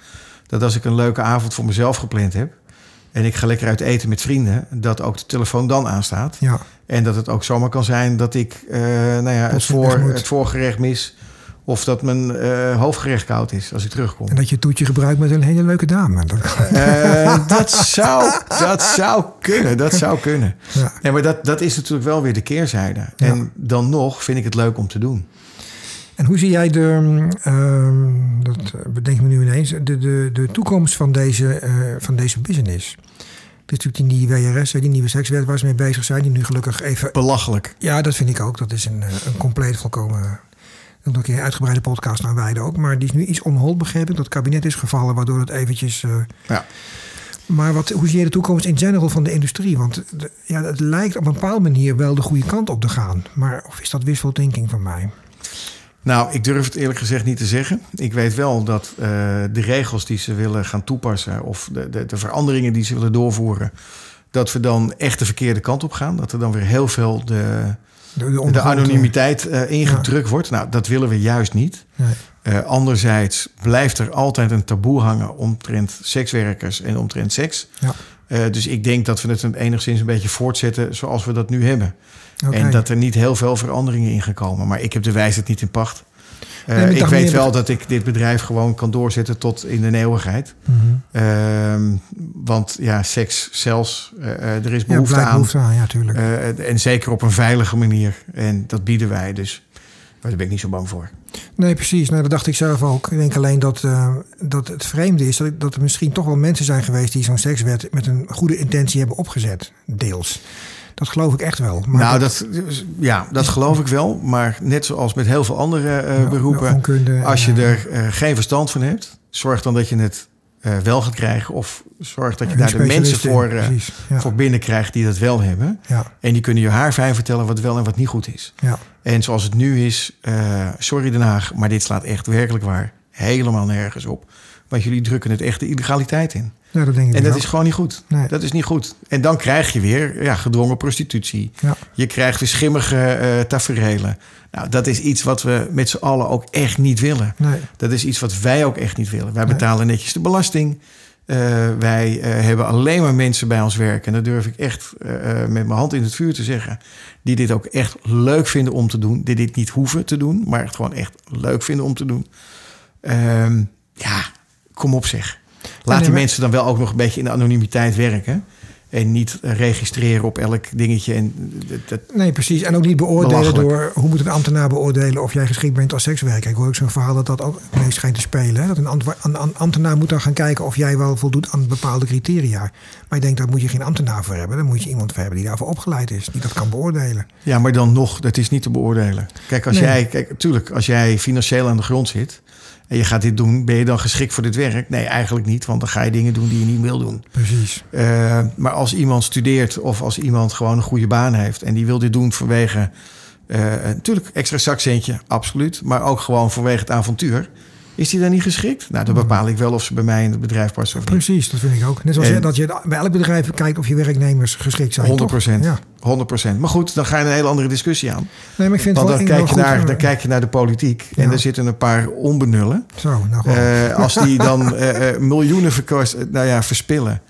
dat als ik een leuke avond voor mezelf gepland heb en ik ga lekker uit eten met vrienden, dat ook de telefoon dan aanstaat. Ja. En dat het ook zomaar kan zijn dat ik uh, nou ja, het, voor, het voorgerecht mis. Of dat mijn uh, hoofdgerecht koud is als ik terugkom. En dat je toetje gebruikt met een hele leuke dame. Dat, uh, dat, zou, dat zou kunnen. Dat zou kunnen. Ja. Nee, maar dat, dat is natuurlijk wel weer de keerzijde. Ja. En dan nog vind ik het leuk om te doen. En hoe zie jij de, uh, dat bedenk me nu ineens, de, de, de toekomst van deze, uh, van deze business? Het is natuurlijk die nieuwe WRS, die nieuwe sekswet waar ze mee bezig zijn, die nu gelukkig even... Belachelijk. Ja, dat vind ik ook. Dat is een, een compleet volkomen... nog een keer een uitgebreide podcast naar wijde ook. Maar die is nu iets onhold, begreep ik. Dat het kabinet is gevallen, waardoor het eventjes... Uh, ja. Maar wat, hoe zie je de toekomst in general van de industrie? Want de, ja, het lijkt op een bepaalde manier wel de goede kant op te gaan. Maar of is dat wishful thinking van mij? Nou, ik durf het eerlijk gezegd niet te zeggen. Ik weet wel dat uh, de regels die ze willen gaan toepassen... of de, de, de, veranderingen die ze willen doorvoeren... dat we dan echt de verkeerde kant op gaan. Dat er dan weer heel veel de, de, de anonimiteit uh, ingedrukt ja. wordt. Nou, dat willen we juist niet. Nee. Uh, anderzijds blijft er altijd een taboe hangen... omtrent sekswerkers en omtrent seks. Ja. dus ik denk dat we het enigszins een beetje voortzetten... zoals we dat nu hebben. Okay. En dat er niet heel veel veranderingen in gaan komen. Maar ik heb de wijsheid niet in pacht. Uh, nee, ik, weet wel dat ik dit bedrijf gewoon kan doorzetten tot in de eeuwigheid. Mm -hmm. uh, want ja, seks zelfs, uh, er is behoefte ja, aan. Behoefte aan ja, tuurlijk. en zeker op een veilige manier. En dat bieden wij dus. Daar ben ik niet zo bang voor. Nee, precies. Nou, dat dacht ik zelf ook. Ik denk alleen dat, dat het vreemde is... Dat, dat er misschien toch wel mensen zijn geweest... die zo'n sekswet met een goede intentie hebben opgezet. Deels. Dat geloof ik echt wel. Maar nou, dat, ja, dat geloof ik wel. Maar net zoals met heel veel andere uh, ja, beroepen... Onkunde, als je er uh, geen verstand van hebt... zorg dan dat je het uh, wel gaat krijgen. Of zorg dat je daar de mensen voor, ja. voor binnenkrijgt die dat wel hebben. Ja. En die kunnen je haar fijn vertellen wat wel en wat niet goed is. Ja. En zoals het nu is, sorry Den Haag... maar dit slaat echt werkelijk waar helemaal nergens op. Want jullie drukken het echt de illegaliteit in. Ja, dat denk ik en dat ook. is gewoon niet goed. Nee. Dat is niet goed. En dan krijg je weer ja, gedwongen prostitutie. Ja. Je krijgt weer schimmige uh, taferelen. Nou, dat is iets wat we met z'n allen ook echt niet willen. Nee. Dat is iets wat wij ook echt niet willen. Wij betalen nee. netjes de belasting. Uh, wij uh, hebben alleen maar mensen bij ons werken. En dat durf ik echt uh, met mijn hand in het vuur te zeggen. Die dit ook echt leuk vinden om te doen. Die dit niet hoeven te doen. Maar het gewoon echt leuk vinden om te doen. ja, kom op zeg. Laat die mensen dan wel ook nog een beetje in de anonimiteit werken. En niet registreren op elk dingetje. En dat, nee, precies. En ook niet beoordelen door... hoe moet een ambtenaar beoordelen of jij geschikt bent als sekswerker? Ik hoor ook zo'n verhaal dat dat ook meest schijnt te spelen. Hè? Dat een, ambtenaar moet dan gaan kijken of jij wel voldoet aan bepaalde criteria. Maar ik denk, daar moet je geen ambtenaar voor hebben. Dan moet je iemand voor hebben die daarvoor opgeleid is. Die dat kan beoordelen. Ja, maar dan nog, dat is niet te beoordelen. Kijk, als nee. jij... Kijk, tuurlijk, als jij financieel aan de grond zit... en je gaat dit doen, ben je dan geschikt voor dit werk? Nee, eigenlijk niet, want dan ga je dingen doen die je niet wil doen. Precies. Uh, maar als iemand studeert of als iemand gewoon een goede baan heeft en die wil dit doen vanwege uh, natuurlijk extra zakcentje, absoluut, maar ook gewoon vanwege het avontuur. Is die dan niet geschikt? Nou, dan bepaal ik wel of ze bij mij in het bedrijf passen of Precies, dat vind ik ook. Net zoals en, dat je bij elk bedrijf kijkt of je werknemers geschikt zijn. 100 procent. Ja. 100% Maar goed, dan ga je een hele andere discussie aan. Nee, maar ik vind Want dan, kijk je, naar, dan kijk je naar de politiek ja. en er zitten een paar onbenullen. Zo, nou uh, als die dan uh, (laughs) miljoenen verkoos, nou ja, verspillen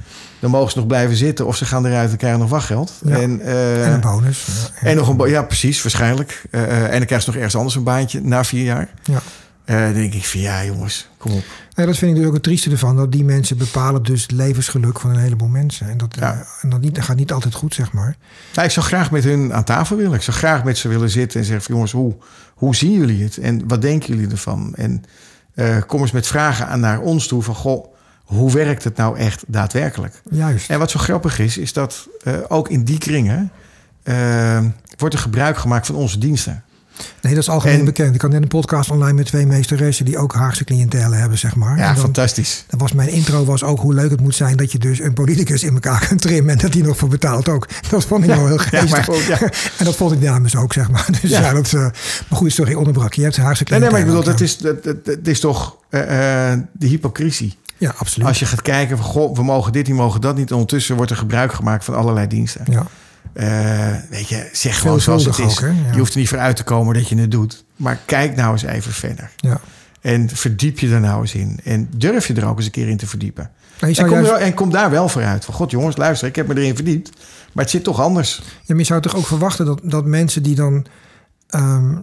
dan mogen ze nog blijven zitten of ze gaan eruit en krijgen nog wachtgeld. Ja. En, uh, en, een bonus. Ja, en nog een ja, precies, waarschijnlijk. Uh, en dan krijg je nog ergens anders een baantje na vier jaar. Ja. Dan denk ik van ja, jongens, kom op. Nee, dat vind ik dus ook het trieste ervan. Dat die mensen bepalen dus het levensgeluk van een heleboel mensen. En dat, Ja. en dat, niet, dat gaat niet altijd goed, zeg maar. Nou, ik zou graag met hun aan tafel willen. Ik zou graag met ze willen zitten en zeggen: van, jongens, hoe, hoe zien jullie het? En wat denken jullie ervan? En uh, kom eens met vragen aan naar ons toe van: goh, hoe werkt het nou echt daadwerkelijk? Juist. En wat zo grappig is, is dat uh, ook in die kringen uh, wordt er gebruik gemaakt van onze diensten. Nee, dat is algemeen En- bekend. Ik had net een podcast online met twee meesteressen die ook Haagse cliëntelen hebben, zeg maar. Ja, dan, fantastisch. dan was mijn intro was ook hoe leuk het moet zijn dat je dus een politicus in elkaar kunt trimmen en dat die nog voor betaalt ook. Dat vond ik Ja, wel heel ja, geestig. maar ja. (laughs) en dat vond ik dames ook, zeg maar. (laughs) Dus Ja. dat, uh, maar goed, sorry, onderbrak. Je hebt Haagse Nee, nee, maar ik bedoel, dat is, dat, dat, dat is toch uh, uh, de hypocrisie. ja. Absoluut. Als je gaat kijken van, goh, we mogen dit, die mogen dat niet. En ondertussen wordt er gebruik gemaakt van allerlei diensten. ja. Uh, weet je, zeg gewoon zoals het is. Ook? Ja. Je hoeft er niet voor uit te komen dat je het doet. Maar kijk nou eens even verder. ja. En verdiep je er nou eens in. En durf je er ook eens een keer in te verdiepen. En kom, juist- er, en kom daar wel voor uit. Van god jongens, luister, ik heb me erin verdiept. Maar het zit toch anders. Ja, maar je zou toch ook verwachten dat, dat mensen die dan. ehm,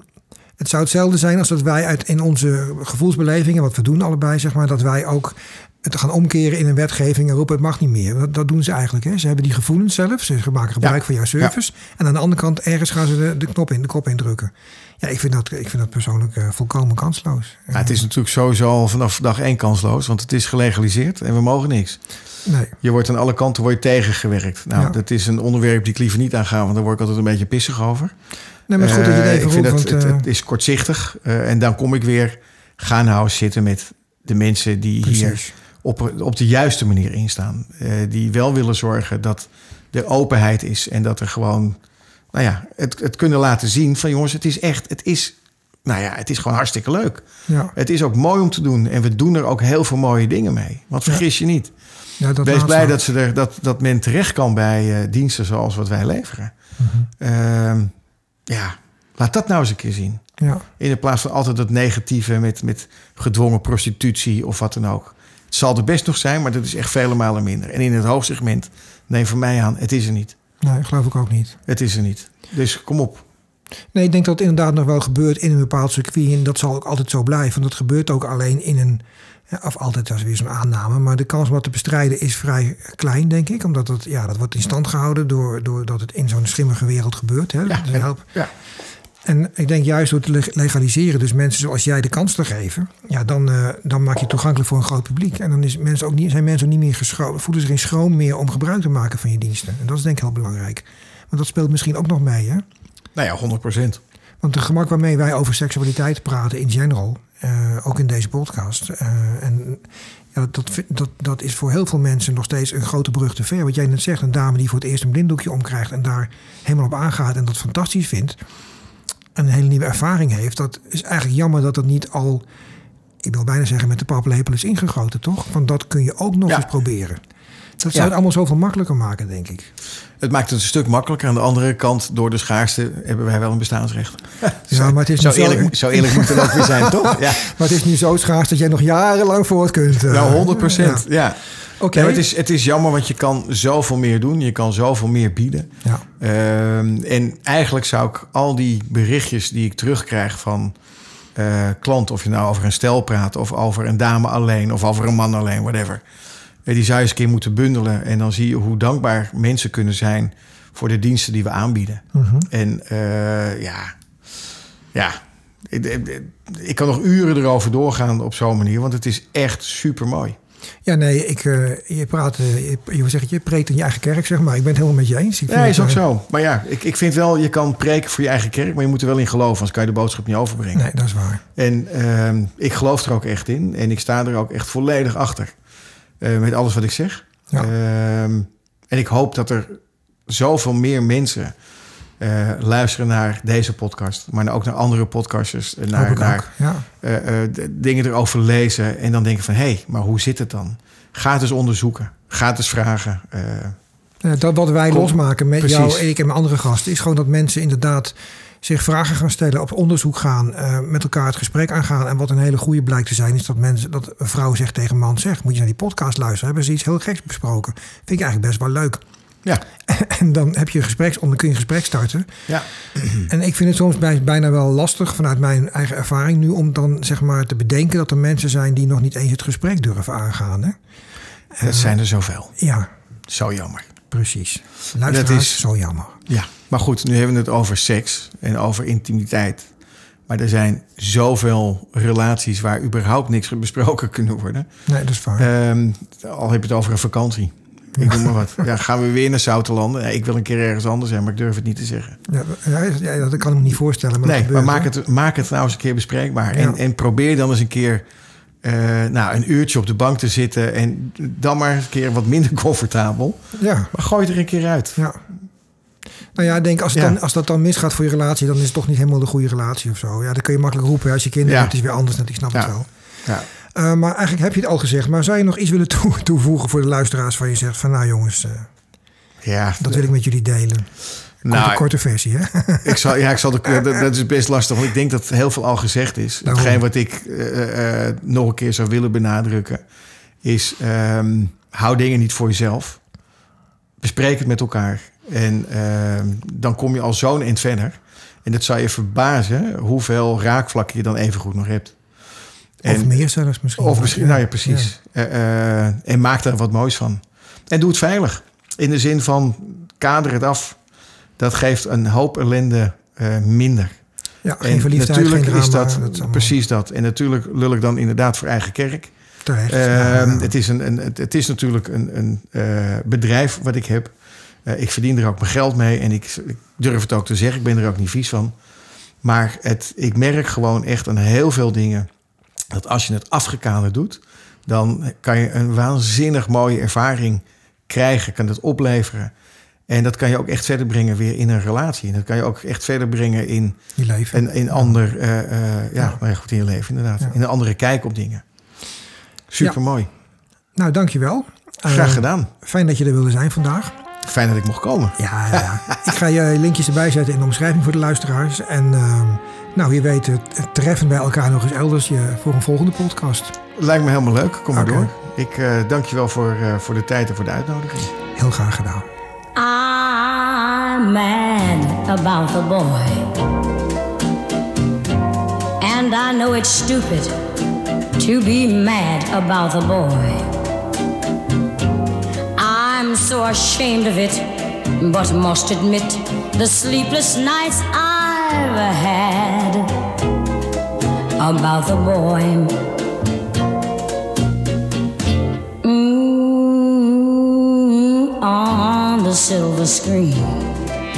het zou hetzelfde zijn als dat wij uit in onze gevoelsbelevingen, wat we doen allebei, zeg maar, dat wij ook het gaan omkeren in een wetgeving en roepen het mag niet meer. Dat, dat doen ze eigenlijk. Hè. Ze hebben die gevoelens zelf, ze maken gebruik Ja. van jouw service. En aan de andere kant, ergens gaan ze de, de knop in, de kop indrukken. Ja, ik vind dat, ik vind dat persoonlijk eh, volkomen kansloos. Nou, het is natuurlijk sowieso al vanaf dag één kansloos. Want het is gelegaliseerd en we mogen niks. Nee, Je wordt aan alle kanten wordt je tegengewerkt. Nou, Ja. dat is een onderwerp die ik liever niet aanga. Want daar word ik altijd een beetje pissig over. nee maar goed dat je het Eh, even vind roept. dat want, het, eh, het is kortzichtig. Uh, en dan kom ik weer. Ga nou zitten met de mensen die hier precies. Op, op de juiste manier instaan. Uh, die wel willen zorgen dat er openheid is. En dat er gewoon, nou ja, het, het kunnen laten zien van jongens, het is echt, het is, nou ja, het is gewoon hartstikke leuk. Ja, Het is ook mooi om te doen. En we doen er ook heel veel mooie dingen mee. Want vergis je niet. ja, dat Wees blij dat, ze er, dat, dat men terecht kan bij uh, diensten zoals wat wij leveren. Mhm. Uh, ja, laat dat nou eens een keer zien. Ja. In plaats van altijd dat negatieve met, met gedwongen prostitutie of wat dan ook. Het zal er best nog zijn, maar dat is echt vele malen minder. En in het hoogsegment, neem van mij aan, het is er niet. Nee, geloof ik ook niet. Het is er niet. Dus kom op. Nee, ik denk dat het inderdaad nog wel gebeurt in een bepaald circuit. En dat zal ook altijd zo blijven. Want dat gebeurt ook alleen in een. Of altijd, dat is weer zo'n aanname. Maar de kans om dat te bestrijden is vrij klein, denk ik. Omdat het, ja, dat wordt in stand gehouden door, doordat het in zo'n schimmige wereld gebeurt. Hè? Ja, Dat en- ja. En ik denk juist door te leg- legaliseren, dus mensen zoals jij de kans te geven, ja, dan, eh, dan maak je het toegankelijk voor een groot publiek. En dan is mensen ook niet, zijn mensen ook niet meer geschroom, voelen zich geen schroom meer om gebruik te maken van je diensten. En dat is denk ik heel belangrijk. Want dat speelt misschien ook nog mee, hè? Nou ja, 100 procent. Want de gemak waarmee wij over seksualiteit praten in general, eh, ook in deze podcast. eh, en ja, dat, dat, dat is voor heel veel mensen nog steeds een grote brug te ver. Wat jij net zegt, een dame die voor het eerst een blinddoekje omkrijgt en daar helemaal op aangaat en dat fantastisch vindt. En een hele nieuwe ervaring heeft. Dat is eigenlijk jammer dat dat niet al, ik wil bijna zeggen, met de paplepel is ingegoten, toch? Want dat kun je ook nog Ja. eens proberen. Dat zou het allemaal zoveel makkelijker maken, denk ik. Het maakt het een stuk makkelijker. Aan de andere kant, door de schaarste, hebben wij wel een bestaansrecht. Ja, maar het is zo- eerlijk, zo eerlijk moet het ook weer zijn, (laughs) toch? Ja, Maar het is nu zo schaars dat jij nog jarenlang voort kunt. eh. nou 100 procent. Ja. Ja. Oké. Het, is, het is jammer, want je kan zoveel meer doen. Je kan zoveel meer bieden. Ja. Ehm, en eigenlijk zou ik al die berichtjes die ik terugkrijg van eh klanten... of je nou over een stel praat of over een dame alleen... of over een man alleen, whatever... eh, die zou je eens een keer moeten bundelen. En dan zie je hoe dankbaar mensen kunnen zijn... voor de diensten die we aanbieden. Mhm. En eh, ja, ja ik kan nog uren erover doorgaan op zo'n manier... want het is echt super mooi. Ja, nee, ik, uh, je praat, uh, je, je, zeg het, je preekt in je eigen kerk, zeg maar. Ik ben het helemaal met je eens. Ik ja, is ook uh, zo. Maar ja, ik, ik vind wel, je kan preken voor je eigen kerk, maar je moet er wel in geloven, anders kan je de boodschap niet overbrengen. Nee, dat is waar. En ehm, ik geloof er ook echt in en ik sta er ook echt volledig achter met alles wat ik zeg. Ja. Ehm, en ik hoop dat er zoveel meer mensen uh, luisteren naar deze podcast, maar ook naar andere podcasters, naar, naar ja. uh, uh, dingen erover lezen en dan denken van hé, hey, maar hoe zit het dan? Ga het eens onderzoeken, ga het eens vragen. Dat wat wij Kom, losmaken met precies. jou, ik en mijn andere gasten, is gewoon dat mensen inderdaad zich vragen gaan stellen, op onderzoek gaan, met elkaar het gesprek aangaan. En wat een hele goede blijkt te zijn, is dat mensen, dat een vrouw zegt tegen een man zegt, moet je naar die podcast luisteren, hebben ze iets heel geks besproken. Vind ik eigenlijk best wel leuk. Ja. (laughs) En dan heb je een gesprek, dan kun je een gesprek starten. Ja. (clears throat) En ik vind het soms bijna wel lastig vanuit mijn eigen ervaring nu om dan zeg maar te bedenken dat er mensen zijn die nog niet eens het gesprek durven aangaan. Hè? Dat zijn er zoveel. Ja. Zo jammer. Precies. Luisteraars, dat is zo jammer. Ja, maar goed, nu hebben we het over seks en over intimiteit. Maar er zijn zoveel relaties waar überhaupt niks besproken kunnen worden. Nee, dat is waar. Um, al heb je het over een vakantie. Ik noem maar wat. Ja, gaan we weer naar Zoutelanden? Ja, ik wil een keer ergens anders zijn, maar ik durf het niet te zeggen. Ja, ja dat kan ik me niet voorstellen. Maar nee, maar maak het, maak het nou eens een keer bespreekbaar. En, en probeer dan eens een keer uh, nou, een uurtje op de bank te zitten. En dan maar eens een keer wat minder (laughs) comfortabel. Ja. Maar gooi het er een keer uit. Ja. Nou ja, ik denk als, het dan, als dat dan misgaat voor je relatie, dan is het toch niet helemaal de goede relatie of zo. Ja, dan kun je makkelijk roepen als je kinderen hebt, is weer anders. Dat ik snap het wel. Ja. Uh, maar eigenlijk heb je het al gezegd. Maar zou je nog iets willen toe (laughs) toevoegen voor de luisteraars van je zegt van nou jongens, uh, ja, dat wil ik met jullie delen. Nou, korte, korte versie, hè? (laughs) Ik zal, ja, ik zal de, dat, is best lastig, want ik denk dat heel veel al gezegd is. Daarom. Hetgeen wat ik uh, nog een keer zou willen benadrukken, is um, hou dingen niet voor jezelf. Bespreek het met elkaar. En ehm, dan kom je al zo'n eind verder. En dat zou je verbazen hoeveel raakvlakken je dan even goed nog hebt. En, of meer zelfs misschien. Of misschien, nou ja, precies. Ja. Uh, uh, en maak er wat moois van. En doe het veilig. In de zin van kader het af. Dat geeft een hoop ellende uh, minder. Ja, geen verliefdheid, natuurlijk geen drama, is dat, dat precies dat. En natuurlijk lul ik dan inderdaad voor eigen kerk. Terecht, ja. Het, is een, een, het is natuurlijk een, een bedrijf wat ik heb. ik verdien er ook mijn geld mee. En ik, ik durf het ook te zeggen. Ik ben er ook niet vies van. Maar het, ik merk gewoon echt aan heel veel dingen dat als je het afgekaderd doet, dan kan je een waanzinnig mooie ervaring krijgen, kan het opleveren. En dat kan je ook echt verder brengen weer in een relatie. En dat kan je ook echt verder brengen in je leven. Een, in ander, uh, uh, ja, ja. Nou goed in je leven inderdaad. Ja. In een andere kijk op dingen. Super mooi. Nou, dankjewel. Graag uh, gedaan. Fijn dat je er wilde zijn vandaag. Fijn dat ik mocht komen. Ja, ja. ik ga je linkjes erbij zetten in de omschrijving voor de luisteraars. En ehm, nou, je weet, treffen bij elkaar nog eens elders je, voor een volgende podcast. Lijkt me helemaal leuk. Kom maar okay. door. Ik uh, dank je wel voor, uh, voor de tijd en voor de uitnodiging. Heel graag gedaan. I'm mad about the boy. And I know it's stupid to be mad about the boy. I'm so ashamed of it, but must admit the sleepless nights I've had about the boy. Mm, on the silver screen.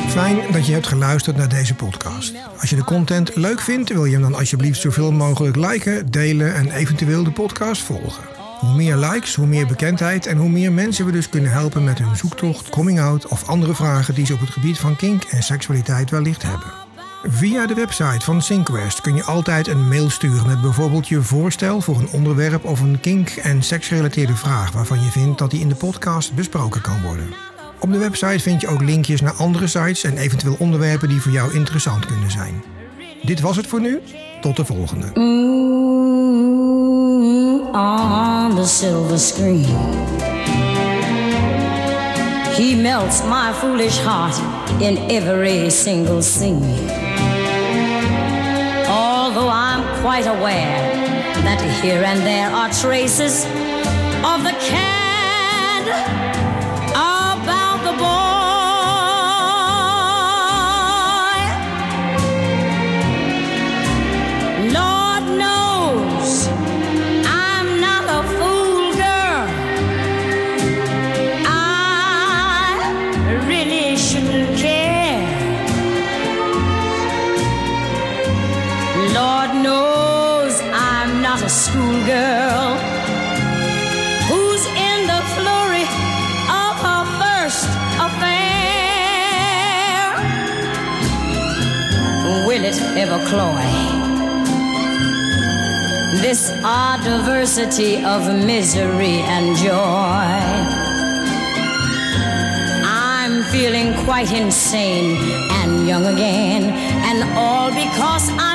Fijn dat je hebt geluisterd naar deze podcast. Als je de content leuk vindt, wil je hem dan alsjeblieft zoveel mogelijk liken, delen en eventueel de podcast volgen. Hoe meer likes, hoe meer bekendheid en hoe meer mensen we dus kunnen helpen met hun zoektocht, coming out of andere vragen die ze op het gebied van kink en seksualiteit wellicht hebben. Via de website van Syncquest kun je altijd een mail sturen met bijvoorbeeld je voorstel voor een onderwerp of een kink- en seksgerelateerde vraag waarvan je vindt dat die in de podcast besproken kan worden. Op de website vind je ook linkjes naar andere sites en eventueel onderwerpen die voor jou interessant kunnen zijn. Dit was het voor nu. Tot de volgende. on the silver screen. He melts my foolish heart in every single scene. Although I'm quite aware that here and there are traces of the cad cloy? This odd diversity of misery and joy. I'm feeling quite insane and young again, and all because I'm